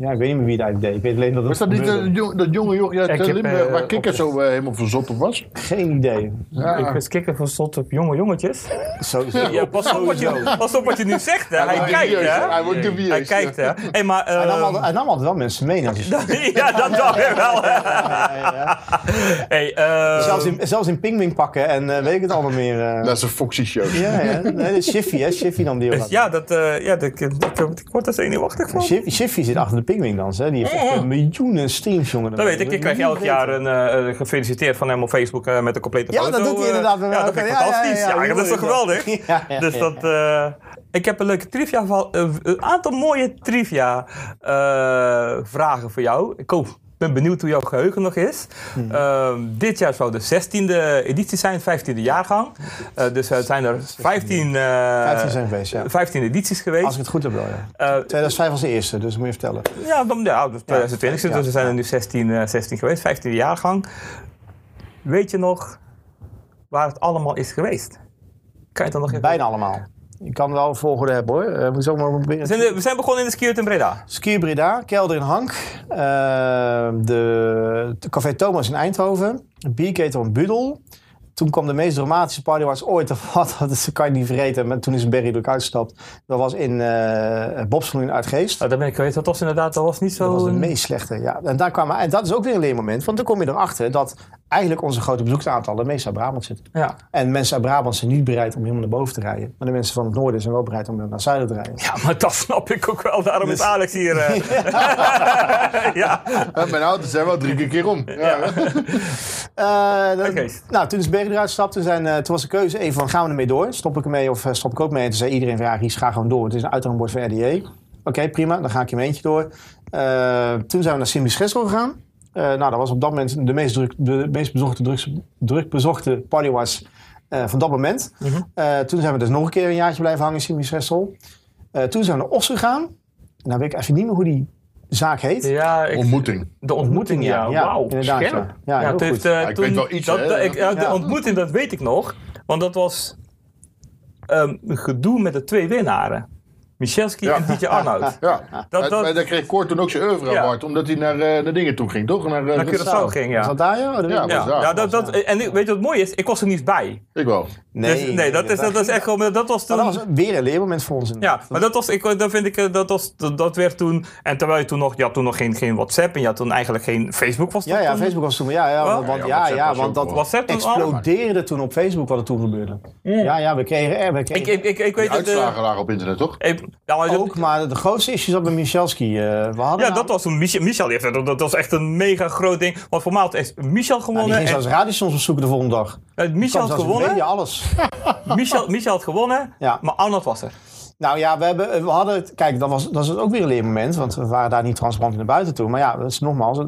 Ja, ik weet niet meer wie het eigenlijk deed. Ik weet alleen dat het Was dat niet gebeurde. dat, jong- dat jonge jochie uit Ik eh, heb, Limburg eh, waar Kikker op- zo eh, helemaal verzot op was? Geen idee. Ja. Ik was kikker van slot op jonge jongetjes. Sowieso. Ja, pas op, wat je, pas op wat je nu zegt, hè. Hij, wordt kijkt, dubieus, hè. Hij wordt dubieus. Hij kijkt, hè. Hey, maar... Hij nam, ehm, altijd, hij nam altijd wel mensen mee. Naar zijn ja, dat dacht ik wel. Hey, ehm, zelfs, in, zelfs in pingwing pakken en eh, weet ik het allemaal meer. eh. Dat is een Foxy show. Ja, ja. Nee, dat is Shiffy, hè? Shiffy nam die ook altijd. ja, dat, eh, ja, dat, ik, ik, ik word er zenuwachtig van. Shiffy, Shiffy zit achter de pingwingdans, hè? Die heeft echt eh, miljoenen streams, jongen. Dat weet ik. Ik krijg elk jaar een eh, gefeliciteerd van hem op Facebook eh, met een complete Ja, foto. dat doet hij eh. inderdaad. Ja, dat vind ik Ja, ja, ja, fantastisch. Ja, ja, dat is toch ja. geweldig? Ja, ja, Dus ja. dat... eh, ik heb een leuke trivia een aantal mooie trivia eh, vragen voor jou. Ik hoop, ben benieuwd hoe jouw geheugen nog is. Hmm. Ehm, dit jaar zou de 16e editie zijn, 15e jaargang. Eh, dus er zijn er 15, eh 15 zijn geweest, ja. 15 edities geweest. Als ik het goed heb wel, ja. Eh, 2005 was de eerste, dus moet je vertellen. ja, dan, ja, dat is 2020, Ja, dus er zijn er nu 16, eh, 16 geweest, 15e jaargang. Weet je nog waar het allemaal is geweest? Kan je dan nog even... Bijna allemaal. Ik kan wel volgorde hebben, hoor. Uh, we, We zijn, we zijn begonnen in de skiert in Breda. Ski Breda, Kelder in Hank, eh, de, de Café Thomas in Eindhoven, Bierketel in Budel. Toen kwam de meest dramatische party was ooit of wat, dat kan je niet vergeten. Maar toen is Berry er ook uitgestapt. Dat was in uh, Bobsel in Uitgeest. Oh, daar ben ik geweest. Dat was inderdaad, dat was niet zo... Dat was de meest slechte, ja. En, daar kwam, en dat is ook weer een leermoment, want dan kom je erachter dat eigenlijk onze grote bezoeksaantallen meest uit Brabant zitten. Ja. En mensen uit Brabant zijn niet bereid om helemaal naar boven te rijden. Maar de mensen van het noorden zijn wel bereid om naar het zuiden te rijden. ja, maar dat snap ik ook wel. Daarom is Alex hier. eh. ja. Ja, mijn auto's zijn wel drie keer om. Ja. Eh, Uitgeest. nou, toen is Eruit zijn, eh, toen was de keuze even van gaan we ermee door? Stop ik ermee of eh, stop ik ook mee? En toen zei iedereen van ja, Ries, ga gewoon door. Het is een uithangbord van RDA. Oké, prima, dan ga ik in mijn eentje door. Eh, toen zijn we naar Simi Schessel gegaan. Nou, dat was op dat moment de meest, druk, de meest bezochte, drugs, druk bezochte party was van dat moment. Eh, toen zijn we dus nog een keer een jaartje blijven hangen in Simi Schessel. Toen zijn we naar Os gegaan. Nou weet ik even niet meer hoe die zaak heet. ja, ik- Ontmoeting. de ontmoeting, ja. Ja, Wauw, inderdaad, scherp. ja. Ja, heel het heeft, goed. eh, Ja, ik toen- weet wel iets, dat, hè. dat- ik, ja, de Ja. ontmoeting, dat weet ik nog. Want dat was ehm, een gedoe met de twee winnaren. Michelski Ja. en DJ Arnoud. Ja, Dat- dat- dan kreeg Kort toen ook zijn oeuvre Ja. award, omdat hij naar, eh, naar dingen toe ging, toch? Naar, eh, Naar Curaçao ging, Was ja. dat daar, ja? Oh, Ja, was. Ja, daar. ja dat, dat, en weet je wat mooi is? Ik was er niet bij. Ik wel. Nee, dus, nee dat, is, dat is echt gewoon, dat was toen... dat was weer een leermoment voor ons. Ja, maar dat was, ik, dat vind ik, eh, dat was, dat, dat werd toen, en terwijl je toen nog, je had toen nog geen, geen WhatsApp en je had toen eigenlijk geen Facebook was Ja, dat ja, toen? Facebook was toen. Ja, ja, want, want, ja, ja, was want dat. WhatsApp toen al? explodeerde toen op Facebook wat er toen gebeurde. Ja, ja, we kregen er. We Ik, kregen ik, ik, ik Die weet het... uitslagen lagen op internet, toch? Ja, maar dat- ook, maar de grootste issue zat bij Michelski. eh, we hadden ja, dat was toen Michel, Michel heeft dat was echt een mega groot ding. Want voor mij had echt Michel Nou, die gewonnen. ging en, zelfs opzoeken de volgende dag. eh, Michel had gewonnen. alles. Michel, Michel had gewonnen, Ja. maar Arnold was er. Nou ja, we, hebben, we hadden het. Kijk, dat was, dat is ook weer een leermoment. Want we waren daar niet transparant naar buiten toe. Maar ja, dat is nogmaals.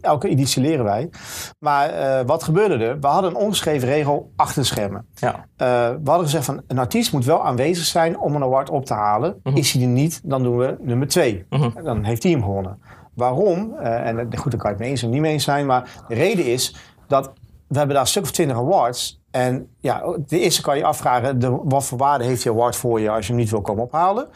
Elke editie leren wij. Maar eh, wat gebeurde er? We hadden een ongeschreven regel achter de schermen. Ja. Eh, we hadden gezegd van een artiest moet wel aanwezig zijn om een award op te halen. Mhm. Is hij er niet, dan doen we nummer twee. Mhm. Dan heeft hij hem gewonnen. Waarom? Eh, en goed, daar kan je het mee eens of niet mee eens zijn. Maar de reden is dat we hebben daar een stuk of twintig awards. En ja, de eerste kan je afvragen, de, wat voor waarde heeft die award voor je als je hem niet wil komen ophalen?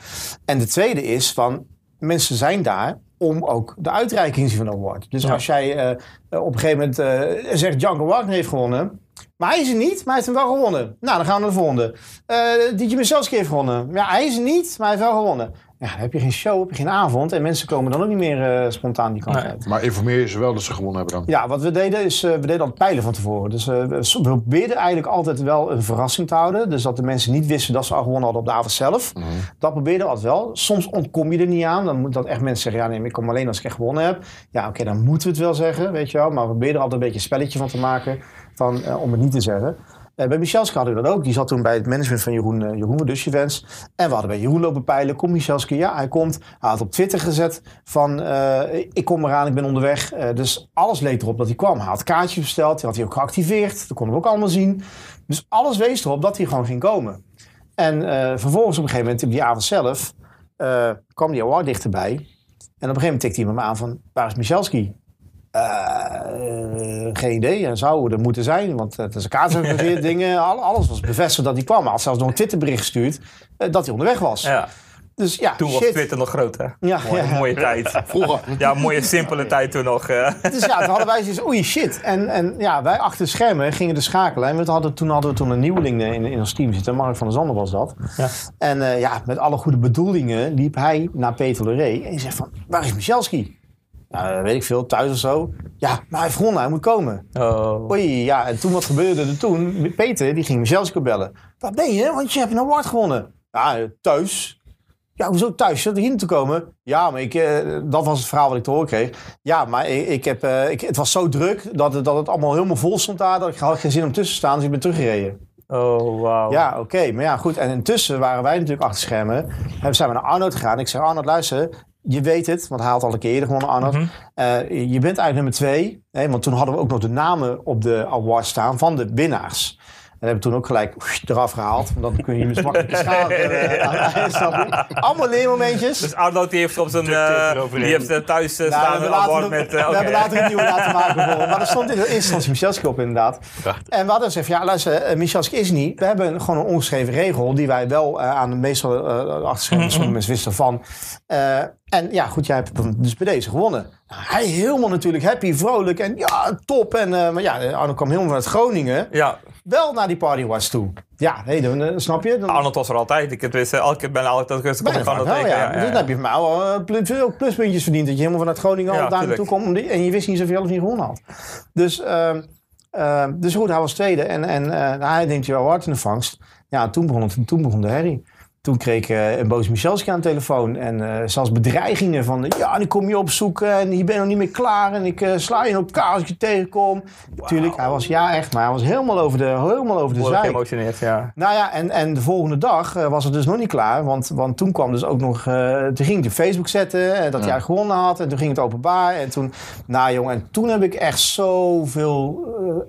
En de tweede is van, mensen zijn daar om ook de uitreiking te zien van de award. Dus Ja. als jij eh, op een gegeven moment eh, zegt, Django Wagner heeft gewonnen... Maar hij is er niet, maar hij heeft hem wel gewonnen. Nou, dan gaan we naar de volgende. Eh DJ Michalski heeft gewonnen. Ja, hij is er niet, maar hij heeft wel gewonnen. Ja, dan heb je geen show, heb je geen avond. En mensen komen dan ook niet meer eh, spontaan die kant Nee. uit. Maar informeer je ze wel dat ze gewonnen hebben dan. Ja, wat we deden is, eh, we deden altijd peilen van tevoren. Dus eh, we probeerden eigenlijk altijd wel een verrassing te houden. Dus dat de mensen niet wisten dat ze al gewonnen hadden op de avond zelf. Mhm. Dat probeerden we altijd wel. Soms ontkom je er niet aan. Dan moet dat echt mensen zeggen, ja nee, ik kom alleen als ik echt gewonnen heb. Ja, oké, dan moeten we het wel zeggen, weet je wel. Maar we probeerden er altijd een beetje een spelletje van te maken. Van, om het niet te zeggen. Bij Michelski hadden we dat ook. Die zat toen bij het management van Jeroen, eh, Jeroen Dus. En we hadden bij Jeroen lopen peilen. Komt Michelski? Ja, hij komt. Hij had op Twitter gezet van... eh, ik kom eraan, ik ben onderweg. Eh, dus alles leek erop dat hij kwam. Hij had kaartjes besteld. Die had hij ook geactiveerd. Dat konden we ook allemaal zien. Dus alles wees erop dat hij gewoon ging komen. En vervolgens op een gegeven moment, op die avond zelf... kwam die award dichterbij. En op een gegeven moment tikte iemand me aan van... Waar is Michelski? Eh, geen idee. En zou er moeten zijn, want het is een kaart georganiseerd, dingen. al- Alles was bevestigd dat hij kwam. Hij had zelfs nog een Twitterbericht gestuurd eh, dat hij onderweg was. Ja. Dus ja, Toen was. Twitter nog groot, hè? Ja, mooie, ja. mooie tijd. Vroeger. Ja, mooie simpele tijd toen nog. eh. Dus ja, toen hadden wij zoiets oei shit. En, en ja, wij achter de schermen gingen de schakelen. En we hadden, toen hadden we toen een nieuweling in, in ons team zitten. Mark van der Zanden was dat. Ja. En eh, ja, met alle goede bedoelingen liep hij naar Peter Loré. En die zegt van, waar is Michelski? Nou, weet ik veel, thuis of zo. Ja, maar hij heeft gewonnen, hij moet komen. Oh. Oei, ja, en toen wat gebeurde er toen? Peter, die ging Michelski bellen. Waar ben je? Want je hebt een award gewonnen. Ja, thuis. Ja, hoezo thuis? Zat er hier te komen? Ja, maar ik, eh, dat was het verhaal wat ik te horen kreeg. Ja, maar ik, ik heb, eh, ik, het was zo druk dat het, dat het allemaal helemaal vol stond daar. Dat ik had geen zin om tussen te staan, dus ik ben teruggereden. Oh, wauw. Ja, oké. Maar ja, goed. En intussen waren wij natuurlijk achter schermen. En zijn we naar Arnold gegaan. Ik zeg, Arnold, luister. Je weet het, want hij had al een keer eerder gewonnen, Arnold. Mhm. Eh, je bent eigenlijk nummer twee. Hè, want toen hadden we ook nog de namen op de award staan van de winnaars. En hebben we toen ook gelijk eraf gehaald. Want dan kun je dus makkelijk schade. Uh, je? Allemaal leermomentjes. Dus Arnold die heeft op zijn... Eh, die heeft eh, thuis Nou, staan we een award met... we hebben later een nieuwe laten maken. bijvoorbeeld. Maar er stond in de instantie Michelski op inderdaad. En we hadden gezegd, ja luister, eh, Michelski is niet. We hebben gewoon een ongeschreven regel die wij wel aan de meestal uh, achterschrijven. Sommige mensen wisten ervan. En ja, goed, jij hebt dus bij deze gewonnen. Nou, hij helemaal natuurlijk happy, vrolijk en ja, top. En, eh, maar ja, Arno kwam helemaal vanuit Groningen. Ja, Wel naar die party was toe. Ja, nee, dan, eh, snap je? Dan, Arnold was er altijd. Ik wist, eh, elke keer ben altijd dat ik wel, tegen. ja. Ja, Dus ja, dan heb je van mij al veel pluspuntjes verdiend. Dat je helemaal vanuit Groningen al Ja, daar naartoe die- En je wist niet zoveel of niet gewonnen had. Dus, ehm, ehm, dus goed, hij was tweede. En, en hij neemt je wel hard in de vangst. Ja, toen begon, het, toen begon de herrie. Toen kreeg ik eh, een boos Michelski aan de telefoon. En eh, zelfs bedreigingen van... Ja, ik kom je opzoeken en je bent nog niet meer klaar. En ik eh, sla je op elkaar als ik je tegenkom. Natuurlijk, hij was... Ja, echt. Maar hij was helemaal over de, helemaal over de zijk. geëmotioneerd, ja. Nou ja, en, en de volgende dag was het dus nog niet klaar. Want, want toen kwam dus ook nog... toen ging hij op Facebook zetten dat hij eigenlijk gewonnen had. En toen ging het openbaar. En toen... Nou jongen, en toen heb ik echt zoveel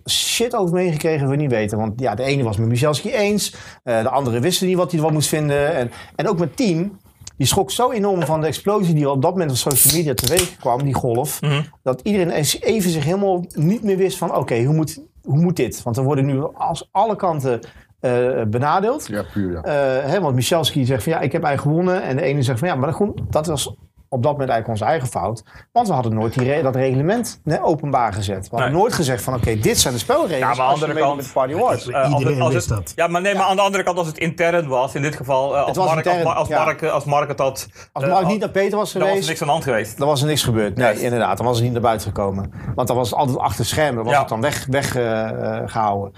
shit over meegekregen. We niet weten. Want ja, de ene was met Michelski eens. de andere wisten niet wat hij ervan moest vinden. En, en ook mijn team... Die schrok zo enorm van de explosie die op dat moment op social media teweeg kwam, die golf. Mhm. Dat iedereen even zich helemaal niet meer wist van oké, hoe, moet, hoe moet dit? Want er worden nu als alle kanten eh, benadeeld. Ja, puur ja. Eh, hè, want Michalski zegt van ja, ik heb eigenlijk gewonnen. En de ene zegt van ja, maar dat, goed, dat was op dat moment eigenlijk onze eigen fout. Want we hadden nooit die re- dat reglement nee, openbaar gezet. We hadden Nee. nooit gezegd van oké, dit zijn de spelregels. Ja, maar aan de andere kant- met de Party Awards. Eh, als het- als wist het- dat. Ja, maar, nee, maar aan de andere kant, als het intern was, in dit geval, eh, als, Mark, als, intern, Mar- als, ja. Mark, als Mark het had... Als eh, Mark al- niet naar Peter was Dan was er geweest, niks aan de hand geweest. dan was er niks gebeurd. Nee, inderdaad. Dan was het niet naar buiten gekomen. Want dan was het altijd achter schermen. Was Ja. het dan weggehouden. Weg, eh, gehouden.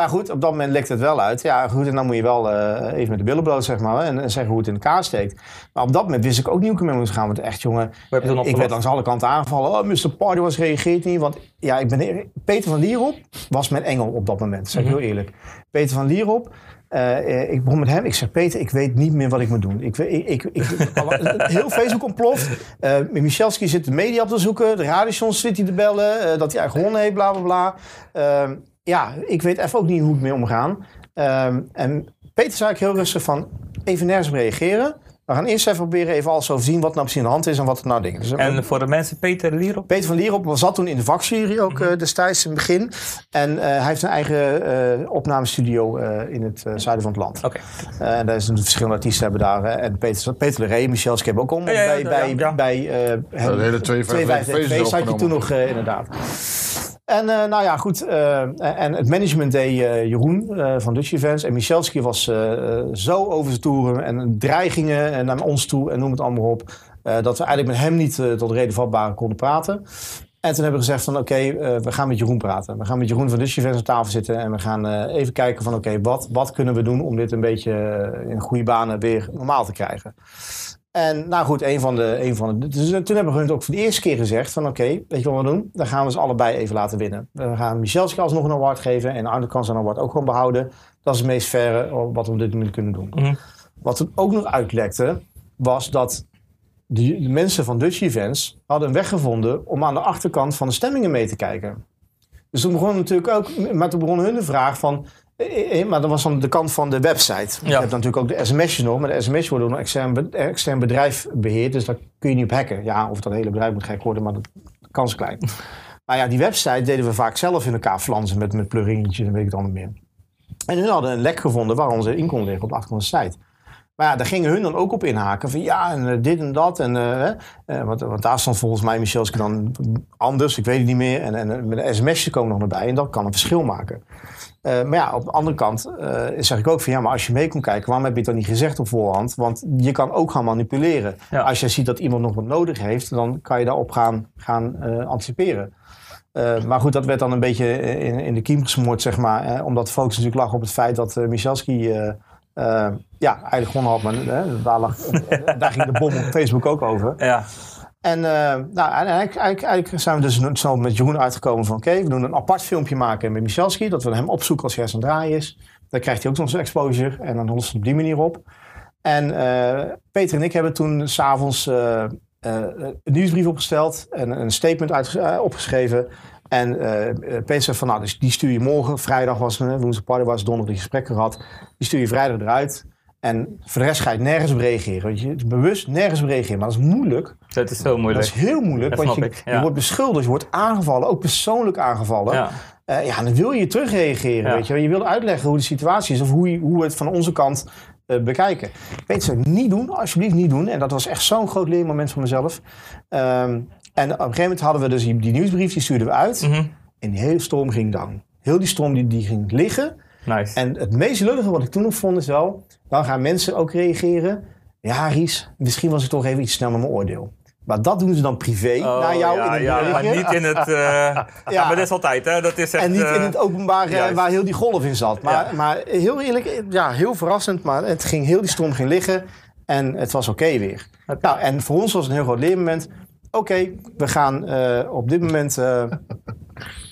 Maar goed, op dat moment lekt het wel uit. Ja, goed. En dan moet je wel eh, even met de billen bloot, zeg maar. En, en zeggen hoe het in elkaar steekt. Maar op dat moment wist ik ook niet hoe ik ermee moest gaan. Want echt, jongen. Ik werd langs alle kanten aangevallen. Oh, Mr. Party was reageert niet. Want ja, ik ben, Peter van Lierop was mijn engel op dat moment. Zeg ik Mhm. heel eerlijk. Peter van Lierop. eh, eh, ik begon met hem. Ik zeg, Peter, ik weet niet meer wat ik moet doen. Ik, weet- ik, ik, ik, heel Facebook ontploft. Eh Michalski zit de media op te zoeken. De radiostations zit hij te bellen. dat hij eigenlijk gewonnen heeft, bla bla bla. Ja, ik weet even ook niet hoe ik mee omgaan. Ehm, en Peter zei ik heel rustig van, even nergens op reageren. We gaan eerst even proberen even alles overzien wat nou precies aan de hand is en wat er nou dingen. Dus, En voor de mensen, Peter Lierop? Peter van Lierop was zat toen in de vakjury ook eh, destijds in het begin. En eh, hij heeft een eigen eh, opnamestudio eh, in het zuiden van het land. Oké. En daar is natuurlijk verschillende artiesten hebben daar. en Peter, Peter Lerey, Michel Skip ook om. Ja, ja, ja, bij ja, bij, ja. bij eh, hem- de hele 52 52 feest is had je toen nog, inderdaad. En eh, nou ja, goed. eh, en het management deed eh, Jeroen van Dutch Events. En Michelski was zo over zijn toeren en dreigingen en naar ons toe en noem het allemaal op. dat we eigenlijk met hem niet tot reden vatbaar konden praten. En toen hebben we gezegd van oké, we gaan met Jeroen praten. We gaan met Jeroen van Dutch Events aan tafel zitten. En we gaan even kijken van oké, wat, wat kunnen we doen om dit een beetje in goede banen weer normaal te krijgen. En nou goed, een van de. Een van de dus toen hebben we hun ook voor de eerste keer gezegd: van oké, weet je wat we doen? Dan gaan we ze allebei even laten winnen. We gaan Michelski alsnog een award geven en Arne kan zijn award ook gewoon behouden. Dat is het meest verre wat we op dit moment kunnen doen. Mhm. Wat er ook nog uitlekte, was dat de, de mensen van Dutch Events hadden een weg gevonden om aan de achterkant van de stemmingen mee te kijken. Dus toen begon natuurlijk ook, maar toen begon hun de vraag van, eh, eh, maar dat was dan de kant van de website. Je hebt natuurlijk ook de sms'jes nog, maar de sms'jes worden door een extern, be- extern bedrijf beheerd, dus daar kun je niet op hacken. Ja, of dat hele bedrijf moet gek worden, maar de kans is klein. Maar ja, die website deden we vaak zelf in elkaar flansen met, met plugingetjes en weet ik het allemaal meer. En hun hadden een lek gevonden waar onze in kon liggen op de de site. Maar ja, daar gingen hun dan ook op inhaken. Van ja, en eh, dit en dat. En, hè. Eh, want, want daar stond volgens mij Michelske dan anders. Ik weet het niet meer. En, en met de sms'jes komen nog naar bij. En dat kan een verschil maken. Maar ja, op de andere kant zeg ik ook van ja, maar als je mee kon kijken, waarom heb je het dan niet gezegd op voorhand? Want je kan ook gaan manipuleren. Ja. Als je ziet dat iemand nog wat nodig heeft, dan kan je daarop gaan, gaan anticiperen. Maar goed, dat werd dan een beetje in, in de kiem gesmoord, zeg maar. eh, omdat de focus natuurlijk lag op het feit dat Michalski eh, eh, ja, eigenlijk gewonnen had. Maar eh, daar, lag, daar ging de bom op Facebook ook over. Ja. En uh, nou, eigenlijk, eigenlijk, eigenlijk zijn we dus snel met Jeroen uitgekomen van... oké, we doen een apart filmpje maken met Michalski... dat we hem opzoeken als hij aan het draaien is. Dan krijgt hij ook nog zijn exposure en dan lost het op die manier op. En uh, Peter en ik hebben toen s'avonds uh, een nieuwsbrief opgesteld... en een statement uit, opgeschreven... En Peter zei van, nou, dus die stuur je morgen. Vrijdag was het, woensdag party was donderdag die gesprekken gehad. Die stuur je vrijdag eruit. En voor de rest ga je nergens op reageren. Want je bewust nergens op reageren. Maar dat is moeilijk. Dat is zo moeilijk. Dat is heel moeilijk. Dat want je, ik, ja. je, wordt beschuldigd, je wordt aangevallen. Ook persoonlijk aangevallen. Ja. Uh, ja, dan wil je terugreageren. Ja. Weet je. je wil uitleggen hoe de situatie is. Of hoe, je, hoe we het van onze kant uh, bekijken. Weet je, niet doen. Alsjeblieft niet doen. En dat was echt zo'n groot leermoment voor mezelf. Um, en op een gegeven moment hadden we dus die, die nieuwsbrief. Die stuurden we uit. Mm -hmm. En die hele storm ging down. Heel die storm die, die ging liggen. Nice. En het meest lullige wat ik toen nog vond is wel... dan gaan mensen ook reageren. Ja, Ries, misschien was ik toch even iets snel met mijn oordeel. Maar dat doen ze dan privé oh, naar jou ja, in het ja, maar niet in het... Uh, ja. ja. maar dat is altijd, hè. Dat is echt, en niet in het openbaar uh, waar heel die golf in zat. Maar, ja. maar heel eerlijk, ja, heel verrassend. Maar het ging heel die storm ging liggen. En het was oké okay weer. Okay. Nou, en voor ons was het een heel groot leermoment. Oké, we gaan uh, op dit moment...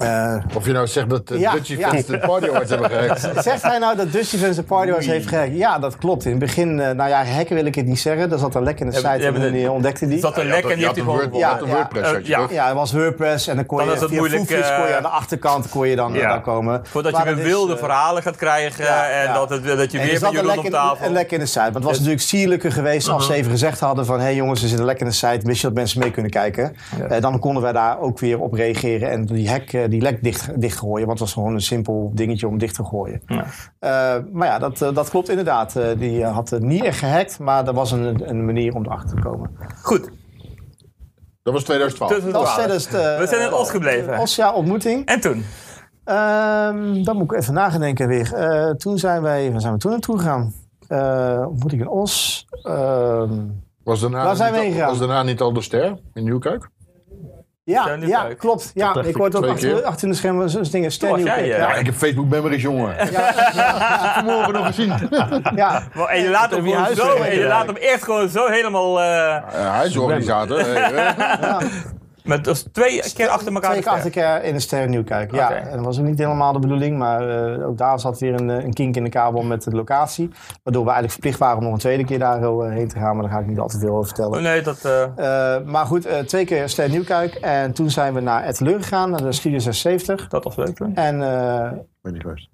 Uh, Uh, of je nou zegt dat de ja, Dutch Events ja. de Party Awards hebben gehackt. Zegt hij nou dat Dutch Events de Party Awards heeft gehackt? Ja, dat klopt. In het begin, uh, nou ja, hacken wil ik het niet zeggen. Er zat een lek in de site ja, en die ontdekte die. zat een lek en die. Ja, een WordPress uh, ja, ja, het was WordPress en dan kon dan je is het via moeilijk, kon je aan de achterkant kon je dan, dan komen. Voordat je weer wilde verhalen gaat krijgen en dat, het, dat je weer met Jeroen op tafel... Een lek in de site. Want het was natuurlijk sierlijker geweest als ze even gezegd hadden van... hé hey jongens, er zit een lek in de site, wist je dat mensen mee kunnen kijken? Dan konden wij daar ook weer op reageren en die hack die, die lek dicht, dichtgooien. Want het was gewoon een simpel dingetje om dicht te gooien. Ja. Eh, maar ja, dat, eh, dat klopt inderdaad. Eh, die eh, had het niet echt gehackt, maar er was een, een manier om erachter te komen. Goed, Dat was 2012. tussen Dat was. We zijn in Os gebleven. Osja ontmoeting. En toen? Ehm dan moet ik even nagedenken weer. Eh, toen zijn wij, waar zijn we toen naartoe gegaan? Eh ontmoeting in Os. Ehm, Was daarna, Waar zijn we al- gegaan? was daarna niet al de ster in Nieuwkuik? Ja, ja, klopt. Ja, ik hoorde ook achter, achter in de schermen zo'n dingen. Stan jij, Nieuwkerk, ja. Ja, ik heb Facebook memories, jongen. Vanmorgen nog gezien. ja. Maar, en je laat hem, gewoon zo, en je laat hem echt gewoon zo helemaal... eh, Ja, hij is organisator. Met dus twee keer achter elkaar. Twee keer achter elkaar in de ster Nieuwkijk. Ja, en dat was ook niet helemaal de bedoeling, maar eh, ook daar zat weer een, eh, een kink in de kabel met de locatie. Waardoor we eigenlijk verplicht waren om nog een tweede keer daar eh, heen te gaan, maar daar ga ik niet al te veel over vertellen. Oh, nee, dat... eh, Eh, maar goed, eh, twee keer Ster Nieuwkijk. En toen zijn we naar Etteleur gegaan, naar de Studio 76. dat was leuk toen. En, eh, Ben niet geweest.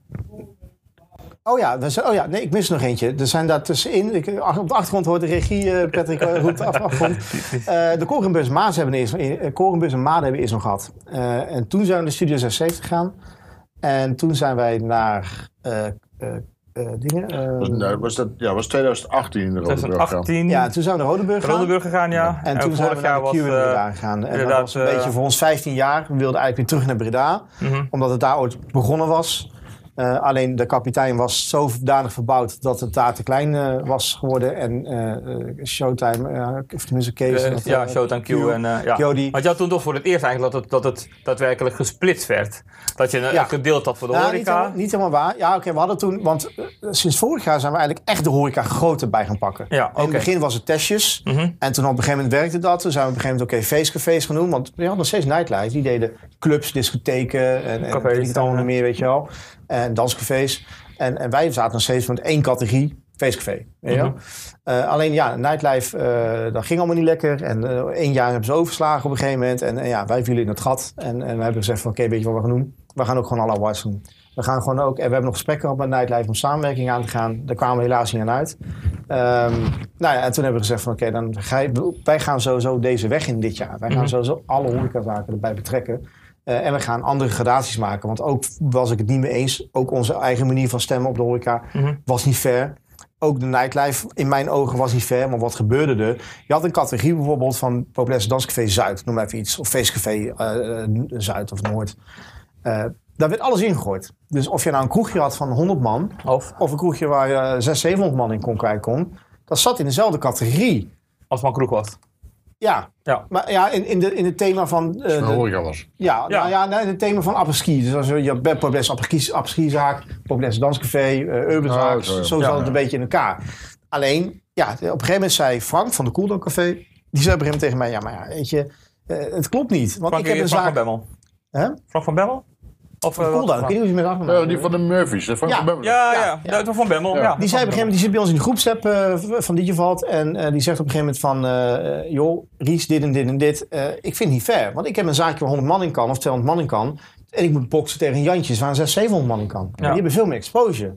Oh ja, oh ja, nee, ik mis er nog eentje. Er zijn daar tussenin, ik, op de achtergrond hoort de regie, eh, Patrick eh, roept af, achtergrond. Eh, de Korenbus en Maas hebben we eerst, eh, Korenbus en Maden hebben we eerst nog gehad. Eh, en toen zijn we naar de Studio 76 gegaan. En toen zijn wij naar eh, eh, eh, dingen. eh, Was, nou, was dat, ja, was 2018 in de Rodeburg. ja. 2018. ja, toen zijn we naar Rodenburg gegaan. Rodenburg gegaan, ja. En toen zijn we vorig naar jaar de eh, daar gegaan. En dat was een eh, beetje voor ons 15 jaar. We wilden eigenlijk weer terug naar Breda. mhm. Omdat het daar ooit begonnen was. Eh, alleen de kapitein was zodanig verbouwd dat het daar te klein eh, was geworden. En eh, Showtime, of tenminste Kees. Dat, ja, Showtime Q. Q. En, ja. Want je had toen toch voor het eerst eigenlijk dat het, dat het daadwerkelijk gesplitst werd. Dat je een Ja. gedeelte had voor de Nou, niet, horeca. helemaal, niet helemaal waar. Ja, oké, we hadden toen, want sinds vorig jaar zijn we eigenlijk echt de horeca groter bij gaan pakken. Ja, In het begin was het testjes. Mhm. En toen op een gegeven moment werkte dat. Toen zijn we op een gegeven moment oké feestcafés gaan doen. Want we hadden nog steeds nightlife. Die deden clubs, discotheken en, en allemaal ja. nog meer, weet je wel. En danscafés. En, en wij zaten nog steeds met één categorie. Feestcafé. Mhm. Eh, alleen ja, nightlife, eh, dat ging allemaal niet lekker. En eh, één jaar hebben ze overgeslagen op een gegeven moment. En, en ja, wij vielen in het gat. En, en we hebben gezegd van oké, weet je wat we gaan doen? We gaan ook gewoon alle awards doen. We gaan gewoon ook, en we hebben nog gesprekken gehad met Nightlife om samenwerking aan te gaan. Daar kwamen we helaas niet aan uit. Ehm, nou ja, en toen hebben we gezegd van oké, dan ga je- wij gaan sowieso deze weg in dit jaar. Wij gaan Mhm. sowieso alle horecazaken erbij betrekken. Eh, en we gaan andere gradaties maken. Want ook was ik het niet mee eens. Ook onze eigen manier van stemmen op de horeca Mhm. was niet fair. Ook de nightlife in mijn ogen was niet fair. Maar wat gebeurde er? Je had een categorie bijvoorbeeld van Populaire Danscafé Zuid. Noem maar even iets. Of Feestcafé eh, eh, Zuid of Noord. Daar werd alles ingegooid. Dus of je nou een kroegje had van 100 man. Of Of een kroegje waar je 600, 700 man in kon kwijt kon. Dat zat in dezelfde categorie. als het maar kroeg was. Ja, Ja. maar ja, in, in, de, in het thema van... eh, het de- horeca was. ja, Ja. Nou ja nee, in het thema van apres-ski. Dus als je je hebt apres-ski- apres-ski-zaak, danscafé, eh urbanzaak. Oh, zo, ja. zo Ja. zat het een beetje in elkaar. Alleen, ja, op een gegeven moment zei Frank van de Cooldown Café, die zei op een gegeven moment tegen mij, ja, maar ja, weet je, eh, het klopt niet. Want Frank, ik heb een Frank van zaak... Bemmel. Hè? Frank van Bemmel? Of eh, Cooldown, ik weet niet hoe je met achternaam Ja, die van de Murphys. Van Ja. van Bemmelen. Ja, ja, Ja, ja. ja. van Bemmel. Ja. Ja. Die zei op een gegeven moment, die zit bij ons in de groepsapp eh, van Digivalt. En eh, die zegt op een gegeven moment van, joh, Ries, dit en dit en dit. Eh, ik vind het niet fair. Want ik heb een zaakje waar 100 man in kan of 200 man in kan. En ik moet boksen tegen Jantjes waar een 600, 700 man in kan. Die hebben veel meer exposure.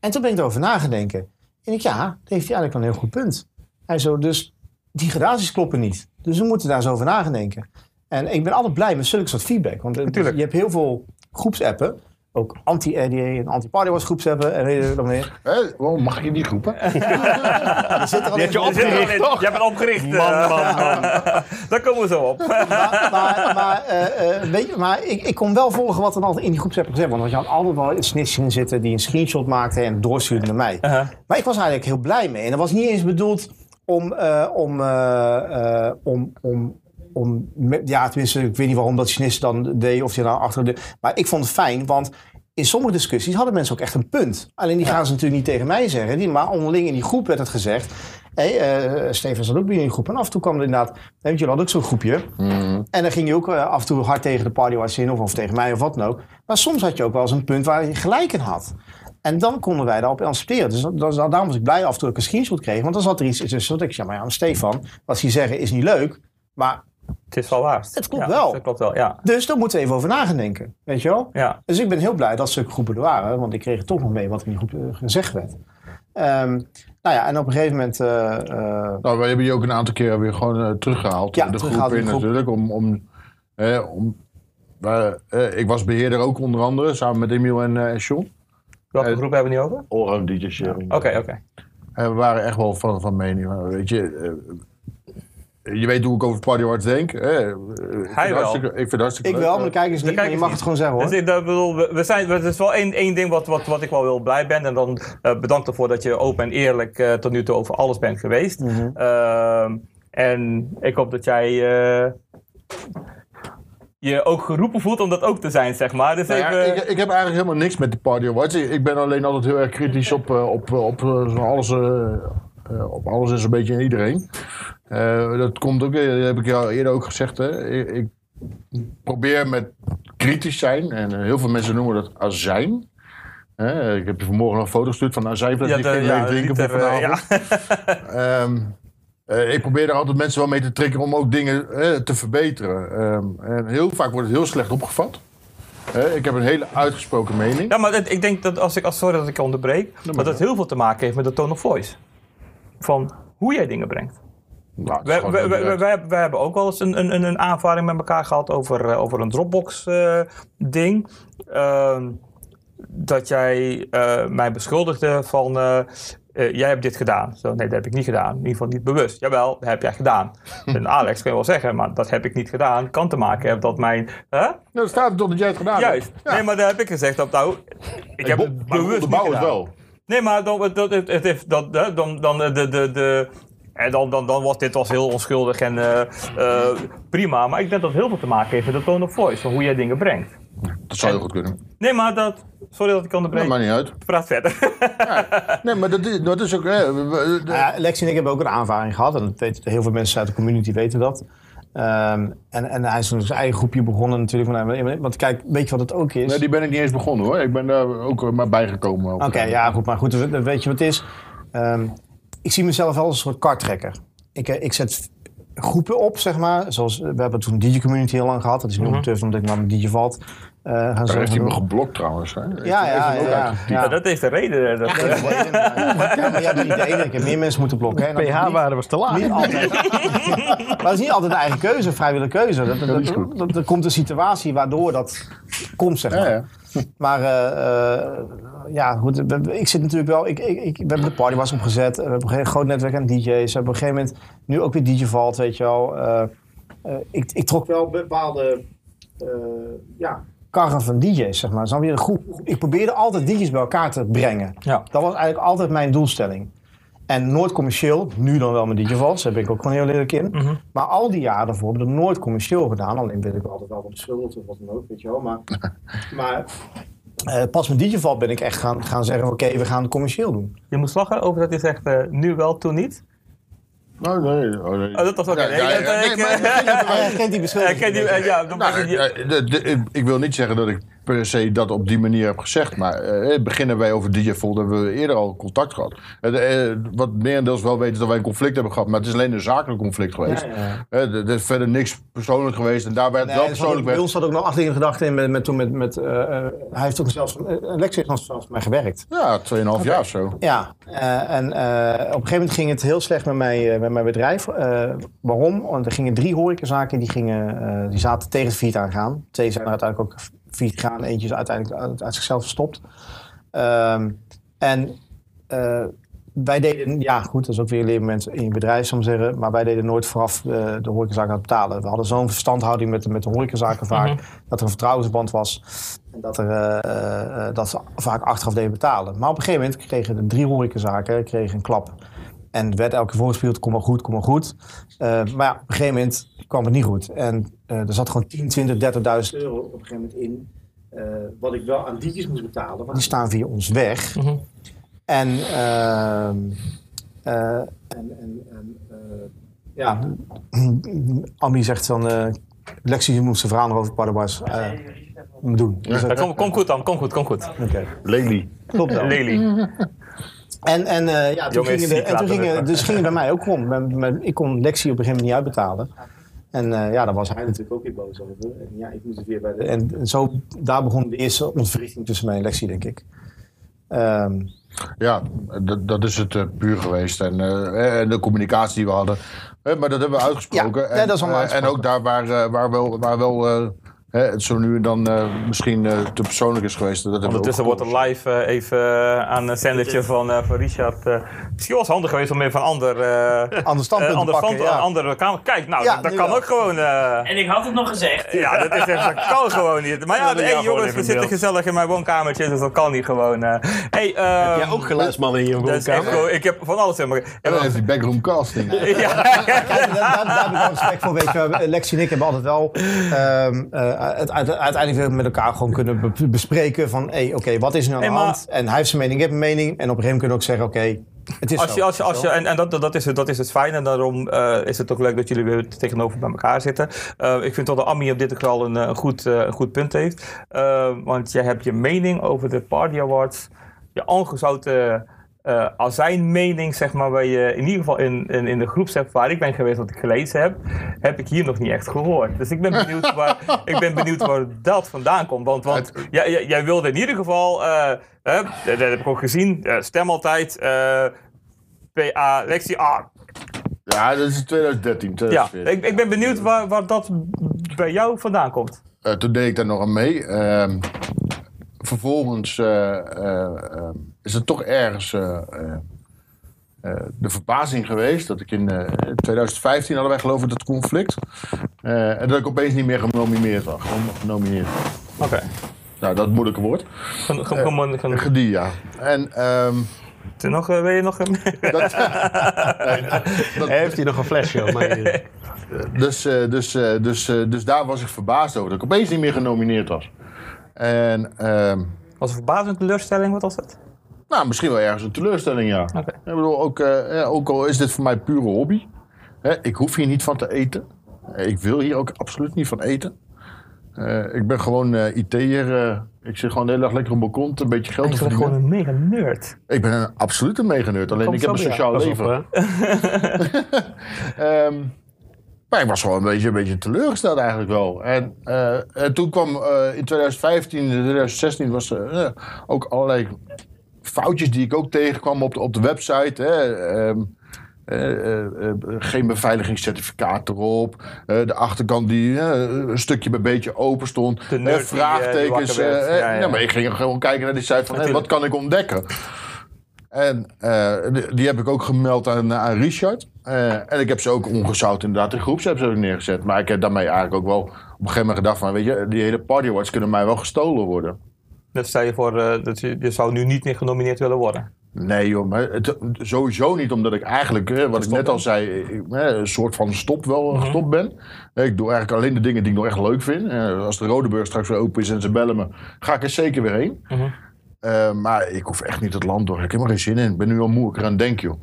En toen ben ik erover nagedenken. En ik, ja, daar heeft hij eigenlijk wel een heel goed punt. Hij zo, dus die gradaties kloppen niet. Dus we moeten daar eens over nagedenken. En ik ben altijd blij met zulke soort feedback. Want Natuurlijk. je hebt heel veel groepsappen. Ook anti-RDA en anti-party was groepsappen. En weet je nog meer. Hè, waarom mag ik in die groepen? Er zit er al je in- opgericht, Je toch? hebt het opgericht. Man, eh. man, man. Daar komen we zo op. maar, maar, maar, eh, eh, weet je, maar ik, ik kon wel volgen wat er altijd in die groepsapp gezegd. Want je had altijd wel een snitch in zitten die een screenshot maakte en doorstuurde naar mij. Uh-huh. Maar ik was eigenlijk heel blij mee. En dat was niet eens bedoeld om, eh, om, eh, eh, om, om, om ja, tenminste, ik weet niet waarom dat Snis dan deed of je nou achter de. Maar ik vond het fijn, want in sommige discussies hadden mensen ook echt een punt. Alleen die gaan ze natuurlijk niet tegen mij zeggen. Die, maar onderling in die groep werd het gezegd. Hé, eh, Steven zat ook bij in die groep. En af en toe kwam er inderdaad, weet je, jullie hadden ook zo'n groepje. En dan ging je ook eh, af en toe hard tegen de partyarts in of, of tegen mij of wat dan ook. Maar soms had je ook wel eens een punt waar je gelijk in had. En dan konden wij daarop anticiperen. Dus dat, dat- daarom was ik blij af en toe dat ik een screenshot kreeg. Want dan zat er iets tussen. Dat ik zei, maar ja, Stefan, wat ze zeggen is niet leuk. Maar, Het is wel waar. Het klopt Ja, wel. Het klopt wel, ja. dus daar moeten we even over nagedenken. Weet je wel? ja. Dus ik ben heel blij dat zulke groepen er waren. Want ik kreeg toch nog mee wat er in die groep eh, gezegd werd. Ehm, nou ja, en op een gegeven moment... eh, eh, Nou, wij hebben je ook een aantal keren weer gewoon eh, teruggehaald. Ja, de groep teruggehaald in in de groep. natuurlijk. Om, om, hè, om eh, ik was beheerder ook onder andere, samen met Emiel en eh John. Welke groep hebben we nu over? Allround DJ sharing. Oké, oké. En we waren echt wel van, van mening. Weet je, eh, je weet hoe ik over Party Awards denk. hè. Eh, ik vind het wel. hartstikke- Ik vind het hartstikke Ik leuk. wel, maar de kijkers niet. Maar je mag niet. het gewoon zeggen hoor. Dus ik dat bedoel, we, zijn, het is wel één, één ding wat, wat, wat ik wel heel blij ben. En dan eh, bedankt ervoor dat je open en eerlijk eh, tot nu toe over alles bent geweest. Mhm. Ehm, en ik hoop dat jij eh, je ook geroepen voelt om dat ook te zijn, zeg maar. Dus Nou ja, even, ik, ik heb eigenlijk helemaal niks met de Party Awards. Ik, ben alleen altijd heel erg kritisch op, op, op, alles, eh, eh, op alles en zo'n beetje en iedereen. Eh, dat komt ook, eh, dat heb ik jou eerder ook gezegd. Hè. Ik, ik probeer met kritisch zijn. En eh, heel veel mensen noemen dat azijn. Hè, ik heb je vanmorgen nog een foto gestuurd van azijnfles. ja, die ik ja, drinken voor eh, vanavond. ja. Ehm, eh, ik probeer er altijd mensen wel mee te trekken om ook dingen eh, te verbeteren. Ehm, en heel vaak wordt het heel slecht opgevat. Eh, ik heb een hele uitgesproken mening. Ja, maar ik denk dat als ik, als, sorry dat ik onderbreek, dat het heel veel te maken heeft met de tone of voice. Van hoe jij dingen brengt. Nou, is direct. wij, wij hebben ook wel eens een, een, een- een aanvaring met elkaar gehad over, eh, over een Dropbox-ding. dat jij eh, mij beschuldigde van. eh, eh, jij hebt dit gedaan. Zo, nee, dat heb ik niet gedaan. In ieder geval niet bewust. Jawel, dat heb jij gedaan. en Alex kun je wel zeggen, maar dat heb ik niet gedaan. Kan te maken hebben dat mijn. Hè? Nou, staat het toch dat jij het gedaan Juist. hebt. Ja. Nee, maar daar heb ik gezegd dat nou. Ik heb het bewust niet onderbouw het gedaan. wel. Nee, maar dan, dat, het, het heeft, dat, dan, dan, eh, de, de, de, en dan, dan, dan was dit was heel onschuldig en eh, eh, prima. Maar ik denk dat het heel veel te maken heeft met de tone of voice, van hoe jij dingen brengt. Dat zou heel goed kunnen. Nee, maar dat. Sorry dat ik onderbreek. Dat maakt niet uit. Praat verder. Nee, maar dat is, dat is ook... hè, ja, Lexi en ik hebben ook een aanvaring gehad. En dat heel veel mensen uit de community weten dat. Ehm, en, en hij is toen zijn eigen groepje begonnen natuurlijk. van, Want kijk, weet je wat het ook is? nee, die ben ik niet eens begonnen hoor. Ik ben daar ook eh, maar bijgekomen. Oké, ja, goed. Maar goed, dus, weet je wat het is? Ehm, ik zie mezelf wel als een soort karttrekker. Ik, eh, ik zet groepen op, zeg maar. Zoals, we hebben toen DJ Community heel lang gehad. Dat is nu ondertussen omdat ik naar DJ Valt eh Daar heeft hij me geblokt trouwens. Hè. Heeft Ja, ja, ja. dat heeft de reden. eh, Dat, Ja, ja, maar jij bent niet de enige. Ik heb meer mensen moeten blokken. pH-waarde was te laag. Niet altijd. maar dat is niet altijd de eigen keuze, vrijwillige keuze. Dat, dat, er komt een situatie waardoor dat komt, zeg maar. Ja, ja. Maar eh, eh, ja, goed. Ik zit natuurlijk wel. Ik, ik, ik, we hebben de party was opgezet. We hebben een groot netwerk aan DJ's. We hebben op een gegeven moment nu ook weer DJ Valt, weet je wel. Eh, eh, ik, ik trok wel bepaalde eh, ja, karren van DJ's, zeg maar. Snap je? Een groep. Ik probeerde altijd DJ's bij elkaar te brengen. Ja. Dat was eigenlijk altijd mijn doelstelling. En nooit commercieel, nu dan wel met DJ Vals, daar ben ik ook gewoon heel eerlijk in. Mhm. Maar al die jaren daarvoor we het nooit commercieel gedaan. Alleen ben ik altijd wel beschuldigd of wat dan ook, weet je wel. Maar, maar eh, pas met DJ Valt ben ik echt gaan, gaan zeggen, oké, we gaan het commercieel doen. Je moet lachen over dat hij zegt eh, nu wel, toen niet. Oh, nee, oh, nee. Oh, dat was maar- eh, Hij herkent die beschuldiging. ja, Nou, ik wil niet zeggen dat ik per se dat op die manier heb gezegd. Maar eh, beginnen wij over DJ Volt hebben we eerder al contact gehad. Eh, eh, wat merendeels wel weten dat wij een conflict hebben gehad. Maar het is alleen een zakelijk conflict geweest. Ja, ja. Eh, er is verder niks persoonlijk geweest. En daar werd Nee, wel er ook- persoonlijk bij werd. ons zat ook nog achterin gedachten in met, met, toen met, met eh, eh, hij heeft ook zelfs, uh, Lex heeft nog zelfs met mij gewerkt. Ja, 2,5 jaar zo. Ja, eh, en eh, op een gegeven moment ging het heel slecht met, mij, eh, met mijn bedrijf. Eh, waarom? Want er gingen drie horecazaken, die, gingen, eh, die zaten tegen het failliet aangaan. Twee zijn er uiteindelijk ook failliet gegaan, eentje is uiteindelijk uit, uit zichzelf gestopt. Ehm, en eh, wij deden, ja goed, dat is ook weer een leermoment in je bedrijf, zou zeggen. Maar wij deden nooit vooraf eh, de horecazaken aan het betalen. We hadden zo'n verstandhouding met, de- met de horecazaken vaak, dat er een vertrouwensband was. En dat, er, eh, dat ze vaak achteraf deden betalen. Maar op een gegeven moment kregen de drie horecazaken kregen een klap. En werd elke keer kom maar goed, kom maar goed. Maar ja, op een gegeven moment kwam het niet goed. En er zat gewoon 10, 20, 30.000 euro op een gegeven moment in. eh, wat ik wel aan DJ's moest betalen. Want die staan via ons weg. En, ehm, eh, en, en, en eh, ja, Ami zegt dan, eh Lexi moet zijn verhaal nog over Paraguays eh doen. Dus Ja, kom, kom goed dan, kom goed, kom goed. Oké, Lely. klopt wel. Lely. En, en, eh, ja, toen gingen, de, en toen gingen, dus gingen bij mij ook mijn- Ik kon Lexi op een gegeven moment niet uitbetalen. En eh, ja, daar was hij natuurlijk ook weer boos over. En ja, ik moest het weer bij de, en zo, daar begon de eerste ontwrichting tussen mij en Lexi, denk ik. Ehm, Ja, dat, dat is het eh, puur geweest. En, eh, en de communicatie die we hadden. Maar dat hebben we uitgesproken. Ja, en, dat is allemaal en ook daar waar, waar wel, waar wel hè, het zo nu en dan eh, misschien eh, te persoonlijk is geweest. Dat Ondertussen wordt er live eh, even aan een zendertje van, eh, van Richard. eh, misschien was het handig geweest om even een ander, eh Ander standpunt ander te pakken, stand- ja. andere kamer. Kijk, nou, Ja, dat, kan wel. ook gewoon. eh, En ik had het nog gezegd. ja, dat, is echt, dat kan gewoon niet. Maar ja, Ja, hey, jongens, we zitten gezellig in mijn woonkamertje, dus dat kan niet gewoon. eh. hey, ehm, Jij ook geluidsman in je dat is echt woonkamer? ik heb van alles helemaal. En dan heeft die backroom casting. Ja, Kijk, daar, heb ik wel respect voor. Weet je, Lexi en ik hebben altijd wel ehm, eh, het, uit- uiteindelijk weer met elkaar gewoon kunnen be- bespreken van, hey, oké, wat is er nou aan de hand? En hij heeft zijn mening, ik heb een mening. En op een gegeven moment kunnen we ook zeggen, oké, het is Als je, als je, als je, en en dat, dat, is het, dat is het fijne. En daarom eh, is het ook leuk dat jullie weer tegenover bij elkaar zitten. Eh, ik vind dat de Ami op dit geval een, eh, een, goed, eh, een goed punt heeft. Eh, want jij hebt je mening over de Party Awards. Je aangezouten eh als zijn mening, zeg maar, waar je in ieder geval in, in, in de groepsapp waar ik ben geweest, wat ik gelezen heb, heb ik hier nog niet echt gehoord. Dus ik ben benieuwd waar, ik ben benieuwd waar dat vandaan komt. Want, want jij, jij, jij wilde in ieder geval, eh, hè, dat heb ik ook gezien, eh, stem altijd. eh, PA Lexi A. Ja, dat is 2013, Ja, 2014. ik, ik ben benieuwd waar, waar dat bij jou vandaan komt. Eh, toen deed ik daar nog aan mee. Ehm, vervolgens eh, eh, eh, is het toch ergens eh, eh, eh, de verbazing geweest dat ik in eh, 2015 hadden wij geloof ik dat conflict. Eh, en dat ik opeens niet meer genomineerd was. Genomineerd. Oké. Nou, dat moeilijke woord. Gaan- gaan- gaan- gaan- Gedie, ja. En ehm, Toen nog, wil je nog een... dat, Heeft hij nog een flesje? op mij? dus, eh, dus, eh, dus, eh, dus daar was ik verbaasd over dat ik opeens niet meer genomineerd was. En ehm, Was een verbazende teleurstelling, wat was het? Nou, misschien wel ergens een teleurstelling, ja. Ik bedoel, ook, eh, ja, ook al is dit voor mij pure hobby. Hè, ik hoef hier niet van te eten. Ik wil hier ook absoluut niet van eten. Eh, ik ben gewoon eh IT'er. ik zit gewoon de hele dag lekker op mijn kont, een beetje geld te Ik ben verdienen. gewoon een mega nerd. Ik ben een absolute meganeurt. Alleen Komt ik heb een sociaal op, leven. Ehm, maar ik was gewoon een beetje, een beetje teleurgesteld eigenlijk wel. En, en toen kwam in 2015, 2016 was er ook allerlei foutjes die ik ook tegenkwam op de, op de website. Hè. Ehm, eh, eh, eh, geen beveiligingscertificaat erop. De achterkant die een stukje bij beetje open stond. Die, die vraagtekens. eh, Ja, ja. ja, maar ik ging gewoon kijken naar die site van hey, wat kan ik ontdekken. En die, die heb ik ook gemeld aan, aan Richard. En ik heb ze ook ongezout inderdaad in groepsapp zo neergezet. Maar ik heb daarmee eigenlijk ook wel op een gegeven moment gedacht van... weet je, die hele party awards kunnen mij wel gestolen worden. Dat stel je voor eh, dat je, je zou nu niet meer genomineerd willen worden. Nee joh, maar het, sowieso niet omdat ik eigenlijk, wat ik net al zei... ik- een soort van stop wel Mhm. gestopt ben. Ik doe eigenlijk alleen de dingen die ik nog echt leuk vind. Eh, Als de Rodeburg straks weer open is en ze bellen me... ga ik er zeker weer heen. Mhm. Eh, maar ik hoef echt niet het land door. Ik heb er helemaal geen zin in. Ik ben nu al moe. Ik eraan denk, joh.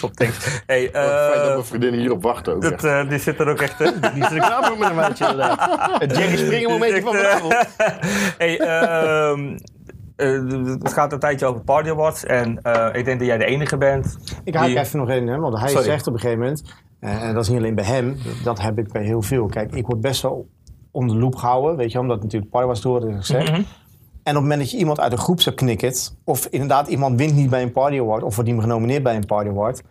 Top, thanks. Hey, Wat fijn dat eh mijn vriendinnen hierop wachten ook. dat, eh, die zit er ook echt? Die zit er klaar voor met een wijntje inderdaad. Het Jerry Springer momentje van vanavond. hey, ehm, eh, het gaat een tijdje over Party Awards. En eh, ik denk dat jij de enige bent. Ik haak die- even nog in, hè, want hij Sorry. zegt op een gegeven moment, eh, en dat is niet alleen bij hem, dat heb ik bij heel veel. Kijk, ik word best wel onder de loep gehouden, weet je, omdat natuurlijk Party was door, is gezegd. En op het moment dat je iemand uit een groep zou knikkert, of inderdaad iemand wint niet bij een Party Award, of wordt niet genomineerd bij een Party Award,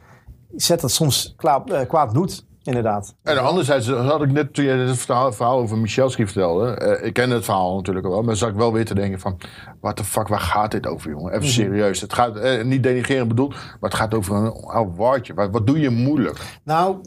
zet dat soms kwaad, eh, kwaad bloed, inderdaad. En anderzijds had ik net, toen je het verhaal, verhaal over Michelski vertelde. eh, ik ken het verhaal natuurlijk al wel. Maar zat ik wel weer te denken van... What the fuck, waar gaat dit over, jongen? Even serieus. Het gaat eh, niet denigrerend bedoeld. Maar het gaat over een awardje. Wat, wat doe je moeilijk? Nou,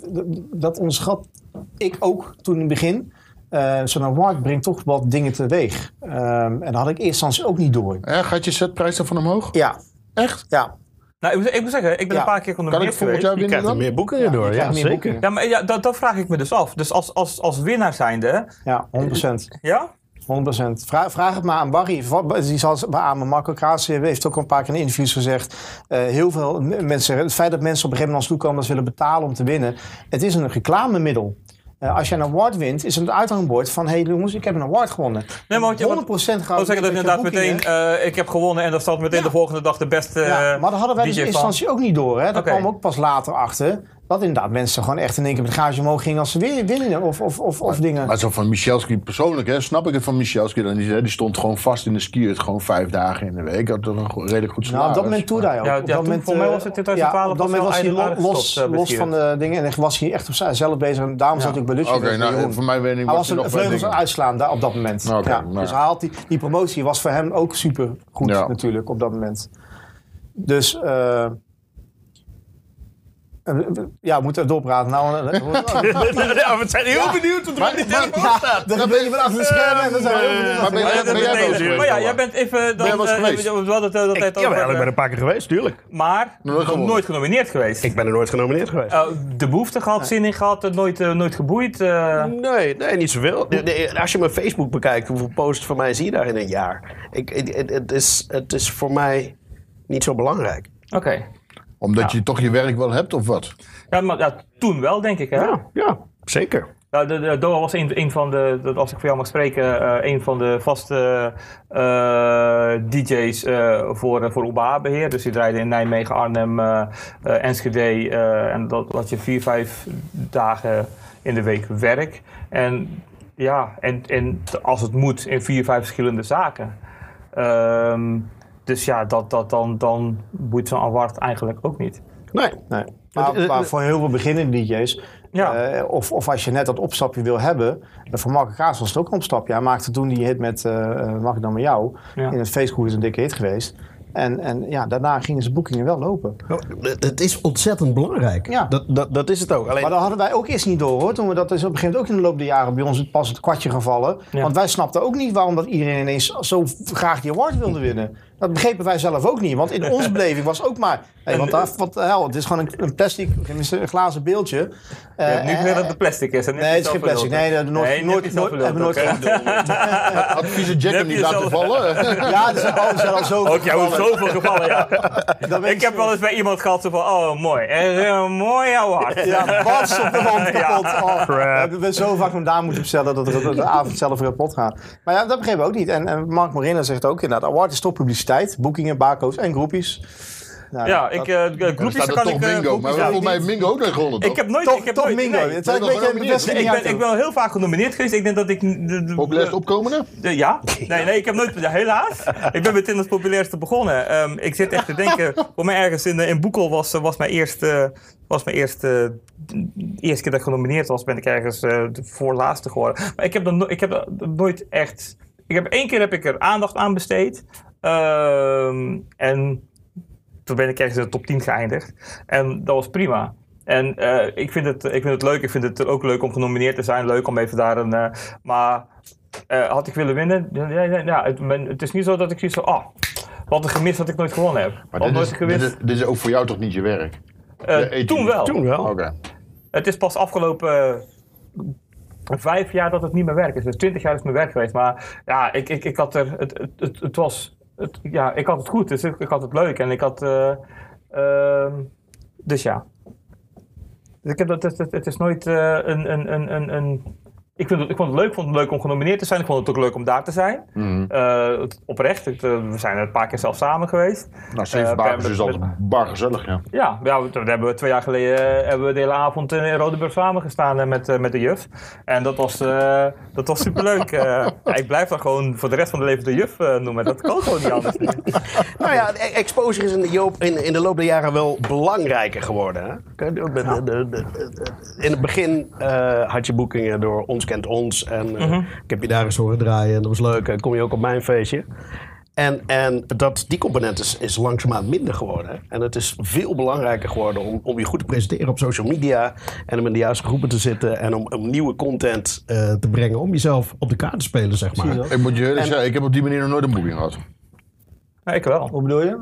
dat onderschat ik ook toen in het begin. Eh, Zo'n award brengt toch wat dingen teweeg. Ehm, en dat had ik eerst ook niet door. Eh, gaat je setprijs dan van omhoog? Ja, Echt? ja. Nou, ik moet, ik moet zeggen, ik ben Ja. een paar keer Kan ik genomineerd volgend geweest. jaar winnen er meer door, je ja, krijgt meer zeker. boekingen. Ja, maar ja, dat, dat vraag ik me dus af. Dus als, als, als winnaar zijnde, Ja, 100%. ja? 100%. Vraag, vraag het maar aan Barry. Die zal het- aan mijn Marco Kraas heeft ook al een paar keer in interviews gezegd. eh, heel veel mensen het feit dat mensen op een gegeven moment ons toe komen dat ze willen betalen om te winnen. Het is een reclamemiddel. Eh, als je een award wint, is het een uithangbord van... hé hey, jongens, ik heb een award gewonnen. Nee, maar wat je- 100% Ik gaat wil zeggen dat inderdaad meteen, eh, ik heb gewonnen en dat staat meteen Ja. de volgende dag de beste Ja, eh, maar dat hadden wij dus in instantie ook niet door. Hè? Daar kwam ook pas later achter. Dat inderdaad mensen gewoon echt in één keer met gage omhoog gingen als ze weer winnen of, of, of, of dingen. Maar zo van Michalski persoonlijk, hè, snap ik het van Michalski. Dan, die, die stond gewoon vast in de skiert, gewoon vijf dagen in de week. Had toch een redelijk goed Nou, salaris. op dat moment toerde hij ook. Ja, op ja, dat toen- moment, voor mij eh, was het in 2012 ja, op dat was moment was hij los, eh, los van de dingen en was hij echt op zichzelf bezig. En daarom zat hij ook bij Lutje. Oké, nou, voor mij weet ik Hij was een vleugels uitslaan daar op dat moment. Ja, nou dus hij had die, die promotie was voor hem ook super goed Ja. natuurlijk op dat moment. Dus eh, ja, we moeten doorpraten. Nou, eh, ja, we zijn heel benieuwd wat er telefoon staat. dan ben je van achter de schermen en dan zijn we ook benieuwd. Maar ben jij- ja, ben jij wel eens nee, geweest, maar ja, jij bent even... Dan, jij wel eens eh, geweest? dat Ik, over, ik ben eh, een paar keer geweest, tuurlijk. Maar Nooit genomineerd geweest. Ik ben er nooit genomineerd geweest. Eh, de behoefte gehad, zin in gehad, eh, nooit, eh, nooit geboeid. eh. Nee, nee, niet zoveel. Als je mijn Facebook bekijkt, hoeveel posts van mij zie je daar in een jaar? Ik, het is, het is voor mij niet zo belangrijk. Oké. Omdat je toch je werk wel hebt, of wat? Ja, maar ja, toen wel, denk ik. Hè? Ja, ja zeker. Ja, de, de, Doha was een, een van de, dat als ik voor jou mag spreken, eh, een van de vaste eh, DJ's eh, voor, voor UBA-beheer. Dus die draaide in Nijmegen, Arnhem, Enschede. eh, en dat had je vier, vijf dagen in de week werk. En ja, en, en als het moet, in vier, vijf verschillende zaken. Ehm, dus ja, dat, dat, dan, dan boeit zo'n award eigenlijk ook niet. Nee. Nee. Maar, maar voor heel veel beginnende DJ's, Ja. eh, of, of als je net dat opstapje wil hebben, eh, voor Marco Kaas was het ook een opstapje. Hij maakte toen die hit met eh, eh, Mag ik dan met jou? Ja. In het feestgroep is een dikke hit geweest. En, en ja, daarna gingen zijn boekingen wel lopen. Het het is ontzettend belangrijk. Ja. Dat, dat, dat is het ook. Alleen, Maar dat hadden wij ook eerst niet door hoor. Toen we dat is op een gegeven moment ook in de loop der jaren bij ons pas het kwartje gevallen. Ja. Want wij snapten ook niet waarom dat iedereen ineens zo graag die award wilde winnen. Dat begrepen wij zelf ook niet. Want in onze beleving was ook maar. Hey, want daar, wat de hel, het is gewoon een, een plastic, een glazen beeldje. Eh, niet en- meer dat het plastic is. en Nee, het is geen plastic. Nee, dat hebben nooit, Nee, nooit, nooit, hebben nooit bedoeld, gedaan. Adviezen Jack hem niet laten zelf- vallen. Ja, er zijn, oh, er zijn al zoveel Ook jou zoveel gevallen, ja. Ik heb wel eens bij iemand gehad zo van, oh mooi, een mooi award. Ja, bats op de wand kapot. Oh, we hebben we zo vaak hem daar moeten bestellen dat het de avond zelf weer kapot gaat. Maar ja, dat begrepen we ook niet. En, en Mark Morena zegt ook inderdaad, award is top Boekingen, barcodes en groepjes. Nou, Ja, dat- ik, eh Dan groepjes kan ik... eh, Mingo. Maar ja, volgens mij Mingo ook nog gewonnen, toch? Ik heb nooit... toch, ik heb toch nooit, Mingo. nee. Het Ben zijn een nog beetje ik, ben, ik ben heel vaak genomineerd geweest. Ik denk dat ik... de- opkomende? de- ja? Nee, nee, ik heb nooit... Helaas. Ik ben meteen als populairste begonnen. Ehm, ik zit echt te denken... Voor mij ergens in, eh, in Boekel was, was mijn eerste... Was mijn eerste, de eerste keer dat ik genomineerd was, ben ik ergens eh, de voorlaatste geworden. Maar ik heb, dan no- ik heb nooit echt... Ik heb, één keer heb ik er aandacht aan besteed. Ehm, en toen ben ik ergens in de top 10 geëindigd. En dat was prima. En eh, ik, vind het, ik vind het leuk. Ik vind het ook leuk om genomineerd te zijn. Leuk om even daar een... eh, maar eh, had ik willen winnen? Ja, ja, ja, ja, het, men- het is niet zo dat ik zoiets van... Oh, wat een gemis dat ik nooit gewonnen heb. Maar dit nooit is, gewist. dit, is, dit is ook voor jou toch niet je werk? Eh, toen wel. Toen wel. Oké. Het is pas afgelopen vijf jaar dat het niet meer werk is. Dus twintig jaar is mijn werk geweest. Maar ja, ik, ik, ik had er... Het, het, het, het was... Ja, ik had het goed. Dus ik, had het leuk. En ik had... eh, ehm, dus ja. Dus ik heb dat, het, het, is nooit een, een, een, een, een... Ik, vind het, ik vond het leuk, ik vond het leuk om genomineerd te zijn. Ik vond het ook leuk om daar te zijn. Mhm. Eh, oprecht, het, eh, we zijn er een paar keer zelf samen geweest. Nou, zeven Eh, bakers met- is altijd bar gezellig, ja. Ja, ja we, we hebben we twee jaar geleden hebben we de hele avond in Rodeburg samengestaan eh, met, met de juf. En dat was, eh, dat was superleuk. Eh, ja, ik blijf dan gewoon voor de rest van de leven de juf noemen. Dat kan gewoon niet anders. Nou ja, de exposure is in de, joop, in, in de loop der jaren wel belangrijker geworden. Hè? In het begin eh, had je boekingen door Ons Kent Ons. En eh, ik heb je daar eens horen draaien en dat was leuk. En kom je ook op mijn feestje. En, en dat, die component is, is langzaamaan minder geworden. En het is veel belangrijker geworden om, om je goed te presenteren op social media. En om in de juiste groepen te zitten. En om, om nieuwe content eh, te brengen. Om jezelf op de kaart te spelen, zeg maar. Ik moet je eerlijk En- zeggen, ik heb op die manier nog nooit een boeking gehad. Nee, ik wel. Hoe bedoel je?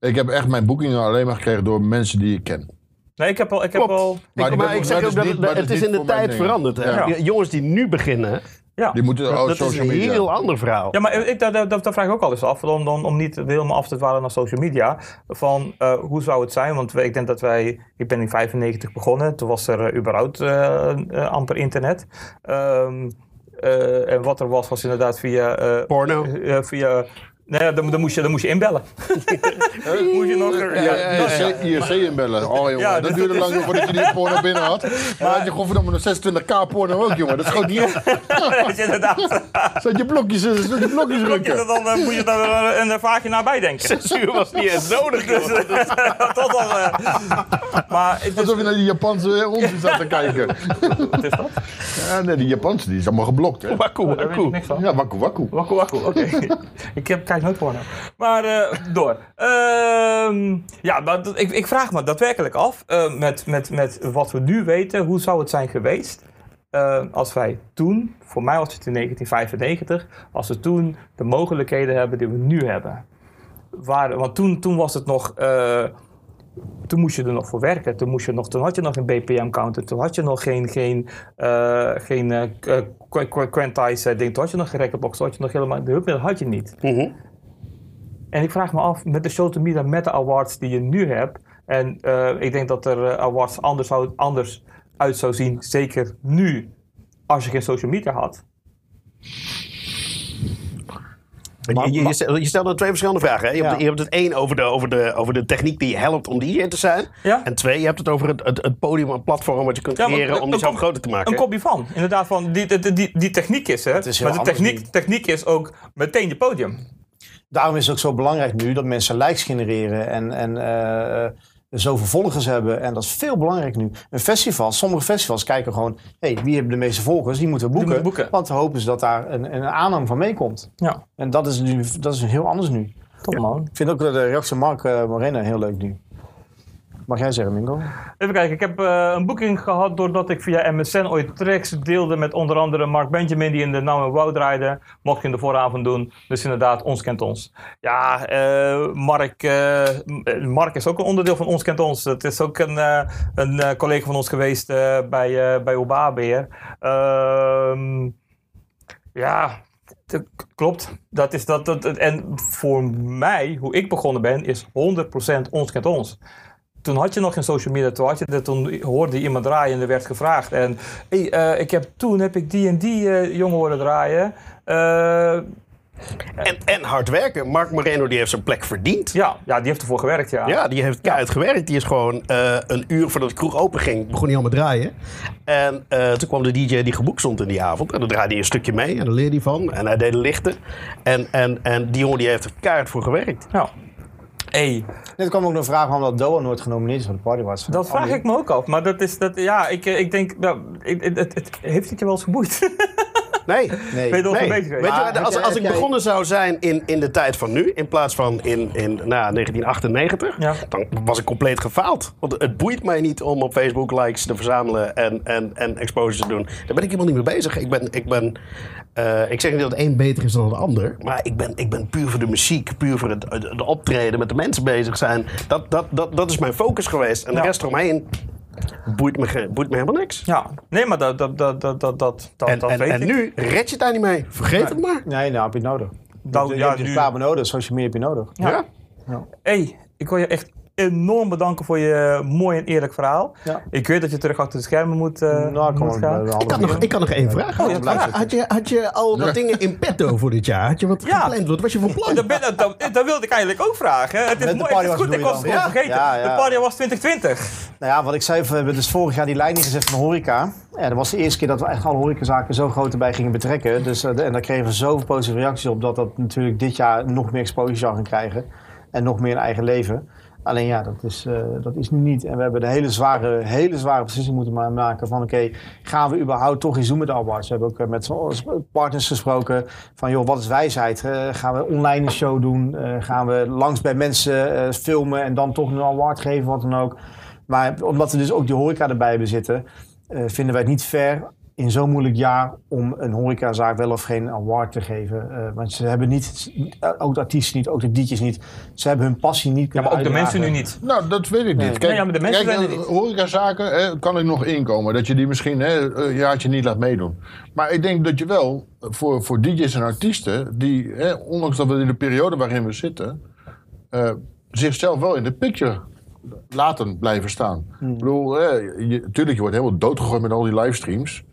Ik heb echt mijn boekingen alleen maar gekregen door mensen die ik ken. Nee, ik heb al... Ik heb Klopt. al Maar Maar, die maar ik zeg ook dat niet- het, maar dat het is in de tijd veranderd. Ja. Jongens die nu beginnen, ja. Die moeten oh, dat is een media. heel ander verhaal. Ja, maar ik, dat, dat, dat vraag ik ook al eens af, om, om, om niet helemaal af te dwalen naar social media. Van eh, hoe zou het zijn? Want ik denk dat wij, ik ben in 95 begonnen, toen was er eh, überhaupt eh, amper internet. Ehm, eh, en wat er was, was inderdaad via. Porno. eh, via Nee, dan, dan, moest je, dan moest je inbellen. Moet je nog... Ja, ja, IRC, IRC inbellen. Oh jongen, Ja, dat dus duurde dat lang voordat je die porno binnen had. En dan had je godverdomme nog 26k porno ook, jongen. Dat schoot niet op. dat je inderdaad... Zat je blokjes, zat je blokjes Moet je rukken. er dan, eh, moet je daar eh, een, een vagina bij denken. Censuur was niet eens nodig. Dus, tot al, eh, maar het is, Alsof je naar die Japanse onzin zat te kijken. wat is dat? Ja, nee, die Japanse die is allemaal geblokt, hè. Wakku, Daar weet ik wakku. niks van. Ja, wakku wakku. Wakku wakku, oké. ik heb, nooit. Maar eh, door. Ehm, ja, maar ik, ik vraag me daadwerkelijk af, eh, met, met, met wat we nu weten, hoe zou het zijn geweest eh, als wij toen, voor mij was het in 1995, als we toen de mogelijkheden hebben die we nu hebben. Waar, want toen, toen was het nog... toen moest je er nog voor werken. Toen, moest je nog, toen had je nog een BPM-counter. Toen had je nog geen, geen, eh geen eh, eh, ding. Toen had je nog geen recordbox. Toen had je nog helemaal... De hulpmiddelen had je niet. Mhm. En ik vraag me af, met de social media, met de awards die je nu hebt. En ik denk dat er awards anders, zou, anders uit zou zien. Zeker nu, als je geen social media had. Je, je, je stel- je stelde twee verschillende vragen. Hè? Je, Ja. hebt, je hebt het één over de, over, de, over de techniek die je helpt om DJ te zijn. Ja. En twee, je hebt het over het, het, het podium, het platform wat je kunt Ja, maar creëren een- om een jezelf groter te maken. Een kopje van. Inderdaad, van die, die, die, die techniek is er. is heel maar de techniek, techniek is ook meteen je podium. Daarom is het ook zo belangrijk nu dat mensen likes genereren en, en eh, eh, zoveel volgers hebben. En dat is veel belangrijk nu. Een festival, sommige festivals kijken gewoon, hey, wie hebben de meeste volgers? Die moeten we boeken. Want we hopen ze dat daar een, een aanhang van meekomt. Ja, En dat is, nu, dat is heel anders nu. top man. Ik vind ook de reactie van Mark uh, Morena heel leuk nu. Mag jij zeggen, Mingo? Even kijken, ik heb eh, een boeking gehad doordat ik via MSN ooit tracks deelde met onder andere Mark Benjamin die in de Now Wow draaide. Mocht ik in de vooravond doen. Dus inderdaad, Ons Kent Ons. Ja, eh, Mark, eh, Mark is ook een onderdeel van Ons Kent Ons. Het is ook een, een collega van ons geweest bij, bij Obabeer. Ehm ja, klopt. Dat is dat, dat, en voor mij, hoe ik begonnen ben, is 100% Ons Kent Ons toen had je nog geen social media. Toen, had je, toen hoorde iemand draaien en er werd gevraagd. En hey, eh, ik heb, toen heb ik die en die eh, jongen horen draaien. Eh, En, en hard werken. Mark Moreno die heeft zijn plek verdiend. ja, ja, die heeft ervoor gewerkt, ja. Ja, die heeft keihard gewerkt. Die is gewoon een uur voordat de kroeg open ging, begon hij al met draaien. En toen kwam de DJ die geboekt stond in die avond. En dan draaide hij een stukje mee en daar leerde hij van. En hij deed de lichten. En, en, en die jongen die heeft er keihard voor gewerkt. Ja. Hey, Net kwam ook nog een vraag waarom dat Doa nooit genomineerd is voor de Party Awards. dat vraag ik me ook af. Maar dat is, dat, ja, ik, eh, ik denk, ja, ik, het, het, het- heeft het je wel eens geboeid? Nee. Nee. Ben je al Nee. Weet je, Maar als, als ik begonnen zou zijn in, in de tijd van nu, in plaats van in, in nou, 1998, Ja. dan was ik compleet gefaald. Want het boeit mij niet om op Facebook likes te verzamelen en, en, en exposures te doen. Daar ben ik helemaal niet mee bezig. Ik, ben, ik, ben, eh, ik zeg niet dat het een beter is dan het ander, maar ik ben, ik ben puur voor de muziek, puur voor het, het, optreden, met de mensen bezig zijn. Dat, dat, dat, dat is mijn focus geweest. En de Ja. rest eromheen boeit me, boeit me helemaal niks. Ja, nee, maar dat, dat, dat, dat, dat, dat, dat, En, dat en, weet en ik. nu red je het daar niet mee. Vergeet het maar. Nee, nou heb je het nodig. Nou, je ja, hebt je nu- reclame nodig, social media heb je nodig. Ja. hey, ik wil je echt enorm bedanken voor je mooi en eerlijk verhaal. Ja. Ik weet dat je terug achter de schermen moet, eh Nou, moet gaan. Ik had, nog, ik had nog één vraag. Oh, ja, had, je, had je al wat dingen in petto voor dit jaar? Had je wat Ja. gepland? Wat was je van plan? Dat, ben, dat, dat wilde ik eigenlijk ook vragen. Het is, mooi, het is goed, ik was het gewoon vergeten. Ja, ja. De party was 2020. Nou ja, wat ik zei, we hebben dus vorig jaar die lijn gezet van horeca. En dat was de eerste keer dat we echt alle horecazaken zo groot erbij gingen betrekken. Dus, eh, en daar kregen we zoveel positieve reacties op dat dat natuurlijk dit jaar nog meer exposure zou gaan krijgen. En nog meer een eigen leven. Alleen ja, dat is, eh, dat is nu niet. En we hebben de hele zware, hele zware beslissing moeten ma- maken van oké, gaan we überhaupt toch iets doen met awards? We hebben ook eh, met partners gesproken van joh, wat is wijsheid? Eh, gaan we online een show doen? Gaan we langs bij mensen filmen en dan toch een award geven, wat dan ook? Maar omdat we dus ook die horeca erbij hebben zitten, eh, vinden wij het niet fair in zo'n moeilijk jaar om een horecazaak wel of geen award te geven. Eh, want ze hebben niet, eh, ook de artiesten niet, ook de DJ's niet, ze hebben hun passie niet Ja, kunnen maar ook de mensen nu niet. Nou, dat weet ik niet. Kijk, Nee, ja, maar de mensen kijk, zijn eh, niet. horecazaken hè, kan ik nog inkomen. Dat je die misschien hè, een jaartje niet laat meedoen. Maar ik denk dat je wel voor, voor DJ's en artiesten... die, hè, ondanks dat we in de periode waarin we zitten... eh, zichzelf wel in de picture laten blijven staan. Hmm. Ik bedoel, je, tuurlijk, je wordt helemaal doodgegooid met al die livestreams.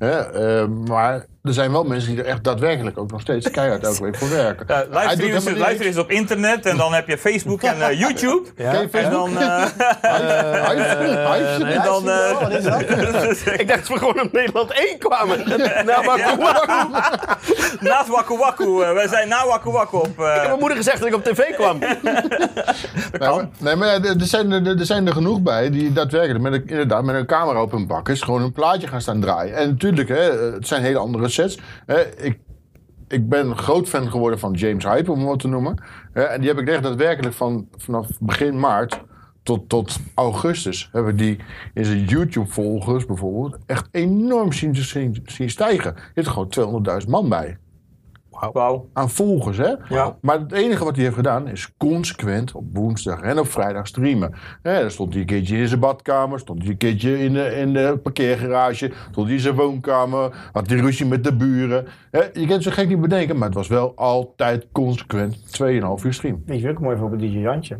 Hè, eh, maar er zijn wel mensen die er echt daadwerkelijk ook nog steeds keihard elke week voor werken. Ja, is, op internet en dan heb je Facebook en eh, YouTube. Ja. Ken je En dan... eh, en dan eh, wat is dat? Ik dacht dat we gewoon op Nederland 1 kwamen. nou, maar kom maar. naast Waku Waku. eh, wij zijn na Waku Waku op... eh, Ik heb mijn moeder gezegd dat ik op tv kwam. dat Nee, kan. maar, nee, maar er, zijn er, er zijn er genoeg bij die daadwerkelijk met een, inderdaad met een camera op hun bak is gewoon een plaatje gaan staan draaien. En natuurlijk, hè, het zijn hele andere ik, ik ben groot fan geworden van James Hype, om hem wat te noemen. En die heb ik echt daadwerkelijk van, vanaf begin maart tot, tot augustus hebben die in zijn YouTube-volgers bijvoorbeeld echt enorm zien, zien, zien stijgen. Er gewoon 200.000 man bij Aan volgers, hè? Ja. Maar het enige wat hij heeft gedaan is consequent op woensdag en op vrijdag streamen. Hè, dan stond hij een keertje in zijn badkamer, stond hij een keertje in de, in de parkeergarage, stond hij in zijn woonkamer, had hij ruzie met de buren. Hè, je kunt het zo gek niet bedenken, maar het was wel altijd consequent 2,5 uur stream. Weet je ook een mooi voorbeeld, DJ Jantje.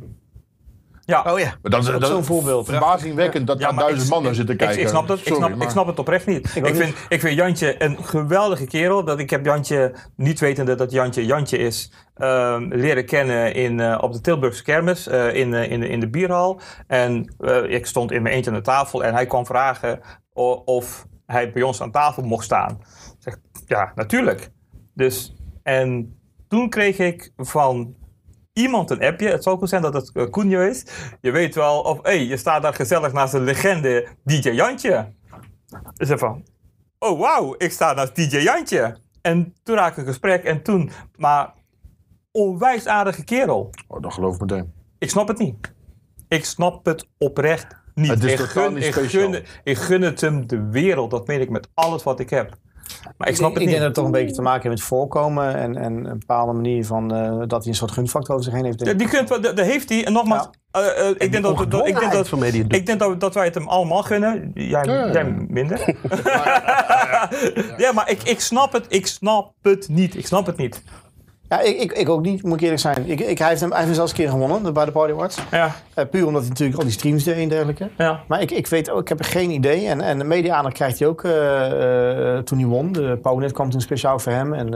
Ja. Oh ja. Maar dat is, dat is zo'n voorbeeld. verbazingwekkend dat daar duizend ik- mannen zitten kijken. ik, snap dat, ik, snap, ik snap het oprecht niet. Ik, vind, ik vind Jantje een geweldige kerel. Dat ik heb Jantje, niet wetende dat Jantje Jantje is, ehm, leren kennen in, eh, op de Tilburgse kermis eh, in, eh, in, de, in de bierhal. En eh, ik stond in mijn eentje aan de tafel en hij kwam vragen of hij bij ons aan tafel mocht staan. Ik zeg, ja, natuurlijk. Dus, en toen kreeg ik van iemand een appje. Het zou goed zijn dat het uh, Cunio is. Je weet wel, of hé, je staat daar gezellig naast een legende DJ Jantje. Dus van, oh wauw, ik sta naast DJ Jantje. En toen raakte ik een gesprek en toen, maar onwijs aardige kerel. Oh, dat geloof ik meteen. Ik snap het niet. Ik snap het oprecht niet. Het is ik, totaal niet ik, gun, ik gun het hem de wereld. Dat meen ik met alles wat ik heb. Maar ik snap het ik niet. denk dat het toch een beetje te maken heeft met voorkomen en, en een bepaalde manier van eh, dat hij een soort gunfactor over zich heen heeft. Ja, die kunt, dat heeft hij. En nogmaals, eh, eh, ik, denk dat, ik denk dat, van ik denk dat, dat wij het hem allemaal gunnen. Jij, ja. jij minder. ja, maar ik, ik snap het. Ik snap het niet. Ik snap het niet. Ja, ik, ik, ik ook niet, moet ik eerlijk zijn. Ik, ik, hij, heeft hem, hij heeft hem zelfs een keer gewonnen bij de Party Awards. Ja, Eh, puur omdat hij natuurlijk al die streams deed en dergelijke. ja. Maar ik, ik weet ook, ik heb geen idee. En, en de media-aandacht krijgt hij ook eh, eh, toen hij won. De Pauwnet kwam toen speciaal voor hem. En,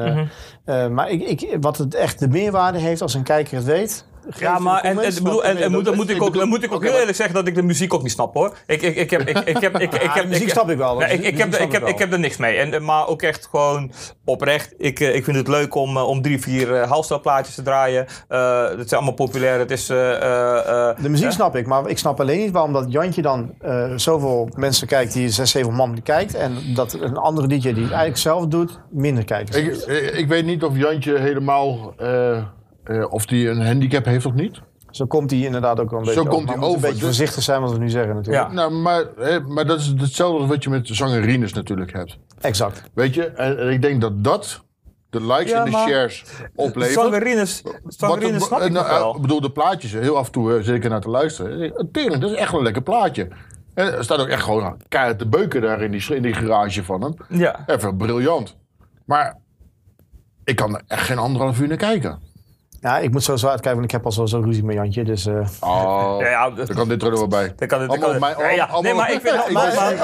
Mhm. maar ik, ik, wat het echt de meerwaarde heeft als een kijker het weet. Ja, maar en, en, bedoel, en, en moet, dan moet ik ook, dan moet ik ook heel eerlijk zeggen dat ik de muziek ook niet snap hoor. Ik, ik, ik heb, ik, ik heb, ik, heb, de muziek snap ik wel. Ik, heb, ik, heb, ik heb er niks mee. En, maar ook echt gewoon oprecht. Ik, eh, ik vind het leuk om, eh, om drie, vier uh, halstelplaatjes te draaien. Eh dat zijn allemaal populair. Het is... eh, eh, eh, De muziek snap ik, maar ik snap alleen niet waarom dat Jantje dan eh, zoveel mensen kijkt die 6, 7 man kijkt. En dat een andere DJ die het eigenlijk zelf doet, minder kijkers. Ik, ik, ik weet niet of Jantje helemaal. Eh, eh, of die een handicap heeft of niet. Zo komt hij inderdaad ook wel een Zo beetje komt Maar hij we moeten over. een beetje Dus- voorzichtig zijn wat we nu zeggen natuurlijk. Ja. Nou, maar, hè, maar dat is hetzelfde als wat je met zangerines natuurlijk hebt. Exact. Weet je? En, en ik denk dat dat de likes Ja, en de shares oplevert. Zangerines, zangerines snap ik nou, wel. Ik bedoel, de plaatjes, heel af en toe eh, zit ik er naar te luisteren. Tering, dat is echt wel een lekker plaatje. En er staat ook echt gewoon keihard te beuken daar in die, in die garage van hem. Ja. Even briljant. Maar ik kan er echt geen anderhalf uur naar kijken. Ja, ik moet sowieso uitkijken, want ik heb al sowieso ruzie met Jantje. Dus, eh, Oh, Ja, ja, dat- dan kan dit er wel bij. Dan kan het, dan Allemaal kan ja, ja. Nee, maar ik vind...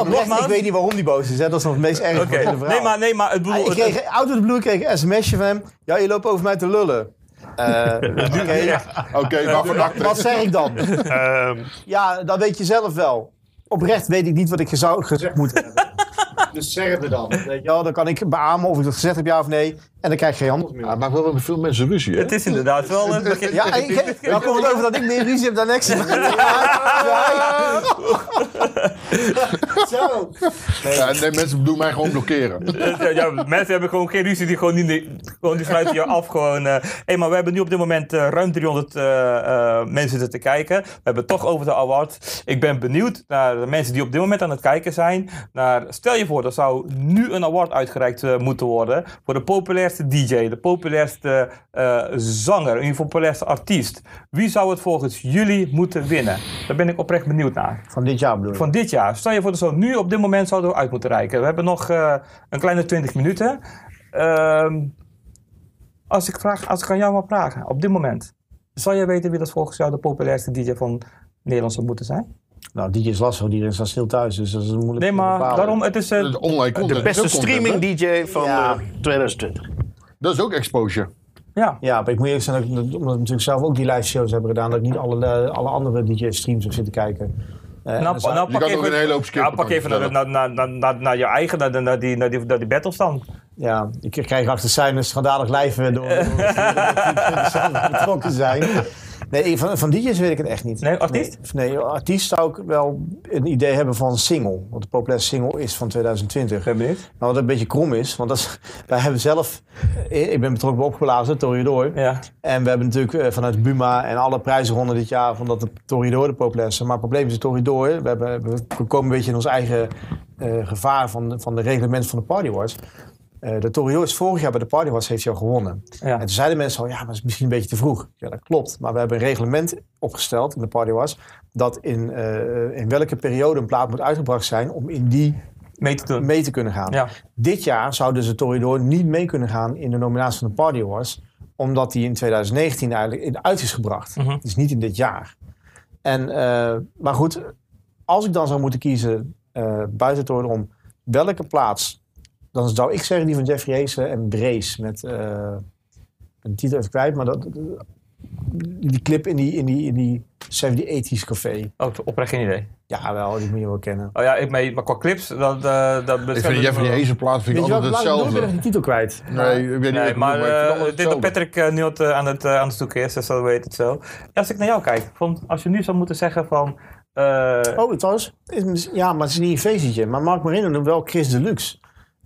nogmaals, weet niet waarom die boos is. Hè? Dat is nog het meest erge Oké. van verhaal. Nee, maar, nee, maar het bedoel... Ah, ik kreeg, out of the blue kreeg ik een sms'je van hem. Ja, je loopt over mij te lullen. Eh, Oké, dacht ik? wat zeg ik dan? Ehm, Ja, dat weet je zelf wel. Oprecht weet ik niet wat ik zou gezegd moet hebben. Dus zeg het me dan. Weet je wel, dan kan ik beamen of ik dat gezegd heb, ja of nee. En dan krijg je geen antwoord meer. Ja, maar wel met veel mensen ruzie, hè? Het is inderdaad wel... een begin- Ja, ik, dan komt het over dat ik meer ruzie heb dan Nexus. Zo. Ja, nee, mensen doen mij gewoon blokkeren. Ja, ja, mensen hebben gewoon geen ruzie, die gewoon niet, gewoon die sluiten je af. Gewoon, eh hey, maar we hebben nu op dit moment eh, ruim 300 eh, eh, mensen zitten te kijken. We hebben het toch over de award. Ik ben benieuwd naar de mensen die op dit moment aan het kijken zijn. Naar, stel je voor, er zou nu een award uitgereikt eh, moeten worden voor de populairste DJ, de populairste eh, zanger, geval populairste artiest. Wie zou het volgens jullie moeten winnen? Daar ben ik oprecht benieuwd naar. Van dit jaar bedoel je? Van dit jaar. Stel je voor dat zo nu op dit moment zouden we uit moeten reiken. We hebben nog eh, een kleine 20 minuten. Ehm, als, ik vraag, als ik aan jou mag vragen, op dit moment. Zou jij weten wie dat volgens jou de populairste DJ van Nederland zou moeten zijn? Nou, DJ is lastig, iedereen staat stil thuis, dus dat is moeilijk Nee, maar bepalen. daarom, het is... eh, De online content. De is beste ook content, streaming DJ van Ja. eh, 2020. Dat is ook exposure. ja. Ja, maar ik moet eerlijk zijn, dat omdat we natuurlijk zelf ook die live shows hebben gedaan, dat ik niet alle, eh, alle andere DJ-streams heb zitten kijken. Eh, en Nou, nou, Je pak kan ook even, een hele hoop skippen. ja, pak even naar, naar, naar, naar, naar je eigen, naar, naar, die, naar, die, naar die battles dan. Ja, ik krijg achter zijn schandalig lijven door, door, door, door, door betrokken zijn. Nee, van, van DJ's weet ik het echt niet. Nee, artiest? Nee, nee, artiest zou ik wel een idee hebben van single. Want de populaire single is van 2020. Ben benieuwd. Nou, wat een beetje krom is, want dat is, wij hebben zelf... eh, Ik ben betrokken bij opgeblazen, Toreador. Ja. En we hebben natuurlijk eh, vanuit Buma en alle prijzenronden dit jaar... van dat de Toreador de populairste. Maar het probleem is de Toreador. We, hebben, we komen een beetje in ons eigen eh, gevaar van, van de reglement van de Party Wars. Eh, de is vorig jaar bij de Party Wars heeft hij al gewonnen. Ja. En toen zeiden mensen al, ja, maar dat is misschien een beetje te vroeg. Ja, dat klopt. Maar we hebben een reglement opgesteld in de Party Wars... dat in, eh, in welke periode een plaat moet uitgebracht zijn... om in die Mee te doen. mee te kunnen gaan. Ja. Dit jaar zou dus de Toreador niet mee kunnen gaan in de nominatie van de Party Awards. Omdat die in 2019 eigenlijk in uit is gebracht. Mhm. Dus niet in dit jaar. En, eh, maar goed, als ik dan zou moeten kiezen buiten orde om welke plaats... Dan zou ik zeggen die van Jeffrey Hazen en Brace met... eh een titel even kwijt, maar dat, die clip in die, in die, in die 70 80s café. Oh, oprecht geen idee. Ja, wel, die moet je wel kennen. Oh ja, ik mee, maar qua clips, dat... eh dat Ik vind Jeffrey Hazen plaat vind ik altijd laat ik hetzelfde. die titel kwijt. Nee, ik weet niet. Nee, maar ik vind eh, dit dat hetzelfde. Patrick nu het, eh, aan, het, aan het zoeken is, dus dat weet het zo. Als ik naar jou kijk, van, als je nu zou moeten zeggen van... eh, Oh, trouwens, is- ja, maar het is niet een feestje. Maar Mark Marino noemt wel Chris Deluxe.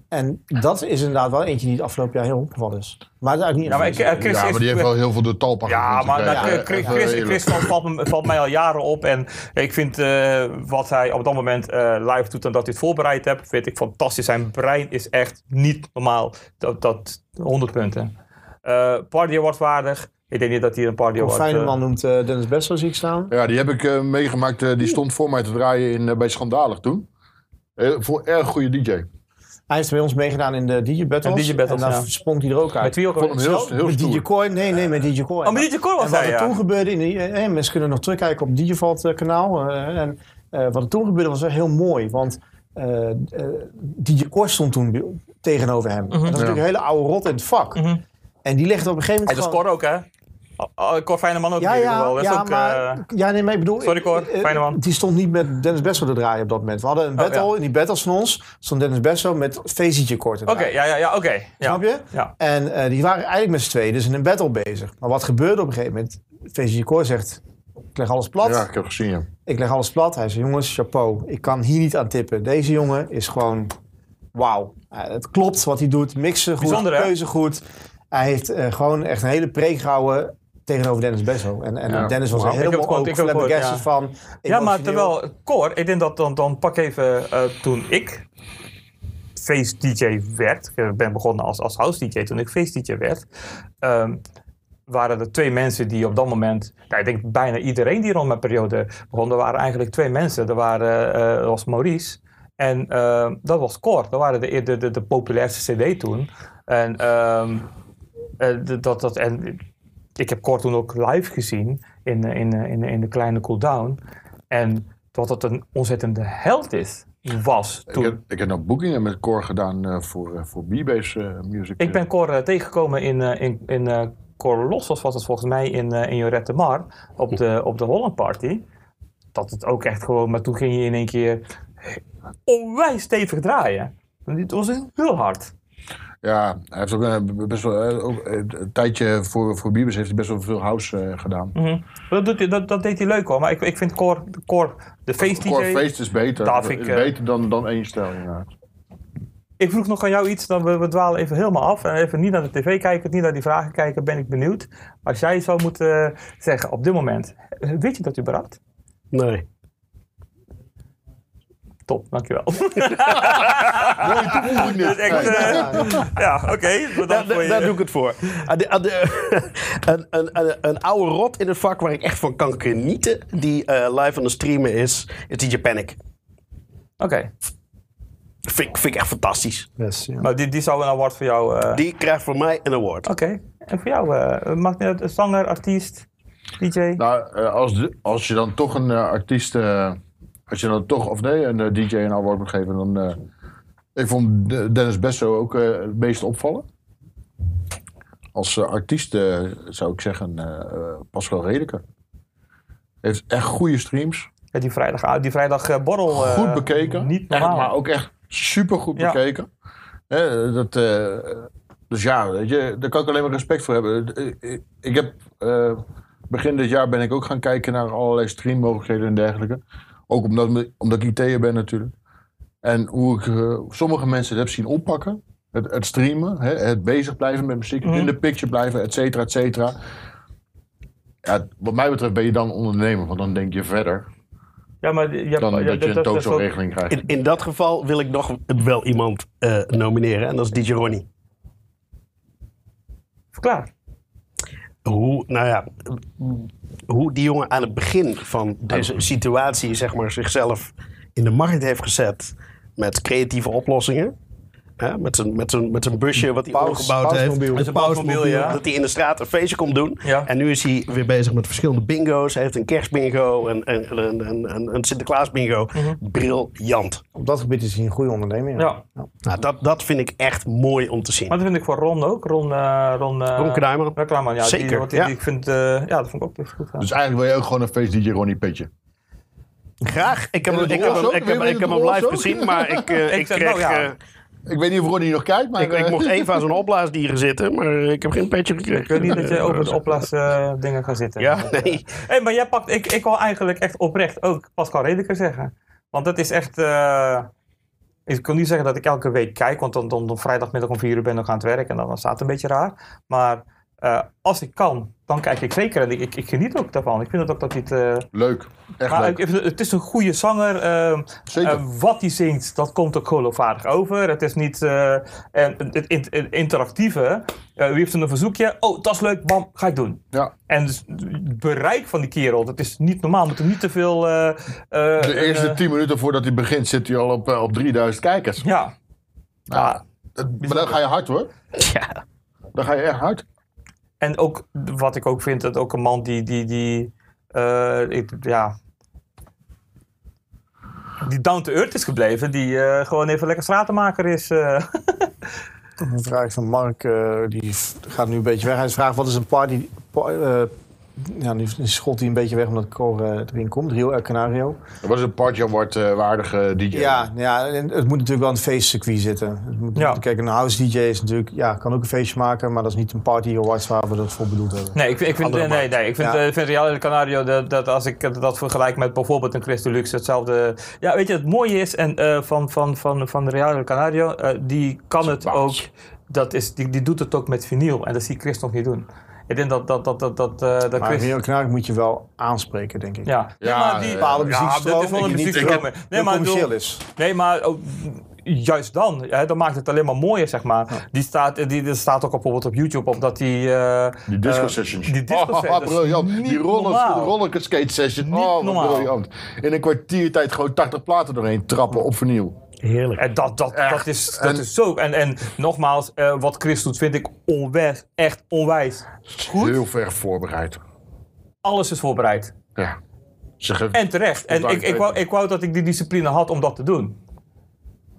En dat is inderdaad wel eentje die het afgelopen jaar heel opgevallen is. Maar het is eigenlijk niet ja, maar ik, eh, Chris ja, maar die heeft wel heel veel door talpa Ja, maar nou. Chris, Chris, Chris valt, mij al jaren op. En ik vind eh, wat hij op dat moment eh, live doet en dat hij het voorbereid heeft, vind ik fantastisch. Zijn brein is echt niet normaal. Dat, dat 100 punten. Eh party Award waardig. Ik denk niet dat hij een Party Een Award... fijne man noemt Dennis Bessel, zie ik staan. Ja, die heb ik meegemaakt. die stond voor mij te draaien in, bij Schandalig toen. Voor erg goede DJ. Hij heeft bij ons meegedaan in de DJ Battles. DJ en daar ja. sprong hij er ook uit. met wie ook vond heel, heel met DJ. Coin? Nee, nee, met DJ Coin. Oh, met DJ Core was En wat hij, er ja. toen gebeurde, in die, eh, mensen kunnen nog terugkijken op het Digivalt eh, kanaal. eh, en eh, wat er toen gebeurde was wel heel mooi. Want eh eh, DJ Core stond toen tegenover hem. En dat is natuurlijk een hele oude rot in het vak. Mhm. En die legde op een gegeven Hij moment... is gewoon- Cor ook, hè? Oh, Cor Fijneman ook Ja, ja. Dat ja, ook, maar, eh, ja, nee, maar ik bedoel... Sorry, Cor. eh, eh, Fijne man. Die stond niet met Dennis Bessel te draaien op dat moment. We hadden een battle, Oh, ja. in die battles van ons stond Dennis Bessel met Fezietje kort te Oké, draaien. ja, ja, ja, oké. Ja. Snap je? Ja. En eh, die waren eigenlijk met z'n tweeën dus in een battle bezig. Maar wat gebeurde op een gegeven moment? Fezietje Kort zegt, ik leg alles plat. Ja, ik heb gezien, ja. Ik leg alles plat. Hij zei, jongens, chapeau. Ik kan hier niet aan tippen. Deze jongen is gewoon wauw. Het klopt wat hij doet. Mixen goed, Bijzonder, hè? keuze goed. Hij heeft eh, gewoon echt een hele preek gehouden tegenover Dennis Bessel. En, en Ja. Dennis was heb helemaal ook ik gehoord, flabbergasted van. Ja, maar terwijl Cor, ik denk dat dan, dan pak even eh, toen ik face DJ werd. Ik ben begonnen als, als house DJ toen ik face DJ werd. ehm, waren er twee mensen die op dat moment, nou, ik denk bijna iedereen die rond mijn periode begon, er waren eigenlijk twee mensen. Er waren, eh, dat was Maurice en eh, dat was Cor. Dat waren de, de, de, de populairste CD toen. En, ehm, eh, dat, dat, en ik heb Cor toen ook live gezien in, eh, in, eh, in, in de kleine cooldown. En dat het een ontzettende held is, was Ik toen. heb, ik heb nog boekingen met Cor gedaan eh, voor, voor B-Base Music. Ik ben Cor tegengekomen in, in, in Cor Lossos, was het volgens mij, in, in Jorette Mar, op de, op de Holland Party. Dat het ook echt gewoon, maar toen ging je in één keer onwijs stevig draaien. Het was heel hard. Ja, hij heeft ook eh, best wel eh, ook, eh, een tijdje voor, voor B-Base heeft hij best wel veel house gedaan. Mhm. dat, doet hij- dat, dat deed hij leuk hoor, maar ik, ik vind Cor, Cor de face DJ... Core Feest is beter. Vind is ik, beter dan, dan één stijl, inderdaad. Ik vroeg nog aan jou iets, dan we, we dwalen even helemaal af. En even niet naar de tv kijken, niet naar die vragen kijken, ben ik benieuwd. Als jij zou moeten zeggen op dit moment, weet je dat überhaupt? Nee. Top, dankjewel. Mooie toevoeging dit. echt, eh, ja, oké. Bedankt voor daar, je- daar doe ik het voor. Ah, de- ah, de- een, een, een, een oude rot in het vak waar ik echt van kan genieten, die eh, live aan het streamen is, is DJ Panic. Oké, Vind, ik- vind ik echt fantastisch. Yes, ja. maar die, die zou een award voor jou... eh, Die krijgt van mij een award. Oké, en voor jou, eh maakt niet uit, een zanger, artiest, DJ? Nou, als, als je dan toch een artiest eh, als je dan toch, of nee, een eh, DJ een award moet geven, dan... eh, ik vond De- Dennis Besso ook eh, het meest opvallen. Als artiest zou ik zeggen Pascal Redeker. Heeft echt goede streams. Ja, die vrijdag, die vrijdag borrel. Goed bekeken. Niet Echt, maar ook echt super goed Ja. bekeken. Dat, dus ja, weet je, daar kan ik alleen maar respect voor hebben. Ik, heb, begin dit jaar ben ik ook gaan kijken naar allerlei streammogelijkheden en dergelijke. Ook omdat, omdat ik IT'er ben natuurlijk. En hoe ik eh, sommige mensen het heb zien oppakken. Het, het streamen, hè, het bezig blijven met muziek, Mhm. in de picture blijven, et cetera, et cetera. Ja, wat mij betreft ben je dan ondernemer, want dan denk je verder ja, maar ja, dan ja, dat je een tozo-regeling krijgt. In, in dat geval wil ik nog wel iemand eh, nomineren. En dat is DJ Ronnie. Verklaar. Hoe, nou ja, hoe die jongen aan het begin van deze situatie, zeg maar, zichzelf in de markt heeft gezet met creatieve oplossingen. Hè, met zijn met zijn- met zijn busje wat hij omgebouwd heeft. Met zijn pausmobiel. ja. Dat hij in de straat een feestje komt doen. Ja. En nu is hij weer bezig met verschillende bingo's. Hij heeft een kerstbingo en, en, en, en, en een Sinterklaas bingo. Briljant. Op dat gebied is hij een goede ondernemer. Ja. Nou, dat, dat vind ik echt mooi om te zien. Maar dat vind ik voor Ron ook. Ron, eh Ron, eh, Ron Kruijman. Ron Kruijman, ja. Die, Zeker, die, ja. die ik vind, eh, ja, dat vond ik ook echt goed. gedaan. Dus eigenlijk wil je ook gewoon een feest DJ Ronnie petje. Graag. Ik heb, ik heb, ik heb, ik heb het hem live gezien, maar ik, ik, Ik zeg, kreeg... eh, Ik weet niet of Ronnie nog kijkt, maar... Ik, ik eh, mocht even aan zo'n opblaasdieren zitten, maar ik heb geen petje gekregen. Ik wil niet dat je over de opblaas eh, dingen gaat zitten. Ja, nee. Hey, maar jij pakt, ik, ik wil eigenlijk echt oprecht ook Pascal Redeker zeggen. Want dat is echt, eh, ik kan niet zeggen dat ik elke week kijk, want dan, dan, dan vrijdagmiddag om vier uur ben ik nog aan het werk en dan, dan staat het een beetje raar. Maar eh, als ik kan, dan kijk ik zeker en ik, ik, ik geniet ook daarvan. Ik vind het ook dat hij het... eh, Leuk. Echt maar leuk. ik, vind het is een goede zanger. eh, Zeker. eh, wat hij zingt, dat komt ook geloofwaardig over. Het is niet eh, en het, interactieve. eh, wie heeft een verzoekje? Oh, dat is leuk, bam, ga ik doen. ja. En dus het bereik van die kerel, dat is niet normaal. We moeten niet te veel. eh, eh, De eerste tien minuten voordat hij begint zit hij al op, op 3000 kijkers. ja. ja. Dat- maar dan ga je hard hoor. Ja. Dan ga je echt hard. En ook wat ik ook vind, dat ook een man die. die, die eh, ja. Die down to earth is gebleven, die eh, gewoon even lekker stratenmaker is. eh. Een vraag van Mark, die gaat nu een beetje weg. Hij vraagt wat is een party... ja, nu schot hij een beetje weg omdat Cor eh, erin komt. Rio El Canario. Dat was een Party Award eh, waardige DJ. Ja, ja en het moet natuurlijk wel een feestcircuit zitten. Het moet, Ja. Kijk, een house DJ is natuurlijk, ja, kan ook een feestje maken, maar dat is niet een party awards waar we dat voor bedoeld hebben. Nee, ik vind, ik vind, nee, nee, ik vind, Ja. eh, vind Real de Canario, dat, dat als ik dat vergelijk met bijvoorbeeld een Chris Deluxe, hetzelfde. Ja, weet je, het mooie is en, eh, van, van, van, van Real de Canario, eh, die kan het baas. ook, dat is, die, die doet het ook met vinyl en dat zie ik Chris nog niet doen. Ik denk dat, dat, dat, dat, dat, eh, dat Maar Chris... Rio El Canario moet je wel aanspreken, denk ik. Ja, Ja, maar die, Bepaalde ja, muziekstroom, dat is wel een die niet muziekstroom. heel- Nee, heel maar commercieel is. Nee, maar juist dan, hè, dan maakt het alleen maar mooier, zeg maar. Die staat, die, die staat ook bijvoorbeeld op YouTube op dat die... eh, Die disco eh, sessions. Die disco Oh, sessions. briljant. Niet Die roller, normaal. roller skate sessions. Niet oh, briljant. In een kwartiertijd gewoon 80 platen doorheen trappen op vernieuw. Heerlijk. En dat, dat, Echt. dat, is, dat En- is zo. En, en nogmaals, eh, wat Chris doet vind ik onwijs, echt onwijs. Goed. Heel ver voorbereid. Alles is voorbereid. Ja. En terecht. En ik, ik, wou, ik wou dat ik die discipline had om dat te doen.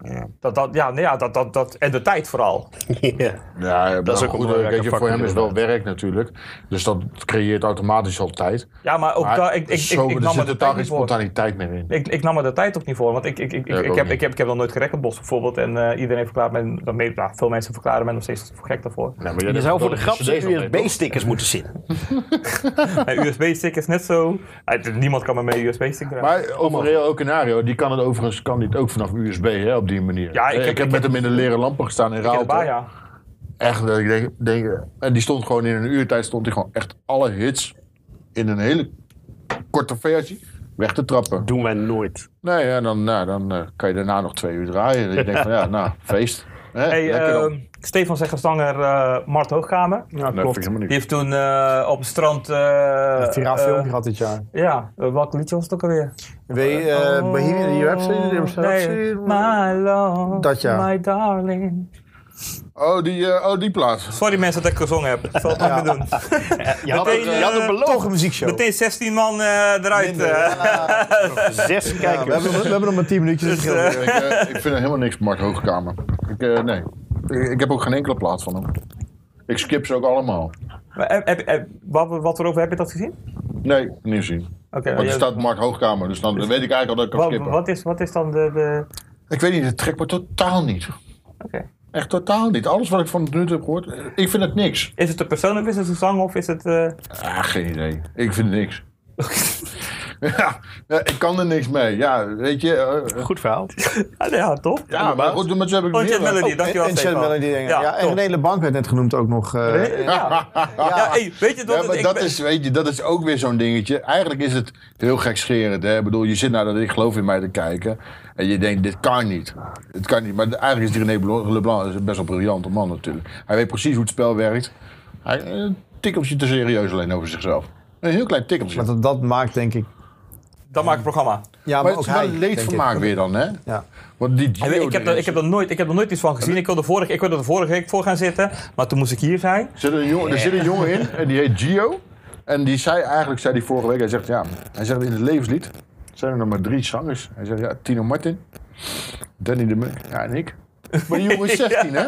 Ja. Dat, dat, ja, nee, ja dat, dat, dat, en de tijd vooral. Ja. Ja, Dat is ook een goed, je, voor hem is wel werk natuurlijk. Dus dat creëert automatisch al tijd. Ja, maar ook Maar daar, ik, ik, ik, zo, ik er nam zit er de tijd geen niet voor. spontaniteit meer in. Ik, ik nam er de tijd ook niet voor, want ik, ik, ik, Ja, ik ik, heb, ik, heb, ik heb nog nooit gerekkenbos bijvoorbeeld. En eh, iedereen verklaart mij, dat ja, veel mensen verklaren mij nog steeds voor gek daarvoor. Nee, maar Je zou voor de grap een mee? USB-stickers moeten zien. Een USB-stick is net zo. niemand kan me met een USB-stick draaien. Maar over Real Canario, die kan het overigens kan dit ook vanaf USB hè, op die manier. Ja, ik Eh, heb- ik heb ik met hem in de leren lampen gestaan in Ik Raalte. Baja. Echt, dat ik denk, denk, en die stond gewoon in een uurtijd, stond hij gewoon echt alle hits in een hele korte versie weg te trappen. Doen wij nooit. Nee, en dan, nou, dan eh, kan je daarna nog twee uur draaien. En je denkt van, ja, nou, feest. Hey, eh, Stefan zegt zanger eh Mart Hoogkamer. Ja, klopt. Die heeft toen eh, op het strand... eh Een viraal filmpje gehad dit jaar. Ja, welk liedje was het ook alweer? Weet je, eh, Bohemian Rhapsody? My love, Dat ja. my darling. Oh, die, oh, die plaats. Sorry mensen dat ik gezongen heb. Ik zal het niet meer doen. Je had, Meteen, je had een een muziekshow. Meteen 16 man eh, eruit. eh. Zes Ja, kijkers. we, hebben, we hebben nog maar 10 minuutjes. Dus, ik, ik vind er helemaal niks van Mark Hoogkamer. Ik, eh, nee. Ik, ik heb ook geen enkele plaats van hem. Ik skip ze ook allemaal. Maar heb- heb- heb- wat, wat erover heb je dat gezien? Nee, niet zien. Oké, Want er je- staat Mark Hoogkamer, dus dan weet ik eigenlijk al dat ik kan wat, skippen. wat, is, wat is dan de... de... Ik weet niet, het trekt me totaal niet. Oké. Echt totaal niet. Alles wat ik van het nu heb gehoord, eh, ik vind het niks. Is het de persoon of is het de zang of is het... eh, Ah, geen idee. Ik vind het niks. ja, ja, ik kan er niks mee. Ja, weet je. eh, Goed verhaal. Ja, nee, ja, top. ja, maar goed, maar zo heb ik Oh. Chat Melody, En, dankjewel en Chat Stefan. Melody dingen. Ja, Ja, en. René Lebank werd net genoemd ook nog. eh, Ja, ja hey, weet je Ja, wat dat, ben- is, weet je, dat is ook weer zo'n dingetje. Eigenlijk is het heel gekscherend. Hè? Ik bedoel, je zit naar dat ik geloof in mij te kijken. En je denkt, dit kan niet. Het kan niet. Maar eigenlijk is die René Leblanc is een best wel briljante man natuurlijk. Hij weet precies hoe het spel werkt. Hij eh, een tikkeltje te serieus alleen over zichzelf. Een heel klein tikkeltje. Maar dat, dat maakt denk ik. Dat maakt het programma. Ja, maar ook het is wel hij, een denk leedvermaak ik. weer dan, hè? Ja. Want die Ik, Gio ik, heb er, ik, heb er nooit, ik heb er nooit iets van gezien. Ik wilde, vorige, ik wilde er vorige week voor gaan zitten, maar toen moest ik hier zijn. zit een jongen, er zit een jongen in en die heet Gio. En die zei eigenlijk, zei die vorige week, hij zegt ja, hij zegt in het levenslied zijn er nog maar drie zangers. Hij zegt ja, Tino Martin, Danny de Munk, ja en ik. Maar die jongen is 16 hè?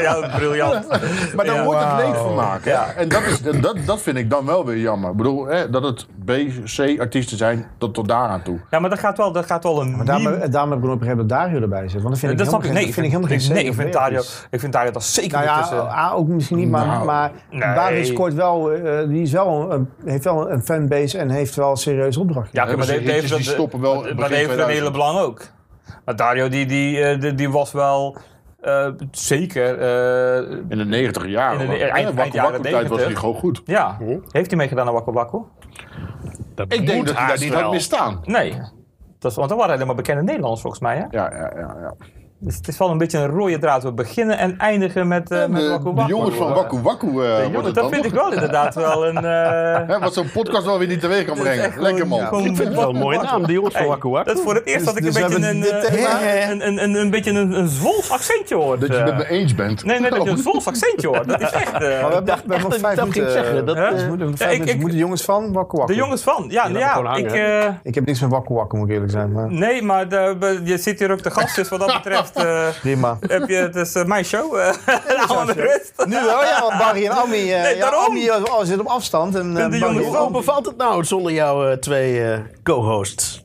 Ja, briljant. Maar dan Ja. wordt het leedvermaak. hè? Ja. En dat, is, dat, dat vind ik dan wel weer jammer. Ik bedoel, hè, dat het B, C artiesten zijn tot, tot daar aan toe. Ja, maar dat gaat wel, dat gaat wel een Maar daarom, meme. daarom heb ik nooit begrepen dat Dario erbij zit. Want dat vind ik dat helemaal ik. geen- Nee, dat vind ik helemaal geen nee, ik vind Dario, ik vind Dario dat zeker Nou niet ja, tussen. A, ook misschien niet, maar, Nou, maar nee. Dario scoort wel, eh, die is wel een, heeft wel een fanbase en heeft wel een serieus opdracht. Ja, maar die stoppen wel Maar heeft René 2000. Leblanc ook. Maar Dario, die, die, eh, die, die was wel eh, zeker. eh, In de 90 jaren. In de- eind- eind Wakku jaren Wakku tijd was 90. hij gewoon goed. ja. Heeft hij meegedaan aan Wakku? Dat Ik denk dat hij daar niet had misstaan. Nee. Dat is, want dan waren alleen maar bekende Nederlanders volgens mij. Hè? Ja, ja, ja. ja. Dus het is wel een beetje een rode draad. We beginnen en eindigen met, eh met de, Wakku de jongens van Wakku Wakku eh, dat vind nog. ik wel inderdaad wel een... eh, Hè, wat zo'n podcast wel weer niet teweeg kan brengen. Lekker man. Ik vind het wel een mooie naam, de jongens van Hey, Wakku Wakku. Dat is voor het eerst dat ik Dus- een dus een, eh, een, een, een, een, een beetje een, een Zwools accentje hoort. Dat je eh. het met me eens bent. Nee, nee, dat je een Zwools accentje hoort. Dat is echt... eh, Maar we hebben, we hebben nog vijf dat minuten. dat, eh, eh, dus we moeten, ik- ik- jongens van Wakku Wakku. de jongens van. Ja, ik... eh, Ik heb niks met Wakku Wakku, moet ik eerlijk zijn. Maar nee, maar je zit hier ook de gast, dus wat dat betreft eh, prima. heb je... Het is eh, mijn show. eh de rust. Nu wel, ja, want Barry en Ami, Nee, ja. Ami oh, zit op afstand. En, de Barry jongens en van- Hoe bevalt het nou zonder jouw twee co-hosts?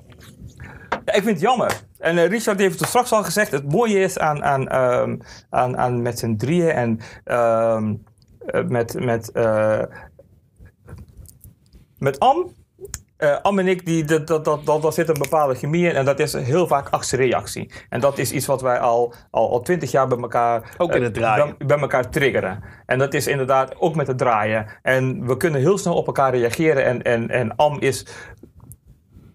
Ja, ik vind het jammer. En Richard heeft het straks al gezegd. Het mooie is aan, aan, ehm, aan, aan met z'n drieën en eh, met, met, eh, met Am. Eh, Am en ik, die, dat, dat, dat, dat, daar zit een bepaalde chemie in. En dat is heel vaak actiereactie. En dat is iets wat wij al al, al twintig jaar bij elkaar... Ook in eh, het draaien. Bij, bij elkaar triggeren. En dat is inderdaad ook met het draaien. En we kunnen heel snel op elkaar reageren. En, en, en Am is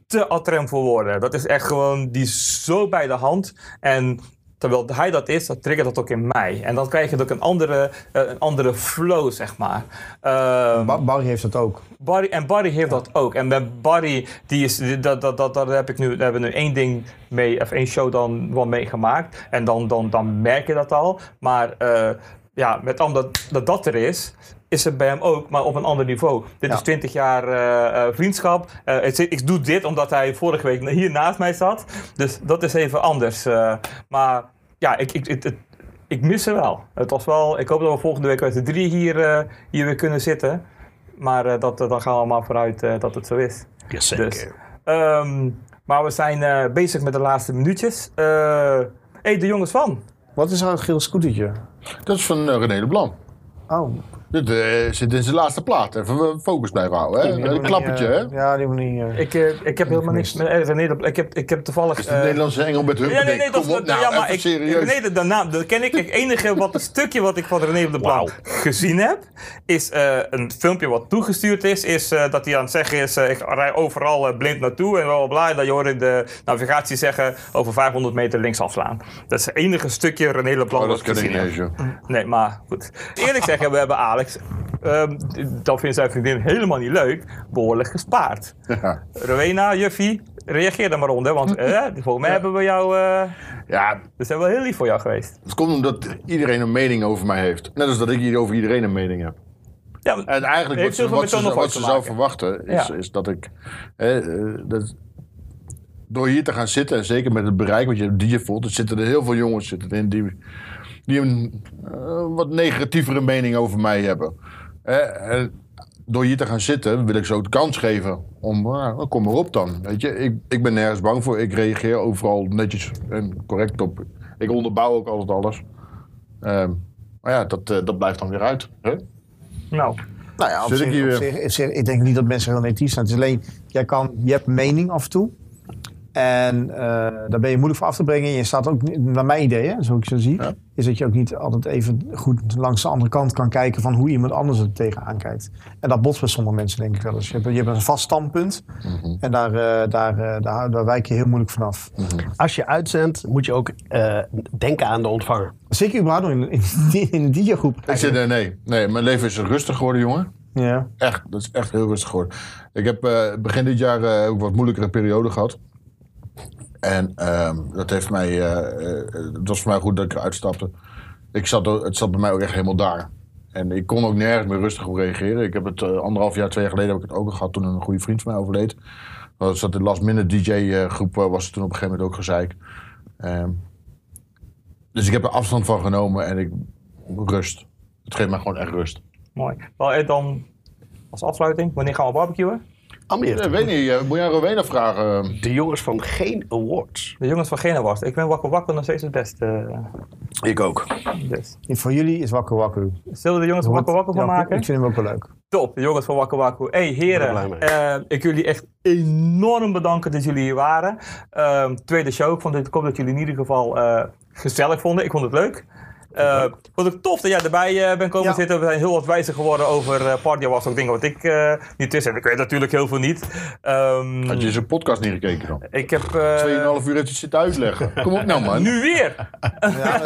te atrem voor woorden. Dat is echt gewoon, die is zo bij de hand. En terwijl hij dat is, dat triggert dat ook in mij. En dan krijg je ook een andere, eh, een andere flow, zeg maar. Ehm, Ba- Barry heeft dat ook. Barry, en Barry heeft dat ook. En met Barry, die is, dat, dat, dat, daar heb ik nu, daar hebben we nu één ding mee, of één show dan wel meegemaakt. En dan, dan, dan merk je dat al. Maar eh, ja, met omdat dat, dat er is, is het bij hem ook, maar op een ander niveau. Dit Ja. is 20 jaar eh, eh, vriendschap. Eh, het zit- ik doe dit omdat hij vorige week hier naast mij zat. Dus dat is even anders. eh. maar ja, ik, ik, het- ik mis ze wel. Het was wel. Ik hoop dat we volgende week met de drie hier, eh, hier weer kunnen zitten. Maar eh, dat, dan gaan we maar vooruit eh, dat het zo is. Jazeker. Dus, ehm, maar we zijn eh, bezig met de laatste minuutjes. Eh hey, de jongens van. Wat is het geel scootertje? Dat is van René Leblanc. Oh. Dit eh, zit in zijn laatste plaat. Even eh, focus blijven houden. Hè? Een klappertje, hè? Ja, die moet niet... eh, Ik, eh, ik heb helemaal niks met eh, René de- Ik heb, ik heb toevallig. Is de eh, Nederlandse engel met hun Ja, nee, nee, dat, op nou, ja, maar ik, serieus. Nee, de, de naam, dat ken ik. Het enige wat een stukje wat ik van René de Blauw gezien heb, is eh, een filmpje wat toegestuurd is. Is eh, dat hij aan het zeggen is: eh, ik rij overal eh, blind naartoe en bla bla bla. En dan je hoort in de navigatie zeggen: over 500 meter links afslaan. Dat is het enige stukje René Leblanc Oh, wat dat ik ken ik gezien niet heb. eens, joh. Nee, maar goed. Eerlijk zeggen, we hebben Alex. Ehm, dat vindt zijn vriendin helemaal niet leuk. Behoorlijk gespaard. Ja. Rowena, Juffie, reageer er maar onder, want eh, volgens mij hebben we jou... eh Ja, we zijn wel heel lief voor jou geweest. het komt omdat iedereen een mening over mij heeft. Net als dat ik hier over iedereen een mening heb. Ja, En eigenlijk wat ze, wat ze, wat zou verwachten, is, Ja. is dat ik... hè, eh, dat, door hier te gaan zitten, en zeker met het bereik wat je DJ voelt... er zitten er heel veel jongens zitten erin die, die een eh, wat negatievere mening over mij hebben. Hè, en door hier te gaan zitten wil ik ze ook de kans geven om... nou, kom maar op dan, weet je. Ik, ik ben nergens bang voor. Ik reageer overal netjes en correct op. Ik onderbouw ook altijd alles. Ehm, maar ja, dat, eh, dat blijft dan weer uit. Hè? nou, Nou ja, op Zit ik hier op weer? zich- op zich- ik denk niet dat mensen heel negatief zijn. Het is alleen, jij kan, je hebt mening af en toe. En eh, daar ben je moeilijk voor af te brengen. Je staat ook, naar mijn idee, hè, zoals ik zo zie, Ja. is dat je ook niet altijd even goed langs de andere kant kan kijken van hoe iemand anders er tegenaan kijkt. En dat botst bij sommige mensen denk ik wel eens. Je hebt, je hebt een vast standpunt en daar, eh, daar, eh, daar, daar wijk je heel moeilijk vanaf. Als je uitzendt, moet je ook eh, denken aan de ontvanger. Zeker überhaupt nog in, in, in de DJ-groep. Ik zit, nee, nee, nee, mijn leven is rustig geworden, jongen. Ja. Echt, dat is echt heel rustig geworden. Ik heb eh, begin dit jaar eh, ook wat moeilijkere periode gehad. En ehm, dat heeft mij, eh, eh, het was voor mij goed dat ik eruit stapte. Ik zat, het zat bij mij ook echt helemaal daar. En ik kon ook nergens meer rustig op reageren. Ik heb het eh, anderhalf jaar, twee jaar geleden heb ik het ook gehad toen een goede vriend van mij overleed. Dat zat de last minute DJ eh, groep, eh, was het toen op een gegeven moment ook gezeik. Ehm, dus ik heb er afstand van genomen en ik rust. Het geeft mij gewoon echt rust. mooi. Wel, en dan als afsluiting, wanneer gaan we barbecuen? Amir, Ik weet niet, eh, moet je aan Rowena vragen? de jongens van geen awards. De jongens van Genewast. Ik ben wakker wakker nog steeds het beste. Ik ook. dus. Voor jullie is Wakker Wakker. Zullen we de jongens van wakker wakker van Ja, maken? Ik vind hem ook wel leuk. Top, de jongens van Wakku Wakku. Hey Ik heren, mee. eh, ik wil jullie echt enorm bedanken dat jullie hier waren. Ehm, tweede show, ik, vond het, ik hoop dat jullie in ieder geval eh, gezellig vonden. Ik vond het leuk. Eh, Ik vond het tof dat jij erbij eh, bent komen Ja. zitten. We zijn heel wat wijzer geworden over uh, Party was ook dingen wat ik eh, niet wist. En ik weet natuurlijk heel veel niet. Ehm, Had je zijn podcast niet gekeken dan? ik heb... eh, 2,5 uur heeft hij zitten uitleggen. Kom op nou, man. nu weer! Ja,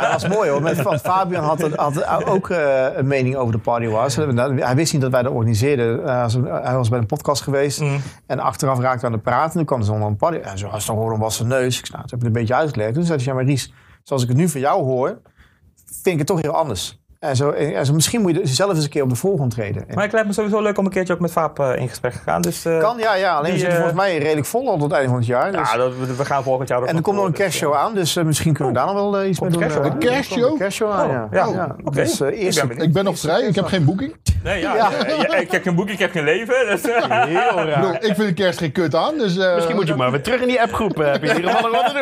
dat was mooi hoor. Met, want Fabian had, had ook eh, een mening over de Party Wars. Hij wist niet dat wij dat organiseerden. Hij was, hij was bij een podcast geweest. Mm. En achteraf raakten we aan het praten. Toen kwam ze onder een party. En zo was horen was zijn neus. Ik nou, dat heb ik een beetje uitgelegd. Toen zei hij, ja maar Ries, zoals ik het nu van jou hoor, vind ik het toch heel anders. En zo, en zo, misschien moet je zelf eens een keer op de voorgrond treden. En Maar ik lijkt me sowieso leuk om een keertje ook met Vaap eh, in gesprek te gaan. Dus, eh, kan, ja, ja. Alleen die, we zitten eh, volgens mij redelijk vol al tot het einde van het jaar. Dus. Ja, dat, we, gaan volgend jaar ook en er komt nog een dus, kerstshow aan, dus misschien kunnen we daar nog wel iets mee doen. de kerstshow aan? Een kerstshow? Er een kerstshow aan, ja. ja. ja. Oké. Dus, eh, Ik eerst ben. Ik ben nog vrij, ik heb geen boeking. Nee, ja, Ja. ik heb geen boek, ik heb geen leven. Dus, heel raar. ik vind de kerst geen kut aan, dus... eh, Misschien moet je maar weer terug in die appgroep. eh, Heb je in ieder geval nog wat te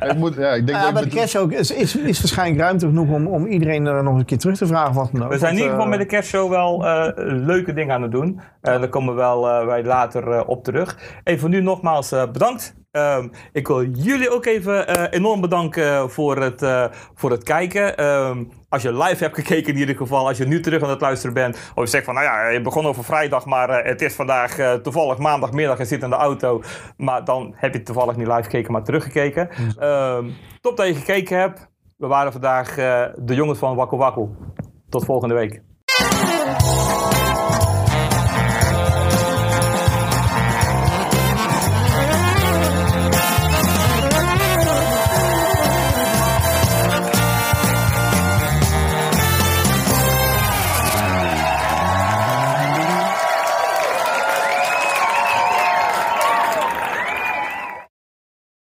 doen. Ik, moet, ja, ik denk dat bij de kerstshow is, is, is waarschijnlijk ruimte genoeg om, om iedereen er nog een keer terug te vragen. Wat dan ook. We zijn in ieder geval eh, met de kerstshow wel eh, leuke dingen aan het doen. Eh daar komen we wel wij later op terug. Even voor nu nogmaals bedankt. Ehm, ik wil jullie ook even enorm bedanken voor het, voor het kijken. Ehm, als je live hebt gekeken in ieder geval, als je nu terug aan het luisteren bent. Of je zegt van, nou ja, je begon over vrijdag, maar het is vandaag toevallig maandagmiddag en zit in de auto. Maar dan heb je toevallig niet live gekeken, maar teruggekeken. Ehm, top dat je gekeken hebt. We waren vandaag eh, de jongens van Wakku Wakku. Tot volgende week.